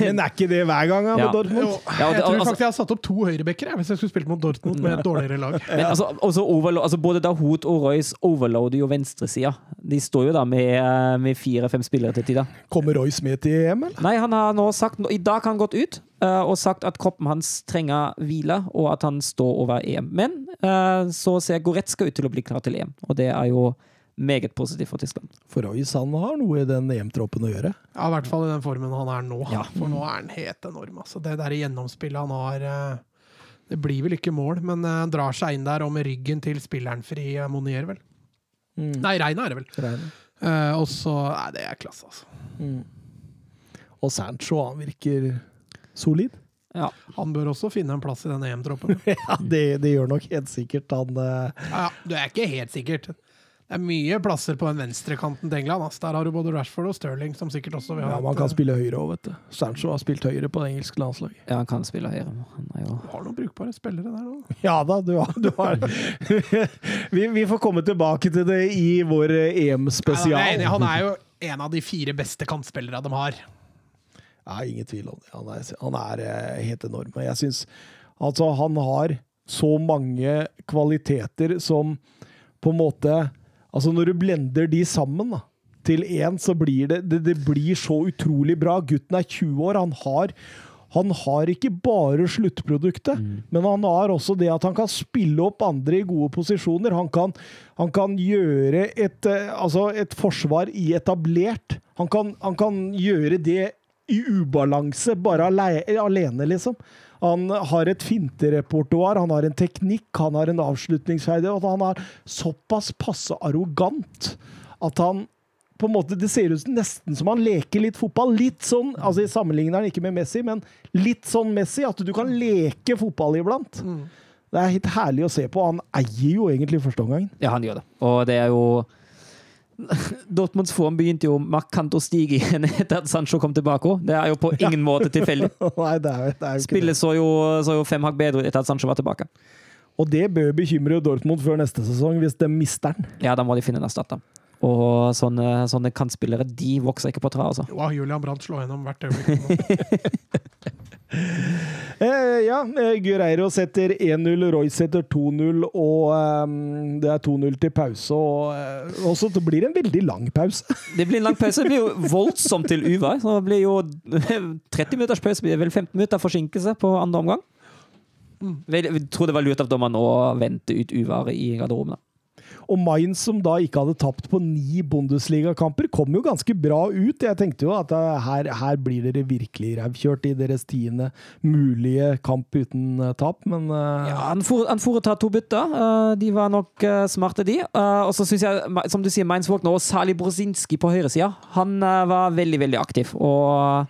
Men er ikke det hver gang da, med
Ja.
Dortmund?
Ja, det,
jeg tror
altså-
faktisk jeg har satt opp to høyrebacker jeg, hvis jeg skulle spilt mot Dortmund med et dårligere lag.
Men altså, også overlo- altså både Dahoud og Royce overloader jo venstresida. De står jo da med, eh, med fire-fem spillere til tida.
Kommer Royce med til EM, eller?
Nei, han har nå sagt I dag har han gått ut eh, og sagt at kroppen hans trenger hvile, og at han står over EM. Men eh, så ser Goretzka ut til å bli klar til EM, og det er jo meget positivt for Tyskland.
For Royce han har noe i den EM-troppen å gjøre.
Ja, I hvert fall i den formen han er nå.
Ja.
For nå er han helt enorm. Altså. Det der gjennomspillet han har eh, Det blir vel ikke mål, men eh, han drar seg inn der og med ryggen til spilleren fri eh, Monier, vel. Nei, Reina er det vel. Eh, og så Nei, det er klasse, altså.
Og Sancho, han virker solid.
Ja.
Han bør også finne en plass i den EM-troppen.
Ja, det, det gjør nok helt sikkert han uh...
Ja, ja, det er ikke helt sikkert. Det er mye plasser på den venstrekanten til England. Altså. Der har du både Rashford og Sterling, som sikkert også vil ha
Ja, man kan
eh,
spille høyre òg, vet du. Sancho har spilt høyre på det engelske landslaget.
ja, han kan spille høyre. Han er jo
har noen brukbare spillere der òg.
Ja da, du har, du har. vi, vi får komme tilbake til det i vår
er
EM-spesial.
Han er jo en av de fire beste kantspillerne de har.
Ja, ingen tvil om det. Han er, han er eh, helt enorm. Og jeg syns altså han har så mange kvaliteter som på en måte Altså, når du blender de sammen da, til én, så blir det, det Det blir så utrolig bra. Gutten er 20 år. Han har han har ikke bare sluttproduktet, men han har også det at han kan spille opp andre i gode posisjoner. Han kan, han kan gjøre et, eh, altså et forsvar i etablert. Han kan, han kan gjøre det i ubalanse, bare alene, liksom. Han har et finterepertoar, han har en teknikk, han har en avslutningsferdighet, og han er såpass passe arrogant at han på en måte, Det ser ut som nesten som han leker litt fotball. Litt sånn, altså Jeg sammenligner han ikke med Messi, men litt sånn Messi. At du kan leke fotball iblant. Det er helt herlig å se på. Han eier jo egentlig første omgang.
Ja, han gjør det. Og det er jo Dortmunds form begynte jo markant å stige igjen etter at Sancho kom tilbake. Det er jo på ingen måte tilfeldig. Spillet så jo, så jo fem hakk bedre ut etter at Sancho var tilbake.
Og det bør bekymre Dortmund før neste sesong, hvis de mister den.
Ja, da må de finne en erstatter. Og sånne, sånne kantspillere, de vokser ikke på tre, altså.
Wow, Julian Brandt slår gjennom hvert øyeblikk.
Eh, ja, Gureiro setter 1-0, Roy setter 2-0, og eh, det er 2-0 til pause. Og, eh, og så blir det en veldig lang pause.
Det blir en lang pause. Det blir jo voldsomt til uvær. Så det blir jo 30 minutters pause. blir vel 15 minutter forsinkelse på andre omgang. Jeg tror det var lurt av dommeren å vente ut uværet i garderoben.
Og Mainz, som da ikke hadde tapt på ni Bundesliga-kamper, kom jo ganske bra ut. Jeg tenkte jo at eh, her, her blir dere virkelig rævkjørt i deres tiende mulige kamp uten eh, tap, men uh...
Ja, han for- han to bytter. Uh, De var nok uh, smarte, de. Og så syns jeg, som du sier, Mainz våkner, og Sali Brozinski på høyresida. Han var veldig, veldig aktiv og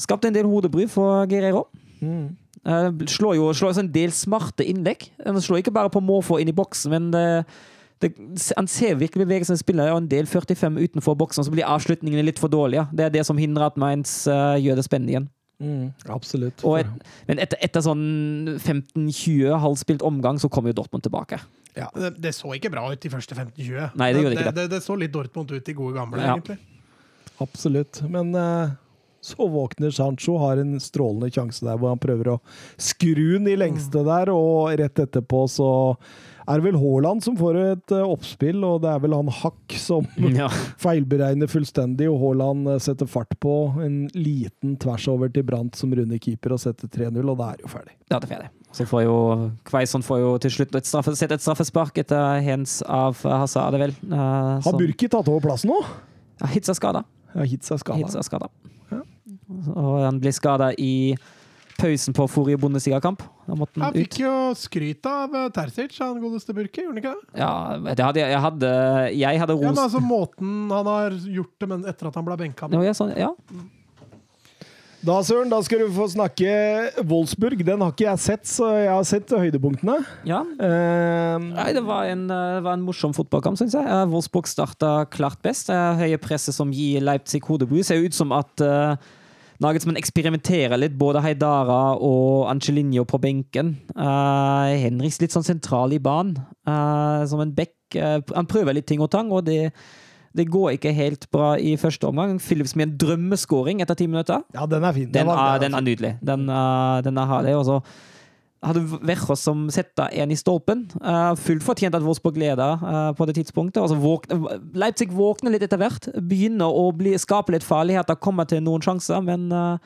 skapte en del hodebry for Guerrero. Uh, Slår jo slår en del smarte innlegg. Han slår ikke bare på måfå inn i boksen, men det, det, han ser virkelig bevegelsene spiller, og en del 45 utenfor boksen, så blir avslutningene litt for dårlige. Det er det som hindrer at Mainz uh, gjør det spennende igjen.
mm, absolutt.
Og et, men etter, etter sånn 15-20 halvspilt omgang, så kommer jo Dortmund tilbake.
Det, det så ikke bra ut de første 15-20.
Nei, det gjorde ikke
det. Det, det så litt Dortmund ut i gode gamle,
Ja.
egentlig.
Absolutt. Men uh så våkner Sancho, har en strålende sjanse der hvor han prøver å skru den i lengste der, og rett etterpå så er det vel Haaland som får et eh, oppspill, og det er vel han Hakk som
Ja.
feilberegner fullstendig, og Haaland eh, setter fart på en liten tvers over til Brandt som runder keeper og setter 3-0, og da er det jo ferdig.
Ja, det er ferdig. Så får jo Kveison får jo til slutt et straffe, sett et straffespark etter hens av Hazard, vel. Uh,
Har Burki tatt over plassen nå?
Ja, Hitz er skada.
Ja, Hitz er skada.
Ja. skada. Og han blir skada i pausen på forrige Bundesliga-kamp.
Han
fikk ut.
jo skryt av eh, Terzic, han godeste Burke, gjorde han ikke det?
Ja, det hadde jeg, hadde Jeg hadde
Ja, men altså Måten han har gjort det men etter at han ble benka
Ja, ja, sånn, ja.
Da, Søren, da skal du få snakke Wolfsburg. Den har ikke jeg sett, så jeg har sett høydepunktene.
ja.
Uh,
Nei, det var en, eh, det var en morsom fotballkamp, syns jeg. Eh, Wolfsburg starta klart best. Det høye presset som gir Leipzig hodebry. Ser ut som at uh, Nagelsmann eksperimenterer litt, både Heidara og Angelinho på benken. Uh, Henriks litt sånn sentral i banen, uh, som en back. Uh, han prøver litt ting og tang, og det, det går ikke helt bra i første omgang. Philips med en drømmeskåring etter ti minutter.
ja, den er fin.
Den
var-
er, den er nydelig. Den, den er herlig. Og så hadde Verchos som setter en i stolpen. Uh, fullt fortjent at Wolfsburg leder uh, på det tidspunktet. Altså, våkne, Leipzig våkner litt etter hvert. Begynner å bli, skape litt farligheter, kommer til noen sjanser, men uh,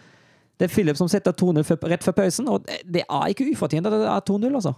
det er Philip som setter 2-0 rett før pausen, og det- er ikke ufortjent at det er 2-0, altså.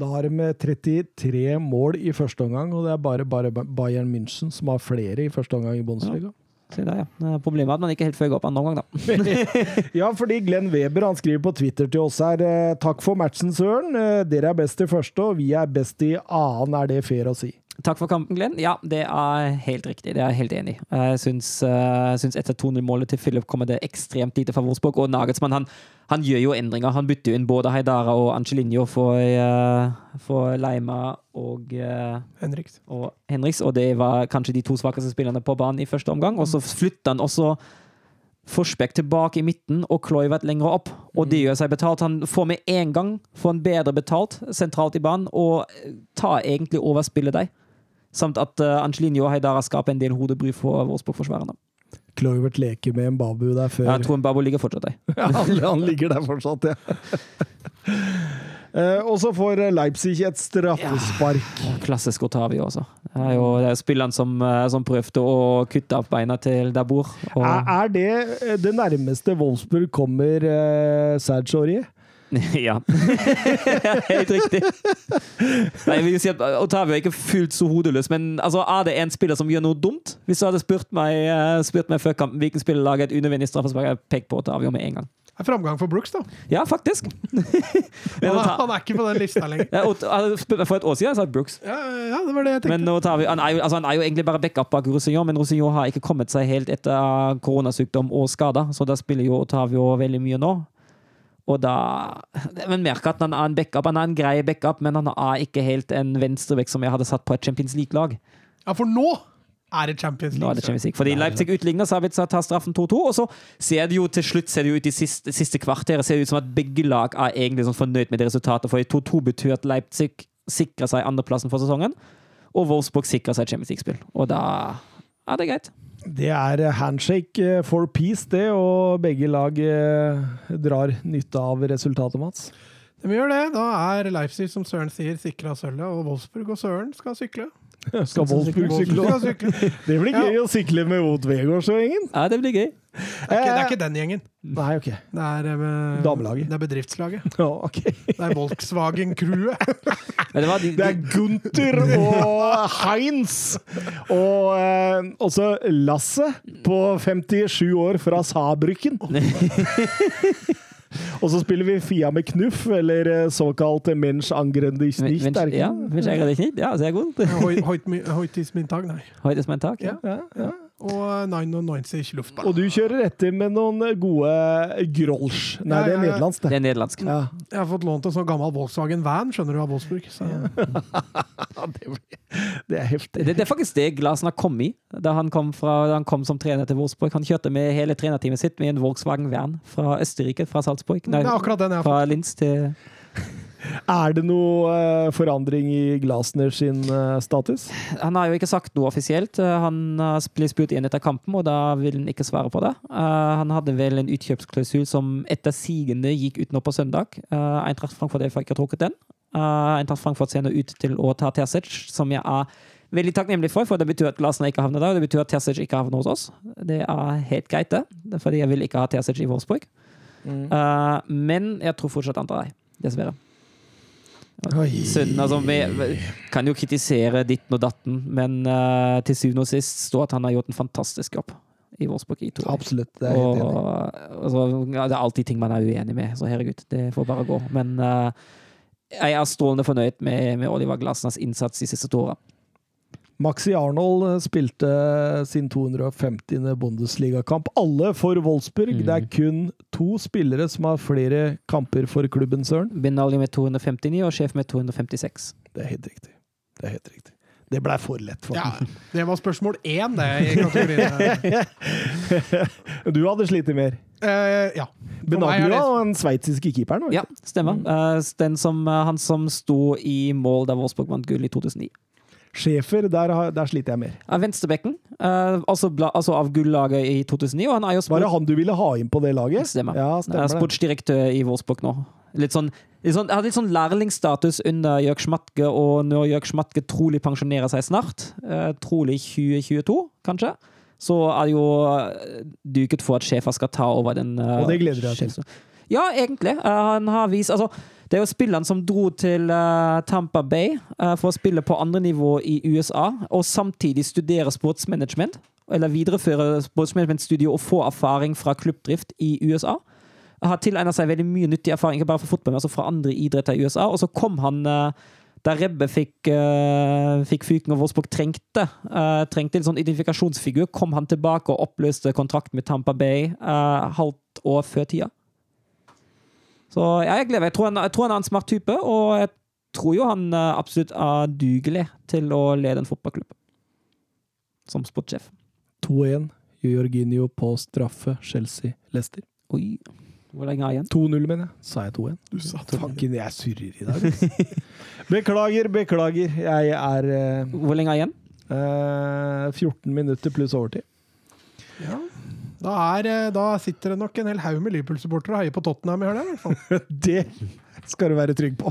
Da har de 33 mål i første omgang, og det er bare, bare Bayern München som har flere i første omgang i Bundesliga.
Se der, ja. Problemet er at man ikke helt følger opp han noen gang, da.
Ja, fordi Glenn Weber han skriver på Twitter til oss her eh, Takk for matchen, Søren. Eh, Dere er best i første, og vi er best i annen. Er det fair å si?
Takk for kampen, Glenn. Ja, det er helt riktig. Det er jeg helt enig i. Jeg syns, eh, etter 2-0-målet til Philip kommer det ekstremt lite Wolfsburg. Og Nagelsmann han, han gjør jo endringer. Han bytter jo inn både Heidara og Angelinho for, eh, for Leima og, eh,
Henriks.
og Henriks, og det var kanskje de to svakeste spillerne på banen i første omgang. Og så flytter han også Forsbekk tilbake i midten og Kloivert lenger opp. Og det gjør seg betalt. Han får med en gang får han bedre betalt sentralt i banen og tar egentlig over spillet deg. Samt at uh, Angelino og Haidara skaper en del hodebry for Wolfsburg-forsvarerne.
Kluivert leker med en babu der før.
Jeg tror Mbabo ligger fortsatt der.
Ja, han, han ligger der fortsatt, ja. Uh, og så får Leipzig et straffespark.
Klassisk Otavio også. Det er jo det er spilleren som, eh, som prøvde å kutte av beina til Dabur.
Er, er det eh, det nærmeste Wolfsburg kommer uh, Serge Aurier?
ja. Helt riktig. Nei, jeg vil si at Otavio er ikke fullt så hodeløs, men altså, er det en spiller som gjør noe dumt? Hvis du hadde spurt meg, eh, spurt meg før kampen hvilken spiller lager et unødvendig straffespark, hadde jeg pekt på Otavio med en gang.
Det er framgang for Brooks, da.
Ja, faktisk.
Han er, han er ikke på den lista lenger.
Meg for et år siden, har jeg jeg Brooks.
Ja, ja, det var det jeg tenkte.
Men Otavio, han, er jo, altså, han er jo egentlig bare backup bak Roussillon, men Roussillon har ikke kommet seg helt etter koronasykdom og skader, så da spiller jo Otavio veldig mye nå. Og da Men merker at han er en backup. Han er en grei backup, men han er ikke helt en venstrebekk som jeg hadde satt på et Champions League-lag.
Ja, for nå er det Champions
Nå er
League.
det Champions League. Fordi Leipzig utligner, Sabitzer tar straffen 2-2, og så ser det jo til slutt ser det jo ut i siste, siste kvarteret ser det ut som at begge lag er egentlig sånn fornøyd med det resultatet. For 2-2 betyr at Leipzig sikrer seg andreplassen for sesongen, og Wolfsburg sikrer seg Champions League-spill. Og da er det greit.
Det er handshake eh, for peace, det, og begge lag eh, drar nytte av resultatet, Mats.
De gjør det. Da er Leipzig, som Søren sier, sikra sølvet, og Wolfsburg og Søren skal sykle.
Skal Wolfsburg sykle? Det blir gøy å sykle med Wout Vegårs og gjengen.
Ja, det blir gøy.
Det er ikke, det er ikke den gjengen.
Nei, ok.
Det er, eh,
Damelaget.
det er bedriftslaget.
Ja, ok.
Det er Volkswagen-crewet.
Det de,
Det er Gunther og Heinz og eh, også Lasse på 57 år fra Saarbrücken. Og så spiller vi Fia med knuff, eller eh, såkalt Mensch angrende
Men-
Ja,
men-
er det
Ja, så er det Ja, sehr gut.
Hoit- Hoit- Hoitis Mintag, nei.
Heute en tak. Ja.
Ja.
Ja, ja.
Og 99 Luftball.
Og du kjører etter med noen gode Grolsch. Nei,
Ja,
det er
ja, ja.
nederlandsk,
Det
det.
er nederlandsk.
Ja.
Jeg har fått lånt en sånn gammel Volkswagen Van, skjønner du, av Wolfsburg. Så.
det, blir- det er heftig.
Det, det er faktisk det Glasen har kommet i da han kom, fra, da han kom som trener til Wolfsburg. Han kjørte med hele trenerteamet sitt med en Volkswagen Van fra Østerrike, fra Salzburg. Nei,
Det er akkurat den jeg har fått.
fra Linz til
Er det noe eh, forandring i Glasner sin eh, status?
Han har jo ikke sagt noe offisielt. Eh, Han blitt spurt inn etter kampen, og da vil han ikke svare på det. Han hadde vel en utkjøpsklausul som etter sigende gikk ut nå på søndag. Eintracht Frankfurt har ikke trukket den. Eintracht Frankfurt ser nå ut til å ta Terzic, som jeg er veldig takknemlig for, for det betyr at Glasner ikke havner der, og det betyr at Terzic ikke havner hos oss. Det er helt greit, det. Fordi jeg vil ikke ha Terzic i Wolfsburg. Eh, men jeg tror fortsatt han tar deg, dessverre. Synd, altså, vi, kan jo kritisere ditten og datten, men uh, til syvende og sist står at han har gjort en fantastisk jobb i Wolfsburg i to.
Absolutt. Det er helt
Og, altså, det er alltid ting man er uenig med, så herregud, det får bare gå. Men uh, jeg er strålende fornøyd med, med Oliver Glasnas innsats de siste to åra.
Maxi Arnold eh, spilte sin 250. Bundesligakamp. Alle for Wolfsburg.
Mm.
Det er kun to spillere som har flere kamper for klubben, Søren.
Benali med 259 og sjef med 256.
Det er helt riktig. Det er helt riktig. Det blei for lett for
Ja, det var spørsmål én, det. i kategorien.
Du hadde slitt mer.
Uh, ja. Meg er
Benaglia og den sveitsiske keeperen.
Ja, stemmer. Eh, den som, uh, han som sto i mål da Wolfsburg vant gull i 2009.
Schäfer, der, der sliter jeg mer.
Venstrebekken, uh, altså, altså av gullaget i 2009. Og han er jo
Var det han du ville ha inn på det laget?
Stemmer.
Ja, stemmer det.
sportsdirektør i Wolfsburg nå. Litt sånn, litt sånn, hadde litt sånn lærlingstatus under Jørg Schmatke, og når Jørg Schmatke trolig pensjonerer seg snart, uh, trolig 2022, kanskje, så er det jo eh, duket for at sjefer skal ta over den.
Og det gleder jeg til.
Ja, egentlig. Han har vist altså, Det er jo spilleren som dro til eh, Tampa Bay eh, for å spille på andre nivå i USA, og samtidig studere sportsmanagement. Eller videreføre sportsmanagementstudiet og få erfaring fra klubbdrift i USA. Har tilegnet seg veldig mye nyttig erfaring, ikke bare fra fotball, men også fra andre idretter i USA. Og så kom han eh, da Rebbe fikk, uh, fikk fyken og Wolfsburg trengte, uh, trengte en sånn identifikasjonsfigur, kom han tilbake og oppløste kontrakt med Tampa Bay uh, halvt år før tida. Så ja, jeg gleder meg. Jeg tror, han, jeg tror han er en smart type, og jeg tror jo han eh, absolutt er dugelig til å lede en fotballklubb. Som sportssjef.
2-1. Jorginho på straffe. Chelsea. Leicester.
Oi. Hvor lenge er igjen?
2-0, mener jeg. Sa jeg 2-1?
Du sa
Fanken, jeg surrer i dag. beklager, beklager. Jeg er uh,
Hvor lenge er igjen?
Uh, 14 minutter pluss overtid.
Ja. Da, er, eh, da sitter det nok en hel haug med Liverpool-supportere og heier på Tottenham. I hvert fall.
Det skal du være trygg på.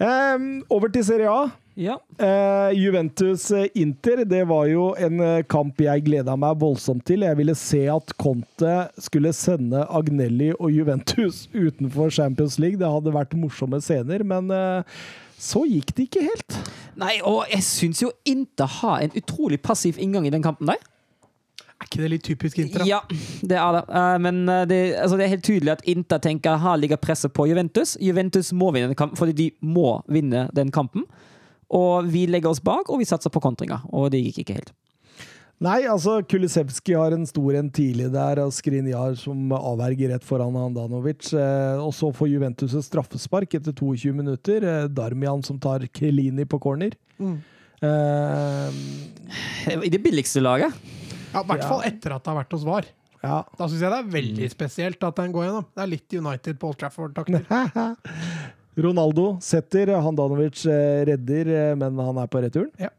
Um, over til Serie A.
Ja.
Uh, Juventus-Inter, det var jo en eh, kamp jeg gleda meg voldsomt til. Jeg ville se at Conte skulle sende Agnelli og Juventus utenfor Champions League. Det hadde vært morsomme scener, men uh, så gikk det ikke helt.
Nei, og jeg syns jo Inter har en utrolig passiv inngang i den kampen der.
Er ikke det litt typisk Inter? da?
Ja, det er det. Eh, Men eh, det, altså det er helt tydelig at Inter tenker her ligger presset på Juventus. Juventus må vinne den kampen, fordi de må vinne den kampen. Og vi legger oss bak, og vi satser på kontringer. Og det gikk ikke helt.
Nei, altså Kulisevskij har en stor en tidlig der, og Skrinjar som avverger rett foran Handanovic. Eh, og så får Juventus et straffespark etter 22 minutter. Darmian som tar Kelini på corner.
Mm.
Uh,
I det billigste laget.
Ja, I hvert fall etter at det har vært hos VAR.
ja.
Da syns jeg det er veldig spesielt at den går gjennom. Det er litt United Paul Trafford-takter.
Ronaldo setter, Handanovic eh, redder, eh, men han er på returen.
Ja.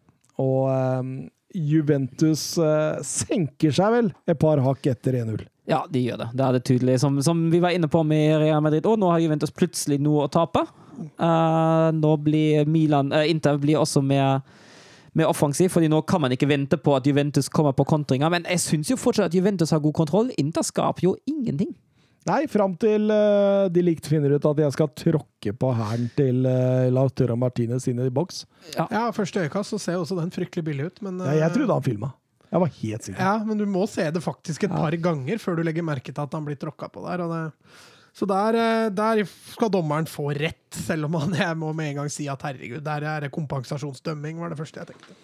Og um, Juventus uh, senker seg vel et par hakk etter 1-0.
Ja, de gjør det. Det er det tydelig. Som, som vi var inne på med Real Madrid, òg, nå har Juventus plutselig noe å tape. Uh, nå blir Milan uh, Inter blir også mer, mer offensiv, fordi nå kan man ikke vente på at Juventus kommer på kontringer. Men jeg syns jo fortsatt at Juventus har god kontroll. Inter skaper jo ingenting.
Nei, fram til uh, de likt finner ut at jeg skal tråkke på hælen til uh, Lautaro Martinez inn i boks.
Ja, første øyekast så ser også den fryktelig billig ut, men
Ja, jeg
eh,
trodde han filma. Jeg var helt sikker.
Ja, men du må se det faktisk et par ganger før du legger merke til at han blir tråkka på der. Og det, så der, eh, der skal dommeren få rett, selv om han, jeg må med en gang si at herregud, der er det kompensasjonsdømming, var det første jeg tenkte.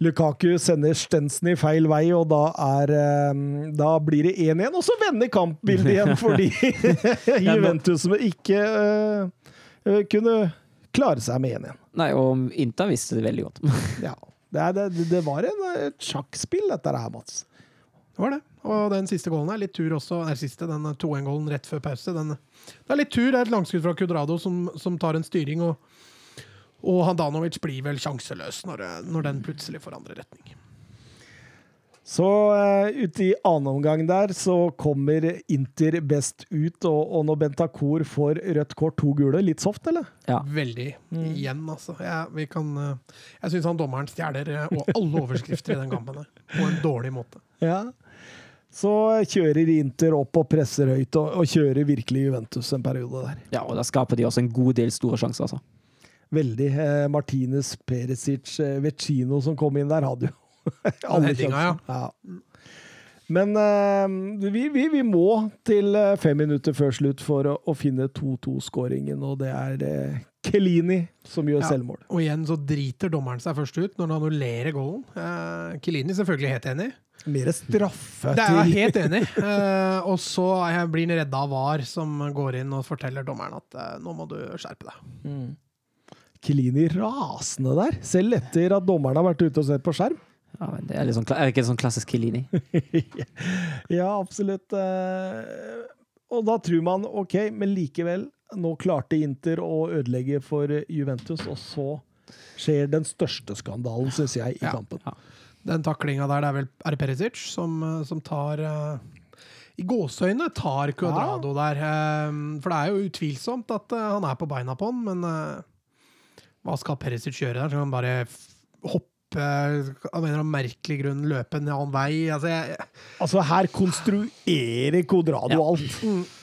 Lukaku sender Stensen i feil vei, og da, er, eh, da blir det 1-1. Og så vender kampbildet igjen, fordi Juventus ikke eh, kunne klare seg med 1-1.
Nei, og Inter visste det veldig godt.
Ja. Det, det, det var en, et sjakkspill, dette her, Mats.
Det var det. Og den siste goalen er litt tur også. Den siste, den 2-1-goalen rett før pause. Den, det er litt tur. Det er et langskudd fra Cudrado som, som tar en styring, og, og Handanovic blir vel sjanseløs når, når den plutselig forandrer retning.
Så uh, ute i annen omgang der så kommer Inter best ut, og, og når Bentacor får rødt kort, to gule, litt soft, eller?
Ja.
Veldig. Igjen, altså. Jeg, vi kan, uh, jeg syns han dommeren stjeler uh, alle overskrifter i den kampen her. På en dårlig måte.
Ja. Så kjører Inter opp og presser høyt, og, og kjører virkelig Juventus en periode der.
ja, og da skaper de også en god del store sjanser, altså.
Veldig. Eh, Martinez, Perisic, eh, Vecino som kom inn der, hadde jo alle sjanser. Ja. Men eh, vi, vi, vi må til eh, fem minutter før slutt for å, å finne 2-2-skåringen, og det er eh, Kelini som gjør
Ja.
selvmål.
Og igjen så driter dommeren seg først ut når han annullerer goalen. Eh, Kelini selvfølgelig helt enig.
Mer straffe
Det er jeg helt enig. i. Uh, og så jeg- blir han redda av VAR, som går inn og forteller dommeren at uh, nå må du skjerpe deg.
Kelini rasende der, selv etter at dommeren har vært ute og sett på skjerm.
Ja, men det er, litt sånn, er det ikke sånn klassisk Kilini?
ja, absolutt. Uh, Og da tror man OK, men likevel, nå klarte Inter å ødelegge for Juventus, og så skjer den største skandalen, syns jeg, i
Ja.
kampen.
Den taklinga der, det er vel er det Perisic som, eh, som tar eh, I gåseøyne tar Cuadrado der. eh, For det er jo utvilsomt at han er på beina på han, men hva skal Perisic gjøre der? Skal han bare hoppe av en eller annen merkelig grunn løpe en annen vei? Altså, jeg,
Altså, her konstruerer Codrado
Ja.
alt.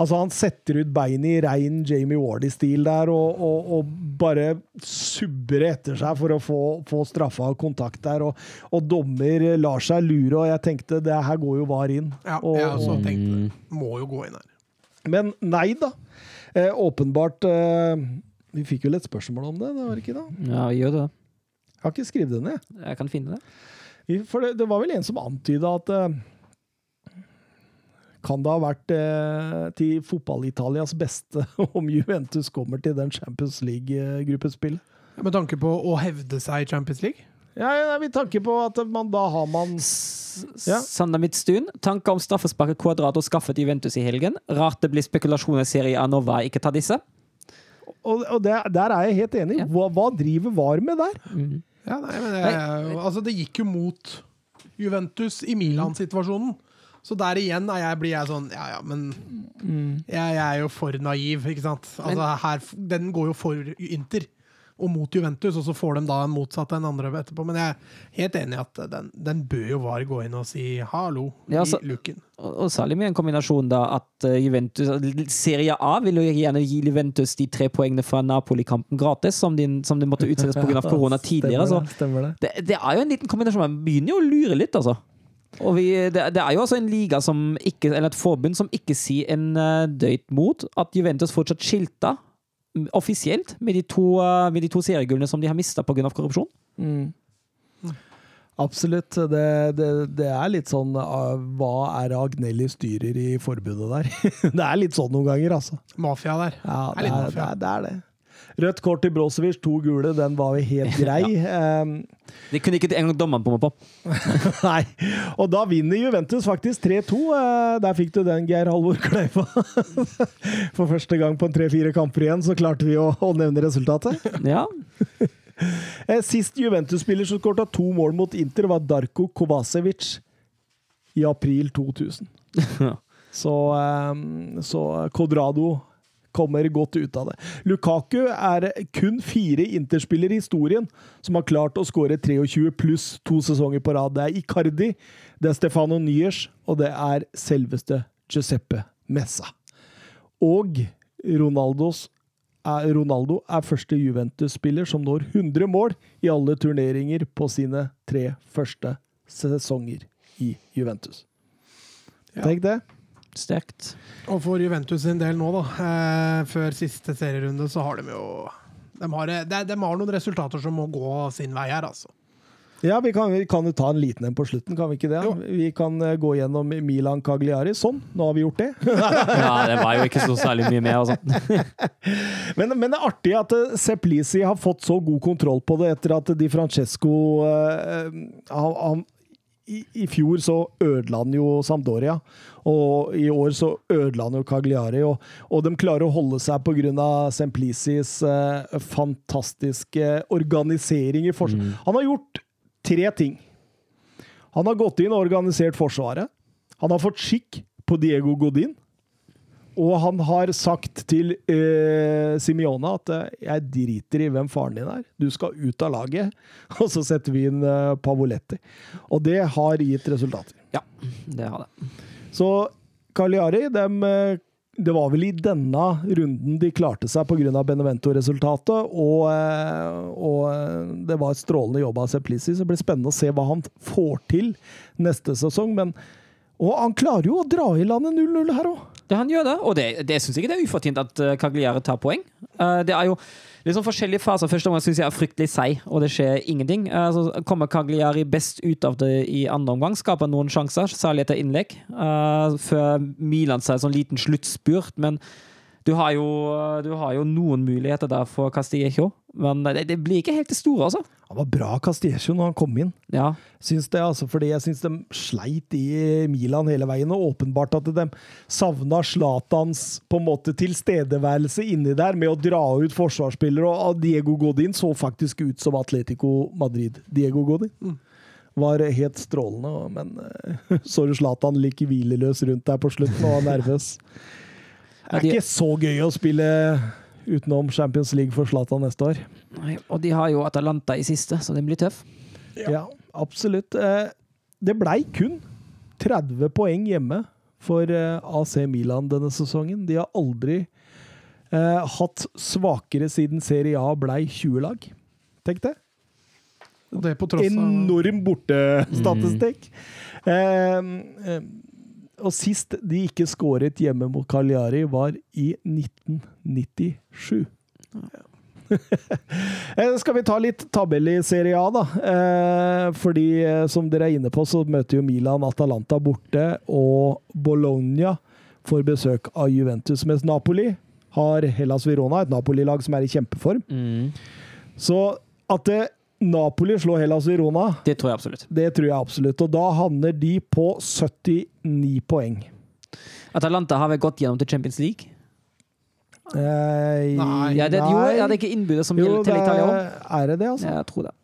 Altså, han setter ut beinet i rein Jamie Wardy-stil der, og, og, og bare subber etter seg for å få, få straffa og kontakt der. Og, og dommer lar seg lure, og jeg tenkte det her går jo VAR inn.
ja,
og,
jeg også
og,
tenkte det. Må jo gå inn her.
men nei da. Eh, åpenbart eh, Vi fikk vel et spørsmål om det, det var ikke da?
Ja, vi gjør det.
Jeg har ikke skrevet det ned.
Jeg kan finne det.
For det, det var vel en som antyda at eh, Kan det ha vært eh, til fotball-Italias beste om Juventus kommer til den Champions League-gruppespillet?
Med tanke på å hevde seg i Champions League?
Ja, ja, Med tanke på at man, da har man Ja.
Sander Midtstuen, tanker om straffesparket Cuadrado skaffet Juventus i helgen. Rart det blir spekulasjoner i Serie A når VAR ikke tar disse.
Og, og det, der er jeg helt enig.
Ja.
Hva, hva driver VAR med der?
Ja, nei, men jeg, altså Det gikk jo mot Juventus i Milan-situasjonen. Så der igjen er jeg, blir jeg sånn Ja ja, men jeg, jeg er jo for naiv, ikke sant? Altså her, Den går jo for Inter og mot Juventus, og så får de da en motsatt en andre etterpå. Men jeg er helt enig i at den, den bør jo VAR gå inn og si hallo
Ja,
i
så-
luken.
Og og særlig med en kombinasjon da at eh, Juventus Serie A vil jo gjerne gi Juventus de tre poengene fra Napoli-kampen gratis, som de, som de måtte utsettes pga. korona tidligere. Så
Stemmer det, stemmer det.
det, det er jo en liten kombinasjon. Man begynner jo å lure litt, altså. Og vi, det, det er jo altså en liga som ikke, eller et forbund som ikke sier en uh, døyt mot at Juventus fortsatt skilta mm, offisielt med de to, eh, med de to seriegullene som de har mista pga. korrupsjon.
Absolutt. Det, det, det er litt sånn ah, Hva er det Agnelli styrer i forbundet der? det er litt sånn noen ganger, altså.
Mafia der.
Ja,
Det er
er, det er det. Rødt kort til Brosevic, to gule, den var jo helt grei. ja.
Det kunne ikke engang dommeren bomme på.
nei. Og da vinner Juventus faktisk 3-2. Eh, der fikk du den, Geir Halvor Kleiva. For første gang på en tre-fire kamper igjen, så klarte vi å, å nevne resultatet.
Ja,
Eh, Sist Juventus-spiller som skåra to mål mot Inter, var Darko Kovacevic i april 2000. Så, ehm, så Codrado kommer godt ut av det. Lukaku er kun fire Interspillere i historien som har klart å skåre 23 pluss to sesonger på rad. Det er Icardi, det er Stefano Nyers, og det er selveste Giuseppe Messa. Og Ronaldos Ronaldo er første Juventus-spiller som når 100 mål i alle turneringer på sine tre første sesonger i Juventus.
Ja.
Tenk det.
Sterkt.
Og for Juventus sin del nå, da, eh, før siste serierunde, så har de jo de har, de, de har noen resultater som må gå sin vei her, altså.
Ja, vi kan, vi kan jo ta en liten en på slutten, kan vi ikke det?
Jo.
Vi kan eh, gå gjennom Milan Cagliari. Sånn, nå har vi gjort det.
Ja, det var jo ikke så særlig mye med. Altså.
Men, men det er artig at Sepp Seplisi har fått så god kontroll på det etter at Di Francesco eh, han, han i, i fjor så ødela han jo Sampdoria, og i år så ødela han jo Cagliari. Og, og de klarer å holde seg pga. Semplicis eh, fantastiske organisering i forsvaret. Han har gjort tre ting. Han har gått inn og organisert Forsvaret. Han har fått skikk på Diego Godin. Og han har sagt til eh, Simione at eh, 'jeg driter i hvem faren din er, du skal ut av laget'. Og så setter vi inn eh, Pavoletti. Og det har gitt resultater.
Ja, det har det.
Så Cagliari, dem, eh, det var vel i denne runden de klarte seg pga. Benevento-resultatet. Og, eh, og eh, det var et strålende jobb av Seplissi, så det blir spennende å se hva han får til neste sesong. Men, og han klarer jo å dra i landet 0-0 her òg.
Det han gjør det, og det, det syns jeg det er ufortjent at Cagliari tar poeng. Det er jo sånn forskjellige faser. Første omgang syns jeg er fryktelig seig, og det skjer ingenting. Eh, så kommer Cagliari best ut av det i andre omgang, skaper noen sjanser, særlig etter innlegg. eh, før Milan seg sånn liten sluttspurt, men du har jo, du har jo noen muligheter der for Castillejo. Men det, det blir ikke helt det store, altså.
Han var bra Castillejo når han kom inn.
Ja.
Syns det, altså, fordi jeg syns de sleit i Milan hele veien, og åpenbart at de savna Zlatans på en måte tilstedeværelse inni der med å dra ut forsvarsspillere, og Diego Godin så faktisk ut som Atletico Madrid. Diego Godin. Var helt strålende, men eh, så du Zlatan like hvileløs rundt der på slutten og var nervøs. Det er ikke så gøy å spille utenom Champions League for Zlatan neste år.
Nei, Og de har jo Atalanta i siste, så den blir tøff.
Ja, absolutt. Eh, Det blei kun 30 poeng hjemme for eh, AC Milan denne sesongen. De har aldri eh, hatt svakere siden Serie A blei 20-lag. Tenk det.
Og det på tross av
Enorm bortestatistikk. Mm. eh, og sist de ikke skåret hjemme mot Cagliari, var i 1997. Ja. Skal vi ta litt tabell i Serie A, da? Eh, fordi, eh, som dere er inne på, så møter jo Milan Atalanta borte, og Bologna får besøk av Juventus, mens Napoli har Hellas Verona, et Napoli-lag som er i kjempeform. Så at eh, Napoli slår Hellas Verona,
Det tror jeg absolutt.
det tror jeg absolutt. Og da havner de på 79 poeng.
Atalanta har vel gått gjennom til Champions League?
Eh,
Nei.
Ja, det, jo,
nei.
er ikke innbudet som
Jo,
gjelder til
det
Italia òg?
er, det det, altså?
Jeg tror det.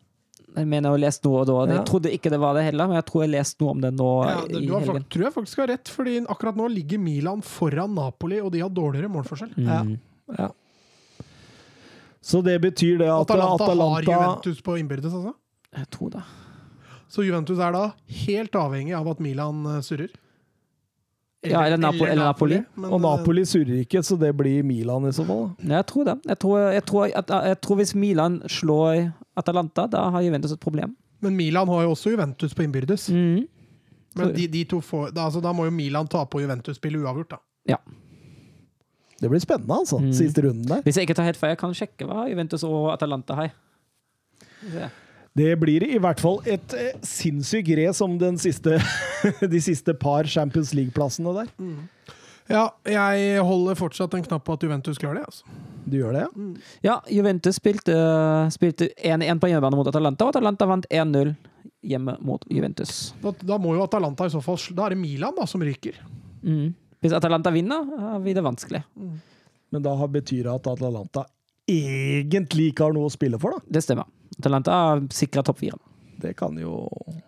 Jeg mener ha lest noe da.
Ja.
Jeg trodde ikke det var det heller, men jeg tror jeg leste noe om det nå
ja, det,
i
har,
helgen.
fakt- tror jeg faktisk har rett, fordi akkurat nå ligger Milan foran Napoli, og de har dårligere målforskjell.
Ja.
Mm.
Ja. Så det betyr det at
Atalanta,
Atalanta,
har Juventus på innbyrdes, altså.
Jeg tror det.
Så Juventus er da helt avhengig av at Milan surrer? surrer.
Ja, eller Napo- eller Napoli.
Napoli.
Og
eh,
Napoli surrer ikke, så det blir Milan i så fall.
Jeg tror det. Jeg tror, jeg, tror, jeg tror hvis Milan slår Atalanta, da har Juventus et problem.
Men Milan har jo også Juventus på innbyrdes.
Mm.
Men de, de to får, da, altså, da må jo Milan ta på Juventus-spillet uavgjort, da.
Det blir spennende, altså.
Mm.
Siste runden der.
Hvis jeg ikke tar helt feil, jeg kan sjekke hva Juventus og Atalanta har.
Det blir i hvert fall et eh, sinnssykt race om den siste, de siste par Champions League-plassene der.
Ja, jeg holder fortsatt en knapp på at Juventus klarer det. altså.
Du gjør det, ja?
Ja, Juventus spilte, spilte 1-1 på hjemmebane mot Atalanta, og Atalanta vant 1-0 hjemme mot Juventus.
Da, da må jo Atalanta i så fall Da er det Milan da som ryker.
Mm. Hvis Atalanta vinner, blir vi det vanskelig.
Men da betyr det at Atalanta egentlig ikke har noe å spille for, da.
Det stemmer. Atalanta sikrer topp fire.
Det kan jo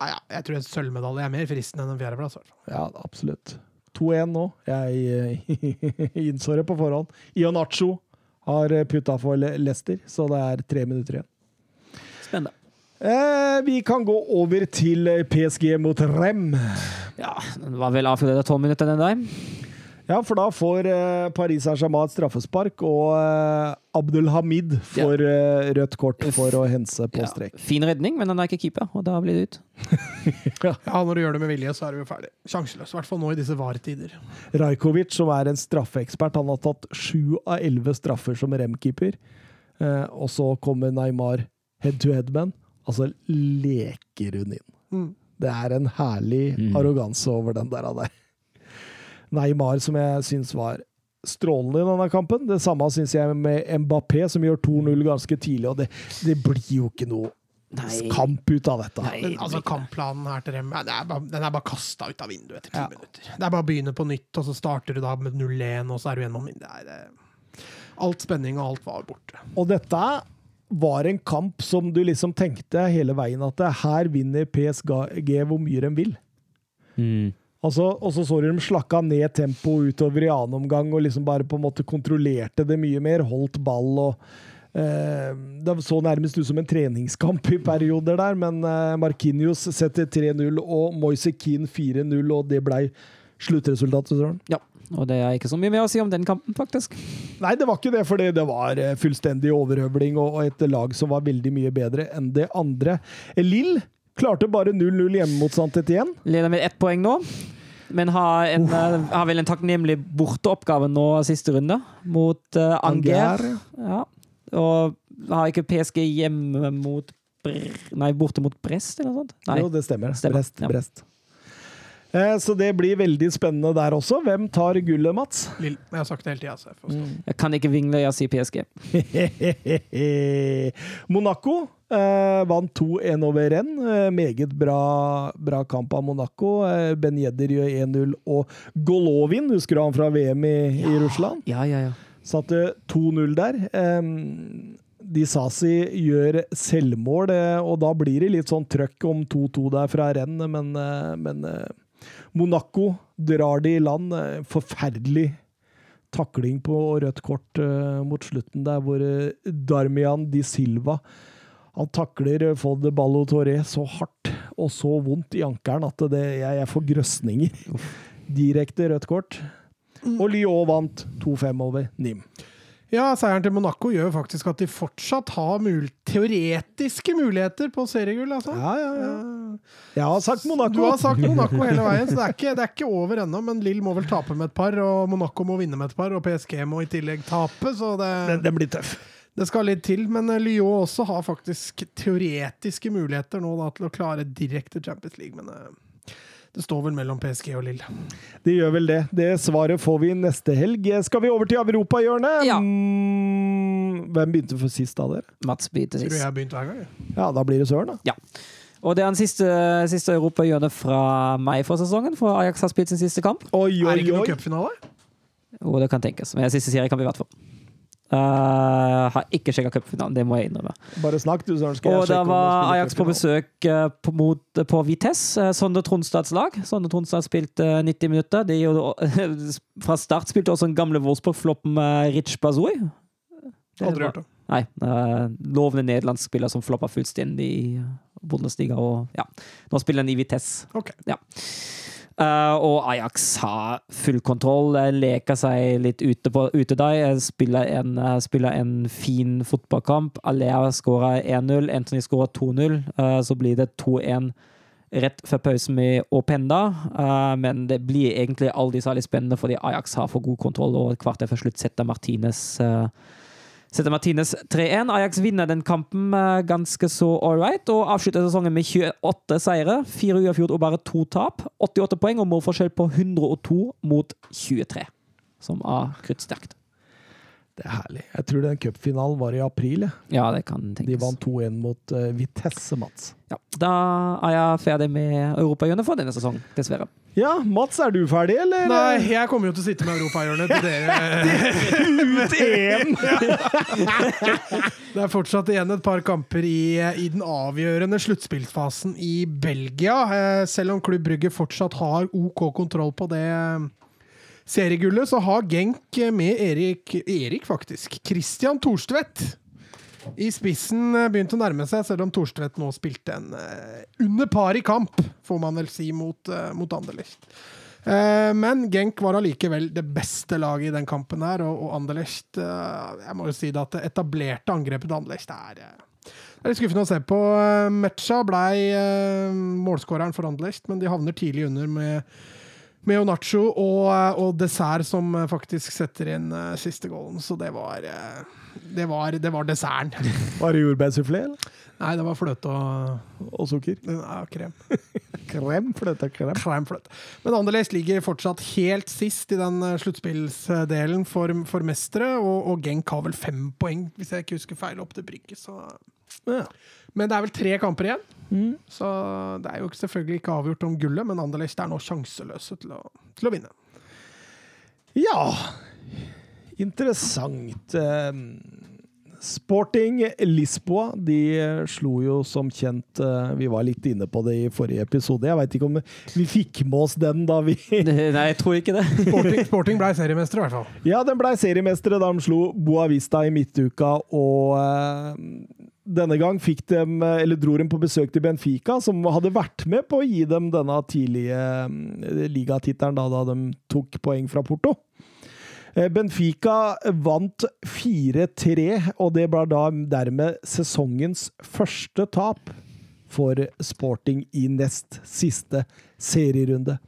Ja, ja, jeg tror en sølvmedalje er mer fristende enn en fjerdeplass.
Ja, absolutt. 2-1 nå. Jeg eh, innså det på forhånd. Ionacho har putta for Le- Leicester, så det er tre minutter igjen.
Spennende.
Eh, vi kan gå over til PSG mot Rem.
Ja, den var vel avfyrt etter tolv minutter, den der.
Ja, for da får eh, Paris Saint-Germain straffespark, og eh, Abdul Hamid får eh, rødt kort for å hense på
Ja,
strek.
fin redning, men han er ikke keeper, og da blir det ut.
Ja, Når du gjør det med vilje, så er du jo ferdig. Sjanseløs. I hvert fall nå i disse VAR-tider.
Rajkovic, som er en straffeekspert, han har tatt sju av elleve straffer som Rem-keeper. Eh, og så kommer Neymar head to head med han. Altså leker hun inn.
Mm.
Det er en herlig
Mm.
arroganse over den der. der. Neymar, som jeg syns var strålende i denne kampen. Det samme syns jeg med Mbappé, som gjør 2-0 ganske tidlig. Og det, det blir jo ikke noe
Nei.
kamp ut av dette.
Nei.
Men altså, kampplanen her til dem, det er bare, den er bare kasta ut av vinduet etter ti
Ja.
minutter. Det er bare å begynne på nytt, og så starter du da med 0-1, og så er du gjennom det er, det. Alt spenning og alt var borte.
Og dette var en kamp som du liksom tenkte hele veien at her vinner PSG hvor mye de vil.
Mm.
Altså, og så så du de slakka ned tempoet utover i annen omgang og liksom bare på en måte kontrollerte det mye mer. Holdt ball og eh, Det så nærmest ut som en treningskamp i perioder der, men eh, Markinios setter 3-0 og Moise Keane 4-0, og det blei sluttresultatet, Søren.
Ja. Og det er ikke så mye mer å si om den kampen, faktisk.
Nei, det var ikke det, fordi det var eh, fullstendig overhøvling og et lag som var veldig mye bedre enn det andre. Lill klarte bare 0-0 hjemme mot Santet igjen.
Leder med ett poeng nå. Men har, en, eh, har vel en takknemlig borteoppgave nå siste runde, mot uh, Anger. Ja. Og har ikke PSG hjemme mot Nei, borte mot Brest, eller noe sånt? Nei.
Jo, det stemmer.
Stemmer,
Brest.
ja.
Brest. Eh, Så det blir veldig spennende der også. Hvem tar gullet, Mats?
Jeg har sagt det hele tida, så jeg.
Jeg kan ikke vingle, jeg sier PSG.
Monaco eh, vant 2-1 over Renn. Eh, meget bra, bra kamp av Monaco. Eh, ben Jedder gjør 1-0, og Golovin, husker du han fra VM i, i Russland?
Ja, ja, ja.
Satte 2-0 der. Eh, Disasi gjør selvmål, eh, og da blir det litt sånn trøkk om 2-2 der fra renn, men, eh, men Monaco drar de i land. Eh, Forferdelig takling på rødt kort uh, mot slutten der, hvor uh, Darmian Di Silva han takler eh, Fod Ballo Torre så hardt og så vondt i ankelen at det, jeg, jeg får grøsninger. Direkte rødt kort. Og Lyon vant 2-5 over Nim.
Ja, seieren til Monaco gjør faktisk at de fortsatt har mul teoretiske muligheter på seriegull, altså.
Ja, ja, ja. Jeg har sagt Monaco.
Du har sagt Monaco hele veien, så det er ikke, det er ikke over ennå. Men Lill må vel tape med et par, og Monaco må vinne med et par, og PSG må i tillegg tape, så det,
Den, den blir tøff.
det skal litt til. Men eh, Lyon også har faktisk teoretiske muligheter nå da, til å klare direkte Champions League, men eh, det står vel mellom PSG og Lill.
Det gjør vel det. Det svaret får vi neste helg. Skal vi over til europahjørnet?
Ja.
Mm, hvem begynte for sist av dere?
Mats
Tror
sist.
jeg har begynt hver gang. jeg.
Ja, da blir det Søren, da.
Og det er den siste, siste europahjørnet fra meg for sesongen, for Ajax har spilt sin siste kamp.
Oi,
Er
oi,
det ikke noen
oi.
cupfinale?
Jo, det kan tenkes. Men siste seriekamp i hvert fall. Uh, har ikke sjekka cupfinalen, det må jeg innrømme.
Bare snakk, du, Søren. Skal
Og da var Ajax på besøk eh, på, mot, på Vitesse, eh, Sondre Tronstads lag. Sondre Tronstad spilte eh, 90 minutter. De gjorde, fra start spilte også en gamle Wolfsburg-floppen Rich Bazoui.
Aldri hørt om.
Nei. eh, lovende nederlandsk spiller som floppa fullstendig i Bundesliga. Og ja, nå spiller han i Vitesse.
Ok.
Eh, og Ajax har full kontroll, eh, leker seg litt ute, på, ute der. eh, Spiller en, eh, spiller en fin fotballkamp. Alea skårer 1-0, Anthony skårer 2-0. eh, så blir det 2-1 rett før pausen med Openda. eh, men det blir egentlig aldri særlig spennende, fordi Ajax har for god kontroll, og et kvarter før slutt setter Martinez eh, setter Martinez 3-1. Ajax vinner den kampen eh, ganske så all right, og avslutter sesongen med 28 seire, 4 uavgjort og bare to tap. 88 poeng og målforskjell på 102 mot 23, som er kruttsterkt.
Det er herlig. Jeg tror den cupfinalen var i april. jeg.
Ja, det kan tenkes.
De vant 2-1 mot uh, Vitesse, Mats.
Ja, da er jeg ferdig med europahjørnet for denne sesongen, dessverre.
Ja, Mats, er du ferdig, eller?
Nei, jeg kommer jo til å sitte med europahjørnet til dere. Det er fortsatt igjen et par kamper i, i den avgjørende sluttspillsfasen i Belgia. Eh, Selv om Klubb Brygge fortsatt har OK kontroll på det seriegullet, så har Genk med Erik, Erik faktisk, Christian Thorstvedt i spissen eh, begynt å nærme seg, selv om Thorstvedt nå spilte en uh, under par i kamp, får man vel si, mot, uh, mot Anderlecht. Uh, men Genk var allikevel det beste laget i den kampen her, og, og Anderlecht Jeg må jo si det at det etablerte angrepet til Anderlecht er det er litt skuffende å se på. Matcha blei målskåreren for Anderlecht, men de havner tidlig under med, med Onacho og, eh, og Dessert som eh, faktisk setter inn uh, siste goalen. Så det var uh, det var, det var desserten.
Var det jordbærsufflé, eller?
Nei, det var fløte og
Og sukker?
ja, krem.
Krem, fløte,
krem. krem fløte. Men Anderlecht ligger fortsatt helt sist i den sluttspillsdelen for, for mestere, og, og Genk har vel fem poeng, hvis jeg ikke husker feil, opp til Brygge. Så.
Ja.
Men det er vel tre kamper igjen, så det er jo selvfølgelig ikke avgjort om gullet, men Anderlecht er nå sjanseløse til å, til å vinne.
Ja, interessant. Eh, Sporting Lisboa de slo jo som kjent eh, Vi var litt inne på det i forrige episode. Jeg veit ikke om vi fikk med oss den da vi
Nei, jeg tror ikke det.
Sporting, Sporting ble seriemester, i hvert fall.
Ja, den blei seriemestere da de slo Boavista i midtuka, og eh, denne gang fikk dem, eh, eller dro dem på besøk til Benfica, som hadde vært med på å gi dem denne tidlige eh, ligatittelen da, da de tok poeng fra Porto. Eh, Benfica vant 4-3, og det ble da dermed sesongens første tap for Sporting i nest siste serierunde.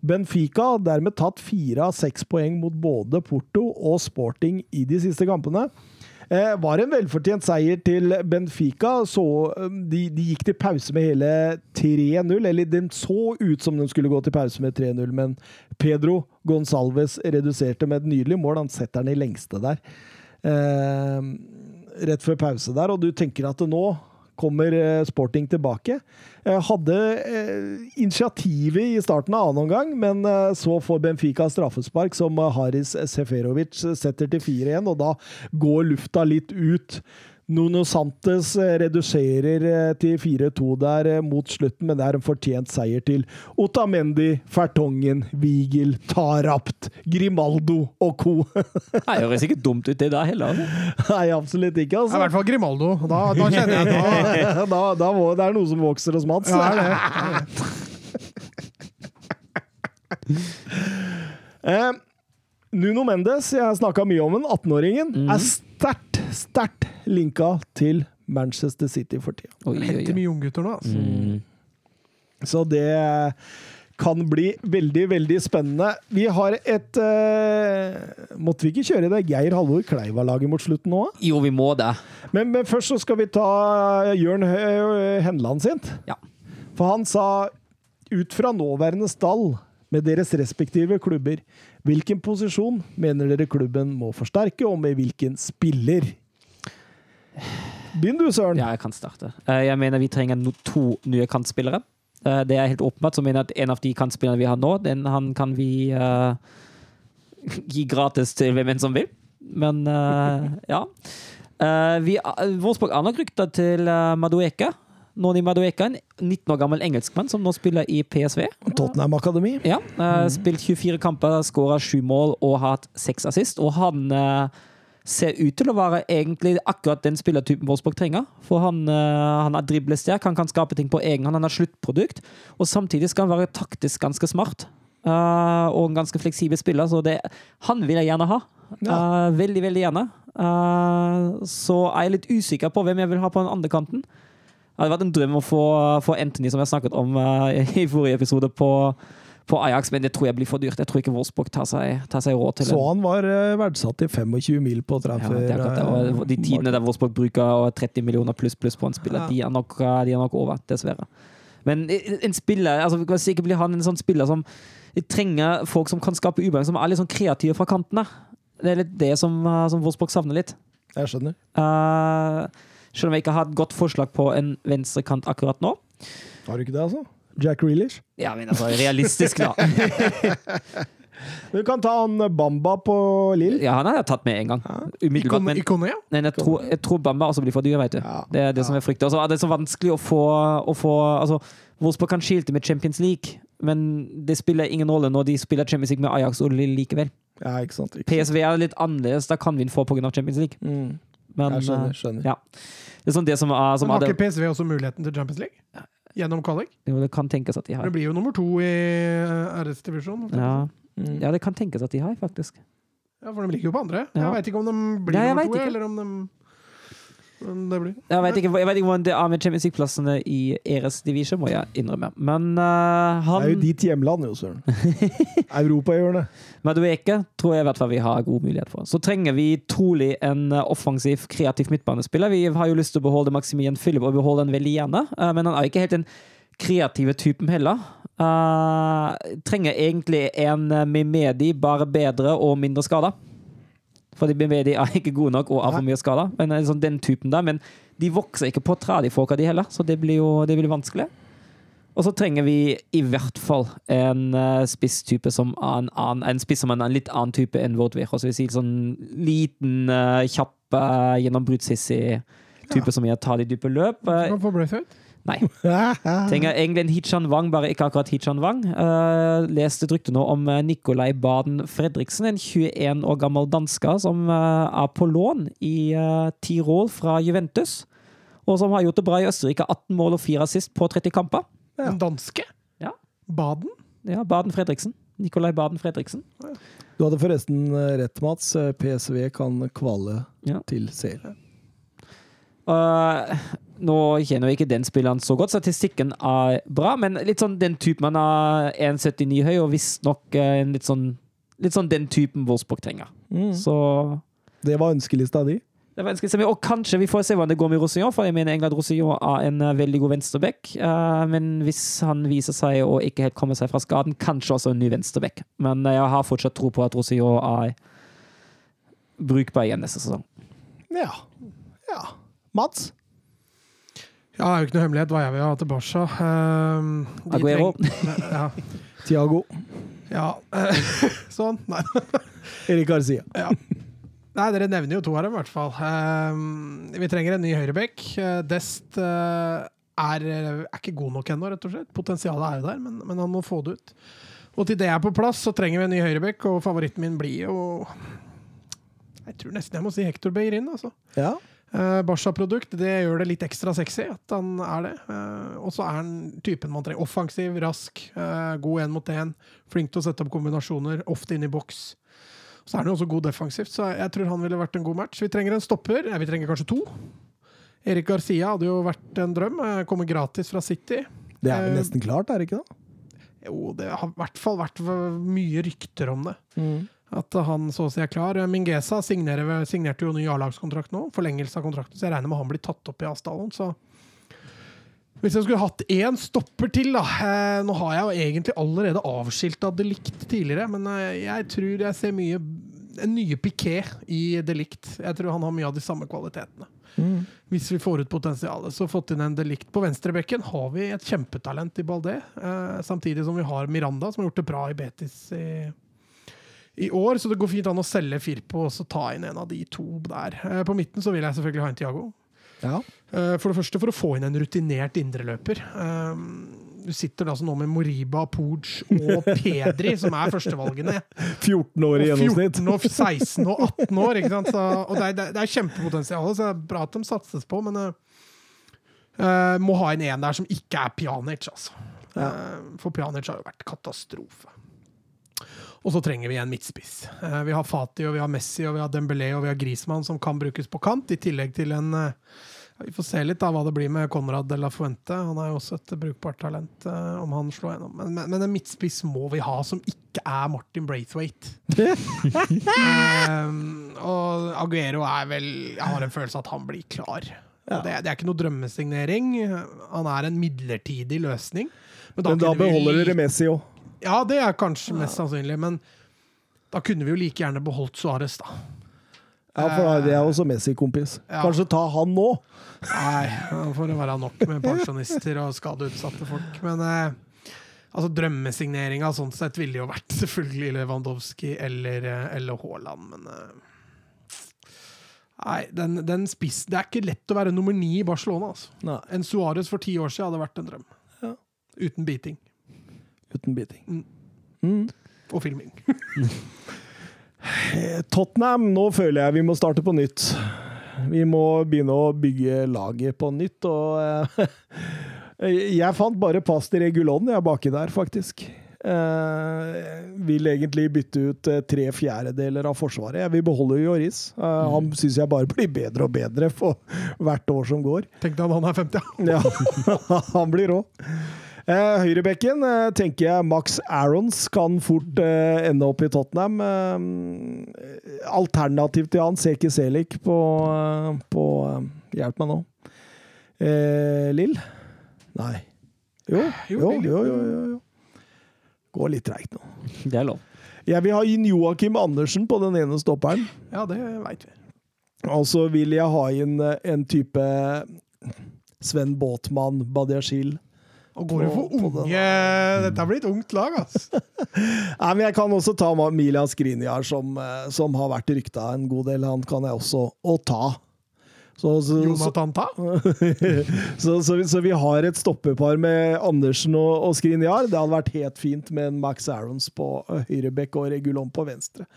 Benfica har dermed tatt fire av seks poeng mot både Porto og Sporting i de siste kampene. Eh, var en velfortjent seier til Benfica. Så, eh, de, de gikk til pause med hele 3-0. Eller den så ut som de skulle gå til pause med 3-0, men Pedro Gonsalves reduserte med et nydelig mål. Han setter den i lengste der. Eh, rett før pause der, og du tenker at nå kommer eh, Sporting tilbake. Eh, Hadde eh, initiativet i starten av annen omgang, men så får Benfica straffespark som Haris Seferovic setter til 4-1, og da går lufta litt ut. Nuno Santes eh, reduserer eh, til 4-2 der eh, mot slutten, men det er en fortjent seier til Otamendi, Fertongen, Vigel, Tarapt, Grimaldo og co.
Nei, Det høres ikke dumt ut, det der heller. altså.
Nei, absolutt ikke,
er I
altså.
hvert fall Grimaldo. Da, da kjenner jeg da,
Da, da må, det er noe som vokser hos Mats.
ja, det er det.
Eh, Nuno Mendes, jeg snakka mye om den, 18-åringen,
mm.
er sterkt, sterkt linka til Manchester City for tida.
Oi, oi,
Henter
oi.
mye unggutter nå, altså.
Mm.
Så det kan bli veldig, veldig spennende. Vi har et uh, Måtte vi ikke kjøre det Geir Halvor Kleiva-laget mot slutten nå?
Jo, vi må det.
Men, men først så skal vi ta Jørn Henland sitt.
Ja.
For han sa ut fra nåværende stall med deres respektive klubber, hvilken posisjon mener dere klubben må forsterke, og med hvilken spiller? Begynn du, Søren.
Ja, jeg kan starte. Eh, Jeg mener vi trenger to nye kantspillere. Eh, Det er helt åpenbart. Så mener at en av de kantspillerne vi har nå, den han kan vi uh, gi gratis til hvem enn som vil. Men uh, ja. Uh, vi, Wolfsburg rykter til uh, Madueka. Noni Madueka, en 19 år gammel engelskmann som nå spiller i PSV.
Tottenham Akademi.
Ja, eh, Spilt 24 kamper, skåra sju mål og hatt seks assist. Og han eh, ser ut til å være egentlig akkurat den spillertypen Wolfsburg trenger. For han, eh, han er driblesterk, han kan skape ting på egen hånd, han har sluttprodukt. Og samtidig skal han være taktisk ganske smart. Uh, og en ganske fleksibel spiller, så det, han vil jeg gjerne ha. Eh, veldig, veldig gjerne. Uh, så er jeg litt usikker på hvem jeg vil ha på den andre kanten. Det hadde vært en drøm å få, få Anthony, som jeg snakket om uh, i forrige episode, på, på Ajax, men det tror jeg blir for dyrt. Jeg tror ikke Wolfsburg tar seg, tar seg råd til det.
Så han var eh, verdsatt til 25 mil på
Ja,
transfer.
det er akkurat det. Og de tidene der Wolfsburg bruker 30 millioner pluss pluss på en spiller,
Ja.
de, er nok, de er nok over, dessverre. Men en spiller altså ikke blir han en sånn spiller som trenger folk som kan skape ubalanse, som er litt sånn kreative fra kantene. Det er litt det som, eh, som Wolfsburg savner litt.
Jeg skjønner.
Eh, selv om jeg ikke har et godt forslag på en venstrekant akkurat nå.
Har du ikke det, altså? Jack Reelish?
Ja, men altså, realistisk, da.
Du kan ta han Bamba på Lill.
Ja, han har jeg tatt med en gang. Umiddelbart. Men,
ikone, ja.
men jeg, tror, jeg tror Bamba også blir for dyr, vet du.
Ja.
Det er det som jeg frykter. Altså, det er så vanskelig å få, å få altså, Wolfsburg kan skilte med Champions League, men det spiller ingen rolle når de spiller Champions League med Ajax og Lille likevel.
Ja, ikke sant. Ikke sant.
PSV er litt annerledes, da kan vi få pga. Champions League.
Mm.
Men
Jeg skjønner.
eh,
skjønner.
ja. Det er sånn det som er, som
Men har ikke PSV også muligheten til Champions League? Gjennom kvalik?
jo, det kan tenkes at de har.
Det blir jo nummer to i eh, RS-divisjonen.
Ja.
Mm.
ja, det kan tenkes at de har, faktisk.
Ja, for de ligger jo på andre.
Ja.
Jeg veit ikke om de blir
Ja,
nummer to,
ikke.
eller om de det blir.
Jeg vet ikke, jeg vet ikke hvordan det er med Champions League-plassene i Eres Division, må jeg innrømme. Men eh,
Det er jo ditt hjemland, jo, Søren. Europahjørnet.
Madueke tror jeg i hvert fall vi har god mulighet for. Så trenger vi trolig en eh, offensiv, kreativ midtbanespiller. Vi har jo lyst til å beholde Maximilian Philip og beholde den veldig gjerne, uh, men han er ikke helt den kreative typen heller. Uh, trenger egentlig en Mimedi, bare bedre og mindre skada. Fordi Mimedi er ikke god nok og er for mye skada. Men eh, sånn den typen der. Men de vokser ikke på trær, de folka, de heller, så det blir jo det blir vanskelig. Og så trenger vi i hvert fall en uh, spisstype som en, annen, en spiss som en, en litt annen type enn Vårdvir. Så vi sier sånn liten, uh, kjapp, uh, gjennombruddshissig type som gjør tar de dype løp.
Du
Uh,
kan få Braithwaite.
Nei. Trenger egentlig en Hichan Wang, bare ikke akkurat Hichan Wang. Uh, leste et rykte nå om uh, Nikolai Baden Fredriksen, en 21 år gammel dansker som uh, er på lån i uh, Tirol fra Juventus. Og som har gjort det bra i Østerrike. 18 mål og 4 assist på 30 kamper.
En danske.
Ja.
Baden.
Ja, Baden Fredriksen. Nikolai Baden Fredriksen.
Du hadde forresten eh, rett, Mats. Eh, PSV kan kvale
Ja.
til CL.
Uh, nå kjenner jeg ikke den spilleren så godt. Statistikken er bra, men litt sånn den typen man er 1,79 høy, og visstnok en litt sånn Litt sånn den typen Wolfsburg trenger.
Mm.
Så
Det var ønskelista di.
det var ønskelig. Og kanskje vi får se hvordan det går med Rosillon, for jeg mener egentlig at Rosillon er en uh, veldig god venstreback. Uh, men hvis han viser seg å ikke helt komme seg fra skaden, kanskje også en ny venstreback. Men jeg har fortsatt tro på at Rosillon er brukbar igjen neste sesong.
Ja. ja. Mats?
Ja, det er jo ikke noe hemmelighet hva jeg vil ha til Barca. Um,
Aguero.
Ja.
Tiago.
ja. eh, sånn. Nei.
Erik Garcia.
Ja. Nei, dere nevner jo to av dem, i hvert fall. Uh, vi trenger en ny høyrebekk. Uh, Dest uh, er, er ikke god nok ennå, rett og slett. Potensialet er jo der, men, men han må få det ut. Og til det er på plass, så trenger vi en ny høyrebekk, og favoritten min blir jo Jeg tror nesten jeg må si Hector Beirin, altså.
Ja.
Uh, Barca-produkt, det gjør det litt ekstra sexy at han er det. Uh, og så er han typen man trenger. Offensiv, rask, uh, god én mot én. Flink til å sette opp kombinasjoner, ofte inn i boks. Så er han jo også god defensivt, så jeg tror han ville vært en god match. Vi trenger en stopper. Ja, vi trenger kanskje to. Erik Garcia hadde jo vært en drøm. Kommer gratis fra City.
Det er vel
Eh,
nesten klart, er det ikke det?
Jo, det har i hvert fall vært mye rykter om det. At han så å si er klar. Mingesa signerte jo ny A-lagskontrakt nå. Forlengelse av kontrakten, så jeg regner med han blir tatt opp i Asdalen. Så hvis jeg skulle hatt én stopper til, da eh, Nå har jeg jo egentlig allerede avskilta Delikt tidligere, men eh, jeg tror jeg ser mye en nye Piquet i Delikt. Jeg tror han har mye av de samme kvalitetene. Hvis vi får ut potensialet. Så fått inn en Delikt på venstrebekken, har vi et kjempetalent i Baldé. Eh, samtidig som vi har Miranda, som har gjort det bra i Betis i, i år. Så det går fint an å selge Firpo og så ta inn en av de to der. Eh, på midten så vil jeg selvfølgelig ha en Tiago.
Ja.
Eh, For det første for å få inn en rutinert indreløper. Um, Du sitter altså nå med Moriba, Pooch og Pedri, som er førstevalgene.
14 år i gjennomsnitt.
14 og 16 og 18 år. Ikke sant? Så, og det er, det er- kjempepotensial, så det er bra at de satses på, men eh, eh, må ha en en der som ikke er Pjanic, altså. Eh, for Pjanic har jo vært katastrofe. Og så trenger vi en midtspiss. Eh, vi har Fati, og vi har Messi, og vi har Dembélé og vi har Griezmann som kan brukes på kant, i tillegg til en eh, Vi får se litt da hva det blir med Conrad de la Fuente. Han er jo også et brukbart talent, eh, om han slår gjennom. Men, men, men en midtspiss må vi ha som ikke er Martin Braithwaite. Um, og Aguero er vel Jeg har en følelse av at han blir klar.
Ja.
Det, det er ikke noe drømmesignering. Han er en midlertidig løsning.
Men da
men da
beholder dere Messi òg.
Ja, det er kanskje mest sannsynlig, men da kunne vi jo like gjerne beholdt Suárez, da.
Ja, for det er også Messi-kompis.
Ja.
Kanskje ta han nå?
Nei, da får det være nok med pensjonister og skadeutsatte folk. Men eh, altså drømmesigneringa sånn sett ville jo vært selvfølgelig Lewandowski eller, eh, eller Haaland, men eh, Nei, den, den spiss Det er ikke lett å være nummer ni i Barcelona. altså. En Suárez for ti år siden hadde vært en drøm.
Ja.
Uten beating
uten biting.
Mm.
Mm.
og filming.
Eh, Tottenham, nå føler jeg vi må starte på nytt. Vi må begynne å bygge laget på nytt, og eh, Jeg fant bare pass til Regulon jeg baki der, faktisk. Eh, vil egentlig bytte ut eh, tre fjerdedeler av Forsvaret. Jeg vil beholde Joris. Eh, Han syns jeg bare blir bedre og bedre for hvert år som går.
Tenk deg at han er 50, ja.
Ja, han blir rå. Eh, Høyrebekken eh, tenker jeg Max Arons kan fort eh, ende opp i Tottenham. Eh, alternativ til han, Seki Selik på, på Hjelp meg nå. Eh, Lill? Nei. Jo,
Jo,
jo, jo, jo. Går litt treigt nå.
Det er lov.
Jeg vil ha inn Joakim Andersen på den ene stopperen.
Ja, det veit vi.
Og så vil jeg ha inn en type Sven Båtmann, Badiashil.
Og går jo for unge Dette har blitt ungt lag, altså.
Nei, men jeg kan også ta Milian Skriniar, som, eh, som har vært rykta en god del. Han kan jeg også å ta. Så, så,
Jonathan Ta.
så, så, vi- så vi har et stoppepar med Andersen og, og Skriniar. Det hadde vært helt fint med en Max Arons på høyrebekk og Regulon på venstre.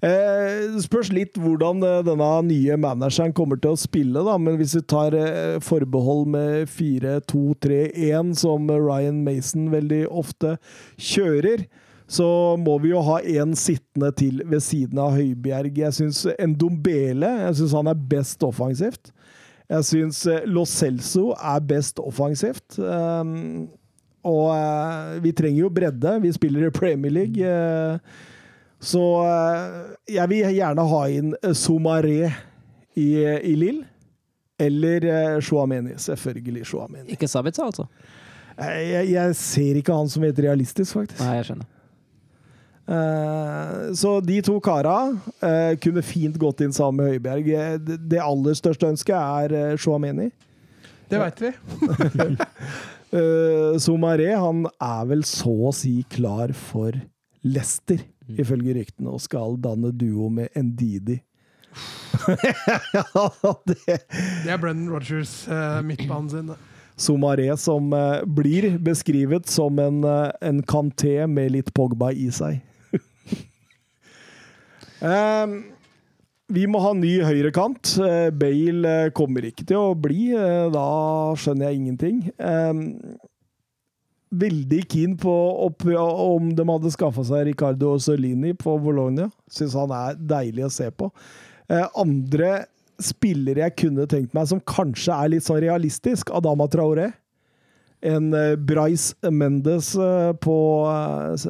Eh, spørs litt hvordan eh, denne nye manageren kommer til å spille, da. Men hvis vi tar eh, forbehold med 4-2-3-1, som Ryan Mason veldig ofte kjører, så må vi jo ha en sittende til ved siden av Høibjerg. Jeg syns Ndombele jeg synes han er best offensivt. Jeg syns eh, Lo Celso er best offensivt. Um, og uh, vi trenger jo bredde. Vi spiller i Premier League. Uh, så uh, jeg vil gjerne ha inn Somaré i, i Lill. Eller Chouameni. Selvfølgelig Chouameni.
Ikke Sabitza, altså?
Jeg, jeg ser ikke han som helt realistisk, faktisk.
Nei, jeg skjønner.
Eh, så de to kara eh, kunne fint gått inn sammen med Høibjerg. Eh, Det, aller største ønsket er Shuameni.
Det veit vi.
Somaré han er vel så å si klar for Lester, ifølge ryktene, og skal danne duo med Ndidi. ja, det
Det er Brennan Rogers, uh, midtbanen sin.
Somaré som blir beskrevet som en, en Kanté med litt Pogba i seg. Ehm, vi må ha ny høyrekant. Eh, Bale eh, kommer ikke til å bli. eh, da skjønner jeg ingenting. Ehm, veldig keen på om de hadde skaffa seg Ricardo Solini på Bologna. Syns han er deilig å se på. Andre spillere jeg kunne tenkt meg som kanskje er litt sånn realistisk, Adama Traoré. En eh, Bryce Mendes eh, på eh,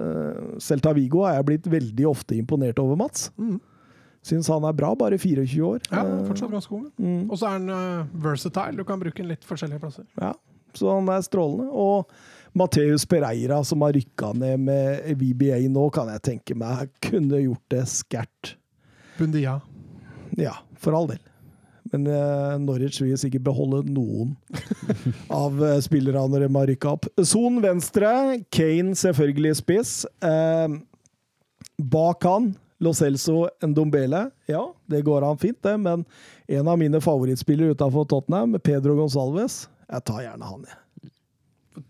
Celta Vigo er jeg blitt veldig ofte imponert over, Mats.
Mm.
Syns han er bra, bare 24 år.
Ja, fortsatt ganske ung.
mm.
Og så er han versatile. Du kan bruke den litt forskjellige plasser.
Ja, så han er strålende. Og Mateus Pereira, som har rykka ned med VBA nå, kan jeg tenke meg kunne gjort det skært.
Bundia.
Ja, for all del. Men eh, Norwich vil sikkert beholde noen av eh, spillerne når de har rykka opp. Son venstre, Kane selvfølgelig spiss. Eh, bak han Lo Celso Ndombele. Ja, det går an fint, det, men en av mine favorittspillere utenfor Tottenham, Pedro Gonsalves, jeg tar gjerne han, jeg.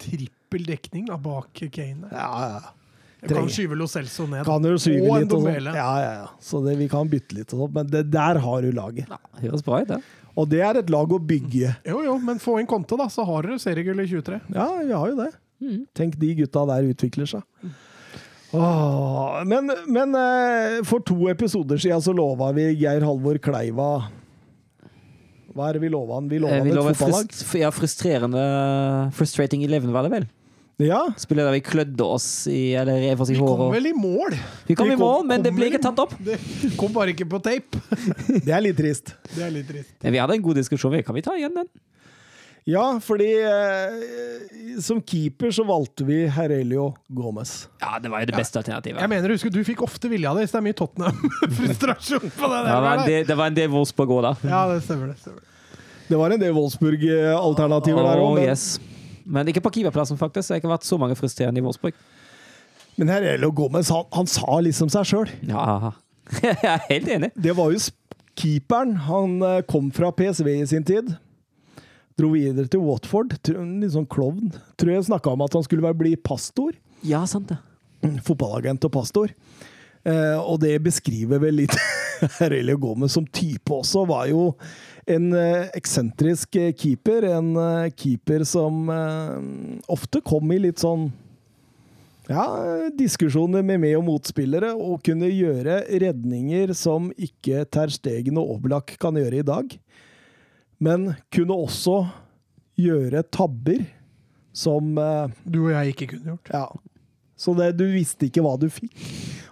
Trippel dekning da, bak Kane.
Ja, ja, ja.
Du kan skyve Lo Celso ned.
Kan jo skyve
Og
litt og sånn. Ja, ja, ja. Så det, vi kan bytte litt og sånt, men det, der har du laget.
Ja, bra ja.
Og det er et lag å bygge.
Jo, jo, men få inn konto da, så har dere seriegull i 23.
Ja, vi har jo det.
Mm.
Tenk de gutta der utvikler seg. Åh, men men eh, for to episoder siden så lova vi Geir Halvor Kleiva Hva er det vi lova han? Vi lova
Eh,
han et fotballag?
frust, ja, frustrerende Frustrating Eleven, var det vel?
Ja,
Spillet der vi klødde oss i Eller rev oss i
Vi kom vel i mål!
Vi kom
Vi
i mål, men det ble ikke tatt opp.
Det kom bare ikke på tape.
det er litt trist.
Det er litt trist.
Men vi hadde en god diskusjon. Kan vi ta igjen den?
Ja, fordi eh, som keeper så valgte vi Herelio Gomez.
Ja, det var jo det beste alternativet.
Jeg mener, husker Du fikk ofte vilja di, så det er mye Tottenham-frustrasjon på det
Det
der.
del, det var en del Wolfsburg òg, da.
Ja, det stemmer. det stemmer.
Det var en del Wolfsburg-alternativer der
Oh,
òg, men,
ikke på keeperplassen, faktisk. Det har ikke vært så mange frustrerende i Wolfsburg.
men Herelio Gomez, han, han sa liksom seg sjøl.
Ja, jeg er helt enig.
Det var jo keeperen. Han eh, kom fra PSV i sin tid. Dro videre til Watford. Litt sånn klovn. Tror jeg snakka om at han skulle bli pastor.
Ja, sant det.
Fotballagent og pastor. Eh, og det beskriver vel litt Aurelio Gomez som type også. Var jo en eh, eksentrisk eh, keeper. En eh, keeper som ofte kom i litt sånn ja, diskusjoner med med- og motspillere, og kunne gjøre redninger som ikke Ter Stegen og Oblak kan gjøre i dag. Men kunne også gjøre tabber som
Du og jeg ikke kunne gjort.
ja. Så det, du visste ikke hva du fikk.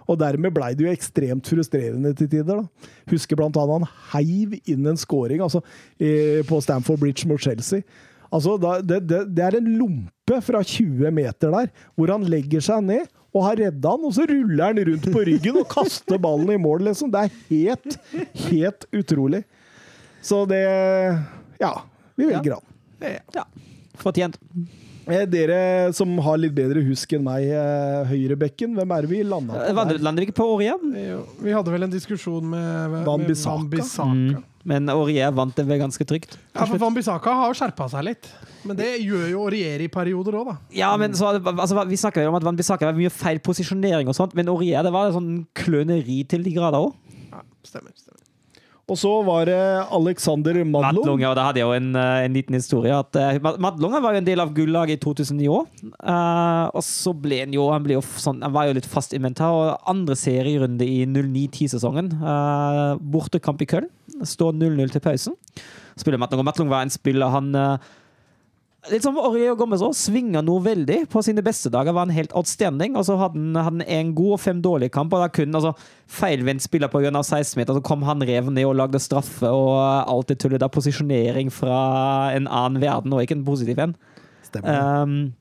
Og dermed blei det jo ekstremt frustrerende til tider. da. Husker annet han heiv inn en scoring altså, eh, på Stamford Bridge mot Chelsea. Altså, da, det, det, det er en lompe fra 20 meter der, hvor han legger seg ned og har redda han, og så ruller han rundt på ryggen og kaster ballen i mål, liksom. Det er helt, helt utrolig. Så det Ja, vi velger han.
Ja. Fortjent.
Eh, Dere som har litt bedre husk enn meg, eh, høyrebekken, hvem er det vi landa på?
Lander
der?
lander vi ikke på Aurier?
Vi hadde vel en diskusjon med, med
Van Bissaka.
Van Bissaka.
Mm. Men Aurier vant det vel ganske trygt.
Ja, for Van Bissaka har skjerpa seg litt. Men det gjør jo Aurier i perioder òg, da.
Ja, men så, altså, Vi snakka jo om at Van Bissaka var mye feil posisjonering, og sånt, men Aurier det var sånn kløneri til de grader òg.
Ja, stemmer, stemmer.
Og så var det Alexander Madlung.
Madlung, ja, da hadde jeg jo en, eh, en liten historie. at uh, Madlung var jo en del av gullaget i 2009 òg. og så ble han jo Han ble jo sånn, han var jo litt fast inventar. Og andre serierunde i 09-10-sesongen. Uh, bortekamp i Köln. Står 0-0 til pausen. Spiller Madlung, og Madlung var en spiller han uh, Litt som Orje og Gommes òg, svinger noe veldig. På sine beste dager var han helt outstanding, og så hadde han, hadde han en god og fem dårlige og Da kunne altså, feilvendt spiller av 16-meter, så kom han rev ned og lagde straffe, og alt det tullet Da Posisjonering fra en annen verden, og ikke en positiv en.
Stemmer.
Um,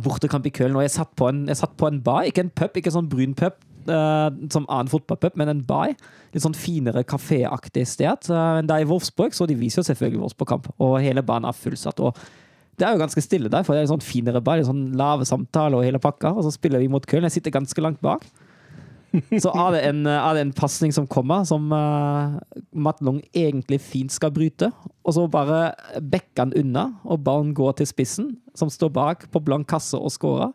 bortekamp i Köln, og jeg satt på en, jeg satt på en bar, ikke en pub, ikke sånn brun pub. Uh, som annen fotballpub, men en bar. Litt sånn finere kaféaktig sted. Uh, er i Wolfsburg, så de viser jo selvfølgelig Wolfsburg-kamp, og hele banen er fullsatt. og det er jo ganske stille der, for det er en sånn finere bar, en sånn lave samtale og hele pakka. Og så spiller vi mot Köln. Jeg sitter ganske langt bak. Så er det en, er en pasning som kommer, som uh, Long egentlig fint skal bryte. Og så bare bekker han unna, og ballen går til spissen, som står bak på blank kasse og scorer.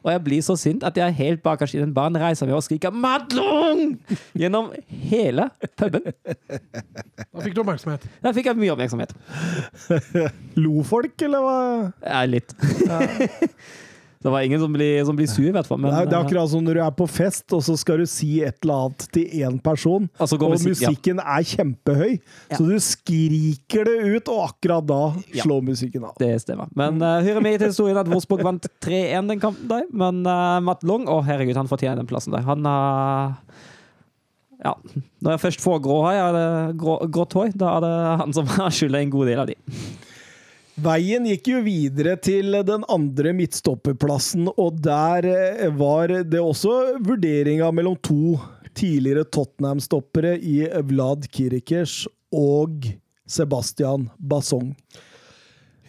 Og jeg blir så sint at jeg er helt bakerst i den baren reiser meg og skriker 'Madlung!' gjennom hele puben.
Da fikk du oppmerksomhet.
Da fikk jeg mye oppmerksomhet.
Lo folk, eller hva?
Ja, litt. det var ingen som blir, som blir sur, i hvert fall. Men,
det, er, det er
eh,
akkurat som når du er på fest, og så skal du si et eller annet til én person,
Og
musik,
musikken ja.
er kjempehøy,
Ja.
så du skriker det ut, og akkurat da
Ja.
slår musikken av.
Det stemmer. Men uh, hører med til historien at Wolfsburg vant 3-1 den kampen der. Men uh, Matt Long, å herregud, han fortjener den plassen der. Han har Ja. Når jeg først får grå hår, grå, grått hår, da er det han som har skylda en god del av de.
Veien gikk jo videre til den andre midtstopperplassen, og der eh, var det også vurderinga mellom to tidligere Tottenham-stoppere i Vlad Kirikers og Sebastian Basong.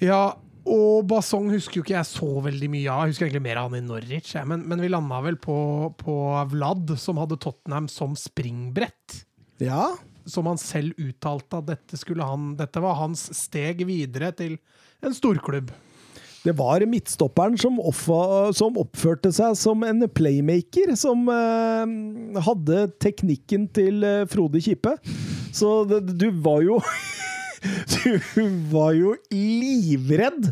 Ja, og Basong husker jo ikke jeg så veldig mye av. Jeg husker egentlig mer av han i Norwich. Men, men vi landa vel på, på Vlad, som hadde Tottenham som springbrett.
Ja,
Som han selv uttalte at dette, han, dette var hans steg videre til en storklubb.
det var midtstopperen som, som oppførte seg som en playmaker, som eh, hadde teknikken til eh, Frode Kippe. Så det, du var jo Du var jo livredd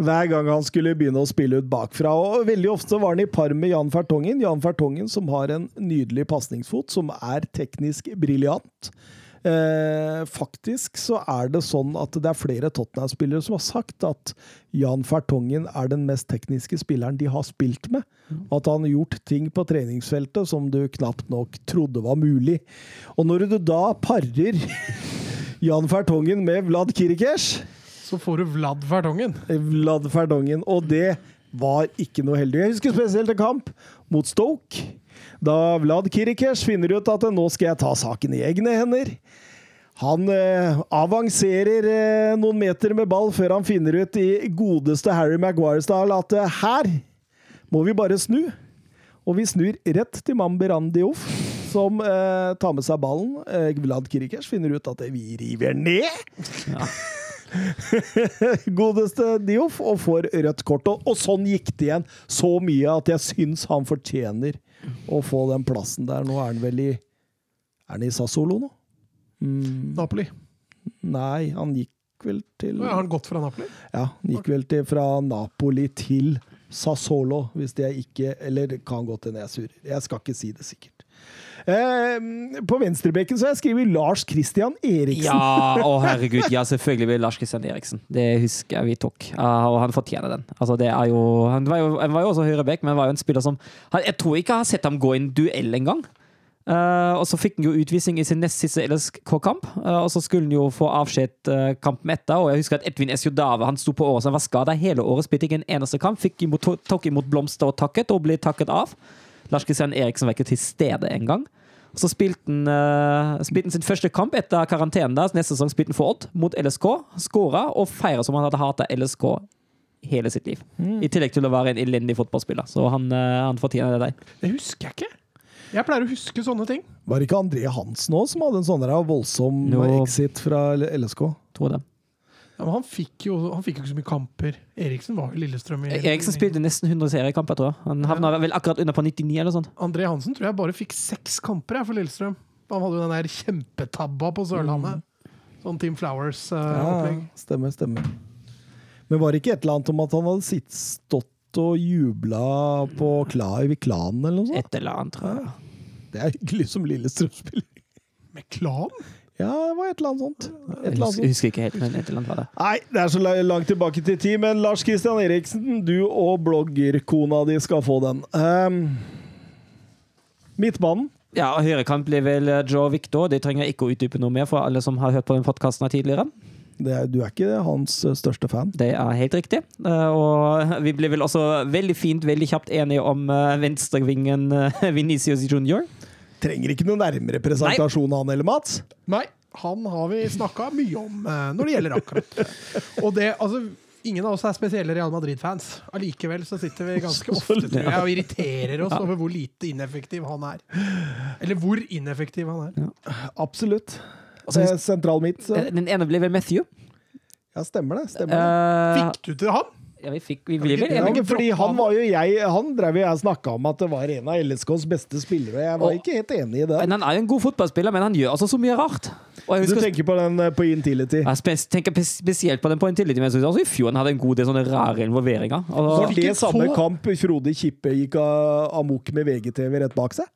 hver gang han skulle begynne å spille ut bakfra. Og veldig ofte var han i par med Jan Fertongen. Jan Fertongen som har en nydelig pasningsfot, som er teknisk briljant. Eh, faktisk så er det sånn at det er flere Tottenham-spillere som har sagt at Jan Fertongen er den mest tekniske spilleren de har spilt med. At han har gjort ting på treningsfeltet som du knapt nok trodde var mulig. Og når du da parer Jan Fertongen med Vlad Kirikers
Så får du Vlad Vertongen.
Vlad Ferdongen, og det var ikke noe heldig. Jeg husker spesielt en kamp mot Stoke, da Vlad Kirikers finner ut at nå skal jeg ta saken i egne hender. Han eh, avanserer eh, noen meter med ball før han finner ut i godeste Harry Maguire-style at eh, her må vi bare snu. Og vi snur rett til Mamberan Diouf, som eh, tar med seg ballen. Eh, Vlad Kirikers finner ut at vi river ned godeste Dioff og får rødt kort. Og, og sånn gikk det igjen. Så mye at jeg syns han fortjener å få den plassen der. Nå er han vel i Er han i Sassolo nå? Mm,
Napoli.
nei, han gikk vel til
har han gått fra Napoli.
Ja, han gikk vel til fra Napoli til Sassolo, hvis det ikke Eller kan gå til Nesur. Jeg skal ikke si det sikkert. Eh, på venstrebekken så har jeg skrevet Lars Christian Eriksen.
Ja, å herregud. Ja, selvfølgelig blir Lars Christian Eriksen. Det husker jeg vi tok. Og han fortjener den. Altså, jo, han, var jo, han var jo også høyrebekk, men var jo en spiller som Jeg tror ikke jeg har sett ham gå i en duell engang. Uh, og så fikk han jo utvisning i sin nest siste LSK-kamp, Uh, og så skulle han jo få avskjed uh, kampen etter. Og jeg husker at Edvin Esjodave han sto på året, så han var skada hele året. Spilte ikke en eneste kamp. Fikk imot, tok imot blomster og takket, og ble takket av. Lars Kristian Eriksen var ikke til stede engang. Så spilte han, uh, spilte han sin første kamp etter karantenen. der, Neste sesong spilte han for Odd mot LSK. Skåra og feira som han hadde hata LSK hele sitt liv. I tillegg til å være en elendig fotballspiller. Så han, uh, han fortjener det der.
Det husker jeg ikke. Jeg pleier å huske sånne ting.
Var det ikke André Hansen òg som hadde en sånn voldsom
no.
exit fra LSK?
Tror det.
Ja, men han fikk, jo, han fikk jo ikke så mye kamper. Eriksen var jo Lillestrøm i
Eriksen spilte nesten 100 seriekamper, tror jeg. Han havna vel akkurat under på 99 eller sånt.
André Hansen tror jeg bare fikk seks kamper jeg, for Lillestrøm. Han hadde jo den der kjempetabba på Sørlandet. Sånn Team Flowers-opplegg.
stemmer, stemmer. Men var det ikke et eller annet om at han hadde sitt, stått og jubla på Kla i klanen eller noe sånt?
Et eller annet, tror jeg.
Det er hyggelig som Lillestrøm-spiller.
Med klan?
Ja, det var et eller annet sånt. Et
Jeg husker, ikke helt, men et eller annet var det.
Nei, det er så langt tilbake til tid, men Lars Kristian Eriksen, du og bloggerkona di skal få den. Um, midtbanen.
Ja, Høyrekant blir vel eh, Joe Victor. Det trenger jeg ikke å utdype noe mer for alle som har hørt på den podkasten tidligere.
Det er, du er ikke hans eh, største fan.
Det er helt riktig. Eh, Og vi ble vel også veldig fint, veldig kjapt enige om venstrevingen Venicius Vinicius Junior.
Trenger ikke noen nærmere presentasjon Nei. han eller Mats.
Nei, han har vi snakka mye om eh, når det gjelder akkurat. Og det, altså Ingen av oss er spesielle Real Madrid-fans. Allikevel så sitter vi ganske ofte tror jeg, og irriterer oss over hvor lite ineffektiv han er. Eller hvor ineffektiv han er.
Absolutt.
Altså,
Eh, Sentral midt.
Eh, Den ene blir vel Matthew.
Ja, stemmer det. Stemmer det.
Uh,
Fikk du til han?
Ja, vi, fikk, vi vel
Ja, fordi han var jo jeg Han drev jeg snakka om at det var en av LSKs beste spillere, jeg var
Og-
ikke helt enig i det.
Men han er jo en god fotballspiller, men han gjør altså så mye rart. Jeg
Du tenker på den eh, på Intility.
Jeg tenker spesielt på den på Intility, men jeg synes også i fjor han hadde en god del sånne rare involveringer.
Var det samme kamp Frode Kippe gikk amok med VGTV rett bak seg?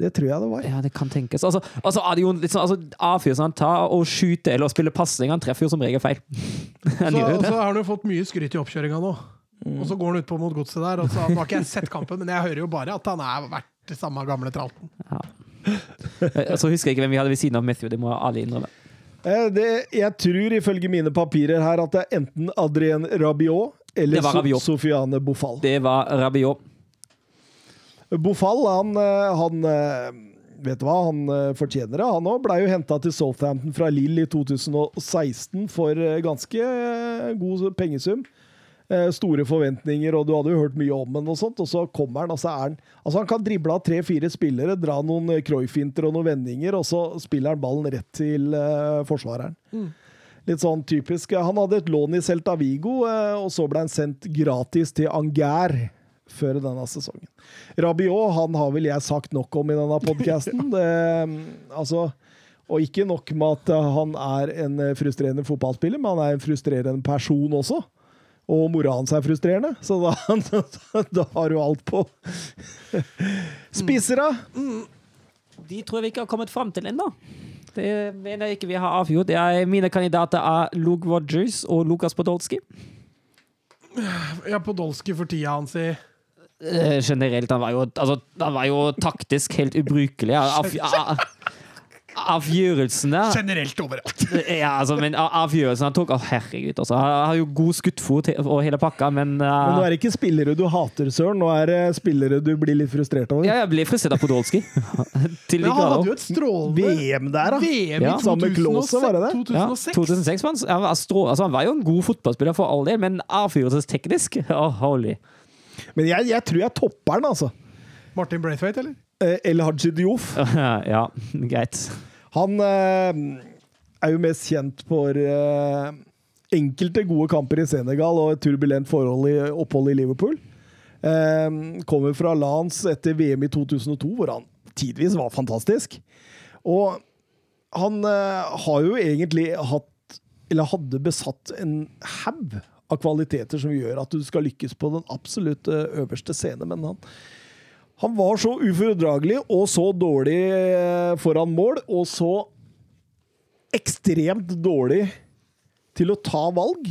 Det tror jeg det var.
ja, det kan tenkes. Altså, altså, er det jo litt sånn, altså, avfyr han tar og skyter eller spiller pasning, han treffer jo som regel feil. han
Så, så har han jo fått mye skryt i oppkjøringa nå. Og så går han utpå mot godset der. Og så, nå har ikke jeg sett kampen, men jeg hører jo bare at han er vært samme gamle tralten.
Eh, Så husker jeg ikke hvem vi hadde ved siden av Matthew, det må alle innrømme.
Eh, Det, jeg tror ifølge mine papirer her at det er enten Adrien Rabiot eller
Rabiot.
Sofiane Bofal.
Det var Rabiot.
Bofal, han, eh, han eh, Vet du hva, han eh, fortjener det. Han òg blei jo henta til Southampton fra Lill i 2016 for ganske god pengesum. Store forventninger, og du hadde jo hørt mye om han, og sånt, og så kommer han, altså er han Altså, han kan drible av tre-fire spillere, dra noen Cruyff-finter og noen vendinger, og så spiller han ballen rett til forsvareren. Litt sånn typisk. Han hadde et lån i Celta Vigo, og så ble han sendt gratis til Angers før denne sesongen. Rabiot han har vel jeg sagt nok om i denne podkasten. altså, og ikke nok med at eh, han er en eh, frustrerende fotballspiller, men han er en frustrerende person også. Og mora hans er frustrerende, så da, da har du alt på. Spisser, da?
De tror jeg vi ikke har kommet fram til ennå. Det mener jeg ikke vi har avgjort. Er, mine kandidater er Luke Rogers og Lukas Podolsky.
Ja, Podolsky for tida hans i
generelt, han var jo, altså, han var jo taktisk helt ubrukelig. Av, av, avgjørelsene
Generelt overalt.
Ja, altså, men av- avgjørelsene han tok oh, herregud, altså. Han har jo god skuddfot og hele pakka, men, uh,
Men nå er det ikke spillere du hater, Søren. Nå er det spillere du blir litt frustrert over.
Ja, jeg blir frustrert av Podolsky. Til de
Men han hadde jo et strålende
VM der, da!
VM i
Ja.
Med Klose, var det det?
2006.
2006 var han, han, var strå, altså, han var jo en god fotballspiller for all del, men avgjørelsesteknisk oh, Holy.
Men jeg, jeg tror jeg topper den, altså.
Martin Braithwaite, eller?
Eh, El Haji Diouf.
ja, greit.
Han eh, er jo mest kjent for eh, enkelte gode kamper i Senegal og et turbulent forhold i, opphold i Liverpool. Eh, kommer fra Lans etter VM i 2002, hvor han tidvis var fantastisk. Og han eh, har jo egentlig hatt, eller hadde besatt en haug av kvaliteter som gjør at du skal lykkes på den absolutt eh, øverste scene, men han han var så ufordragelig og så dårlig eh, foran mål, og så ekstremt dårlig til å ta valg.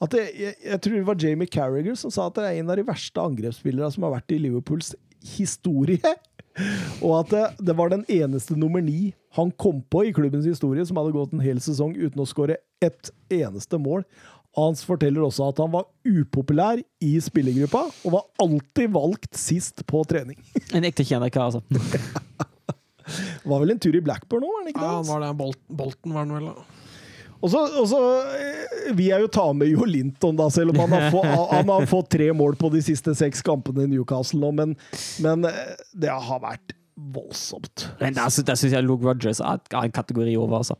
At det, jeg, jeg tror det var Jamie Carragher som sa at det er en av de verste angrepsspillerne som har vært i Liverpools historie. Og at det, det var den eneste nummer ni han kom på i klubbens historie som hadde gått en hel sesong uten å skåre ett eneste mål. Hans forteller også at han var upopulær i spillergruppa, og var alltid valgt sist på trening.
En ekte kjennerkar, altså.
Var vel en tur i Blackburn òg, var han ikke
Ja,
det?
han var det. Bolten, Bolten var han vel. da.
Og så, og så eh, vil jeg jo ta med Jo Linton, da, selv om han har, få, han har fått tre mål på de siste seks kampene i Newcastle nå, men, men eh, det har vært voldsomt.
Men der, der syns jeg Luke Rogers er en kategori over, altså.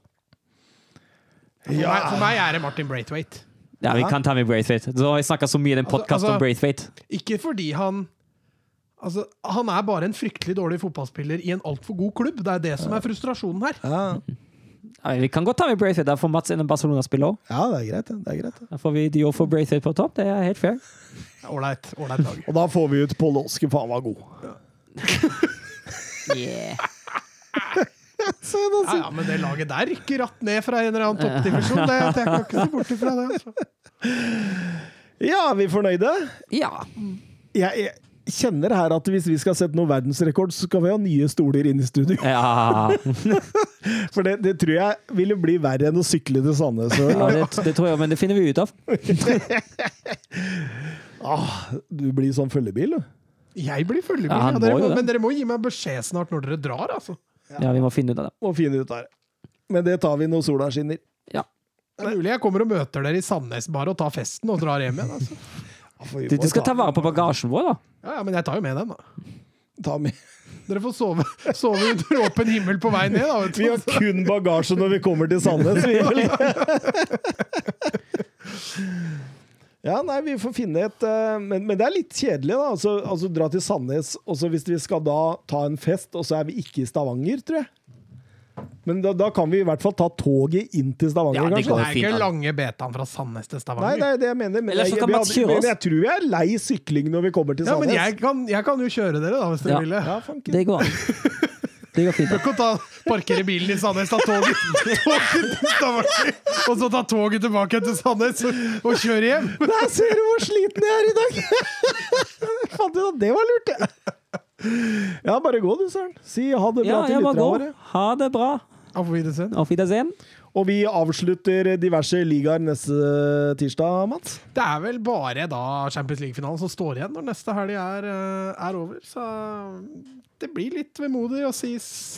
For, meg, for meg er det Martin Braithwaite.
Ja, vi kan ta med Braithwaite. Så har jeg snakka så mye i den
Altså-
podkasten
altså-
om Braithwaite.
Ikke fordi han Altså, Han er bare en fryktelig dårlig fotballspiller i en altfor god klubb. Det er det som er frustrasjonen her.
Ja,
Ja, vi kan godt ta med Braithwaite. Da får Mats inn en Barcelona-spiller òg.
ja det er greit. det. er greit.
Da får vi Dio for Braithwaite på topp. Det er helt fair.
Ålreit ålreit lag.
Og da får vi ut Pål Åske, for han var god.
Yeah.
Se, altså.
Ja, ja, men det laget der rykker ratt ned fra en eller annen toppdivisjon. Det, det kan ikke se bort ifra det. Altså.
Ja, er vi fornøyde?
Ja.
Jeg, jeg kjenner her at hvis vi skal sette noen verdensrekord, så skal vi ha nye stoler inn i studio.
ja.
For det, det tror jeg ville bli verre enn å sykle til Sandnes.
ja det, det tror jeg, men det finner vi ut av.
Ah, du blir sånn følgebil, du.
Jeg blir følgebil.
Ja,
Ja, dere
må
men dere må gi meg beskjed snart når dere drar, altså.
Ja, vi må finne ut av det.
Må finne ut av det. Men det tar vi når sola skinner.
Ja.
Det er mulig jeg kommer og møter dere i Sandnes bare og tar festen og drar hjem igjen. Altså.
Ja,
Du, du skal
ta-
vare på bagasjen vår, da.
Ja, ja, Men jeg tar jo med den, da.
ta med.
Dere får sove, sove under åpen himmel på vei ned. da, vet
Vi har kun bagasje når vi kommer til Sandnes. Vi. Ja, nei, vi får finne et uh, men, men det er litt kjedelig, da. Altså, altså dra til Sandnes, og så hvis vi skal da ta en fest, og så er vi ikke i Stavanger, tror jeg. Men da, da kan vi i hvert fall ta toget inn til Stavanger,
Ja, det
kanskje.
er ikke lange betaen fra Sandnes til
Nei,
Stavanger.
det er det jeg mener. Men
Eller så
jeg, vi hadde- men jeg tror vi er lei sykling når vi kommer til Sandnes.
Ja, men jeg kan, jeg kan jo kjøre dere, da, hvis dere
Ja.
vil.
Ja.
Det går an. Det går fint.
Du kan ta, parkere bilen i Sandnes, ta toget, toget til Stavanger, og så ta toget tilbake til Sandnes og, kjøre hjem.
Der ser du hvor sliten jeg er i dag! Fant ut at det var lurt, jeg. Ja, bare gå du, Søren. Si ha det bra
Ja,
til lytterne våre.
Ha det bra.
Auf Wiedersehen.
Auf Wiedersehen.
Og vi avslutter diverse ligaer neste tirsdag, Mats.
Det er vel bare da Champions League-finalen som står igjen når neste helg er, eh, er over. Så det blir litt vemodig å si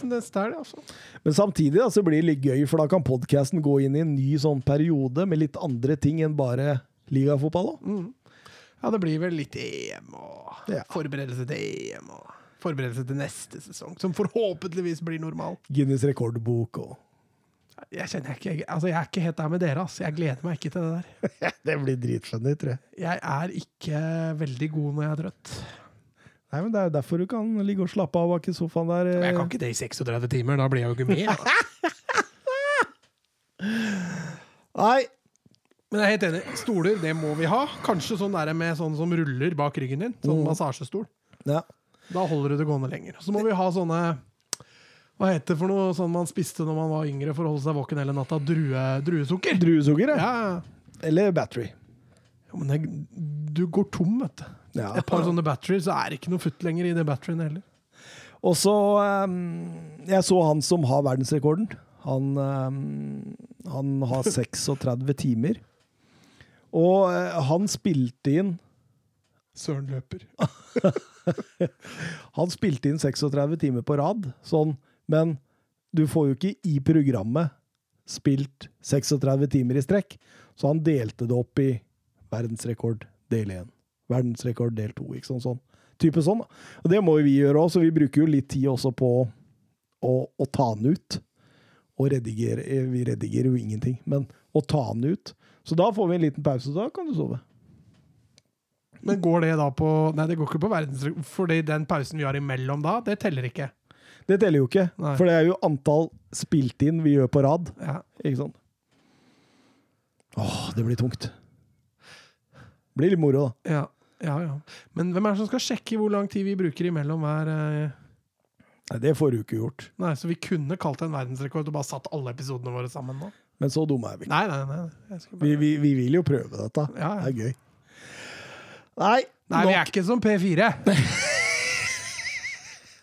neste helg, altså.
Men samtidig da, så blir det litt gøy, for da kan podkasten gå inn i en ny sånn periode med litt andre ting enn bare ligafotball òg.
Ja, det blir vel litt EM og
Ja.
forberedelse til EM og forberedelse til neste sesong, som forhåpentligvis blir normal.
Guinness rekordbok og
Jeg kjenner jeg ikke, altså jeg er ikke helt der med dere. ass. Jeg gleder meg ikke til det der.
Det blir dritfunny, tror jeg.
Jeg er ikke veldig god når jeg er trøtt.
Nei, men Det er jo derfor du kan ligge og slappe av bak i sofaen der.
Men jeg
eh.
kan ikke det i 36 timer, da blir jeg jo ikke med.
Nei,
Men jeg er helt enig. Stoler, det må vi ha. Kanskje sånn der med sånn som ruller bak ryggen din. Sånn massasjestol.
ja.
Da holder du det gående lenger. Så må vi ha sånne Hva heter det for noe sånn man spiste når man var yngre for å holde seg våken hele natta? Drue, druesukker.
druesukker, ja.
Ja,
Eller battery.
ja, men det, du går tom, vet du.
Ja.
Et par sånne batteries, så er det ikke noe futt lenger i de batteriene heller.
Og så ehm, Jeg så han som har verdensrekorden. Han, ehm, han har 36 timer. Og eh, han spilte inn
Søren løper.
Han spilte inn 36 timer på rad, sånn, men du får jo ikke i programmet spilt 36 timer i strekk. Så han delte det opp i verdensrekord del 1, verdensrekord del 2, ikke sånn, sånn. Type sånn. Og det må vi gjøre òg, så vi bruker jo litt tid også på å, å ta den ut. Og redigere eh, Vi redigerer jo ingenting, men å ta den ut. Så da får vi en liten pause, da kan du sove.
Men går det da på Nei, det går ikke på verdensrekord, fordi den pausen vi har imellom da, det teller ikke.
Det teller jo ikke,
Nei.
for det er jo antall spilt inn vi gjør på rad.
Ja.
Ikke sant? Åh, det blir tungt. Det blir litt moro, da.
Ja, ja, ja. Men hvem er det som skal sjekke hvor lang tid vi bruker imellom hver eh?
Nei, Det får du ikke gjort.
Nei, Så vi kunne kalt det en verdensrekord og bare satt alle episodene våre sammen nå?
Men så dumme er vi ikke.
Nei, nei, nei. Bare...
Vi, vi, vi, vil jo prøve dette.
Ja, ja.
Det er gøy. Nei,
nei nok... vi er ikke som P4.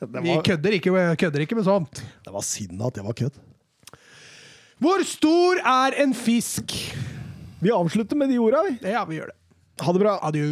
var...
Vi kødder ikke, kødder ikke, med sånt.
Det var sinna at det var kødd.
Hvor stor er en fisk?
Vi avslutter med de orda, vi.
Ja, vi gjør det.
Ha det bra.
Adjø.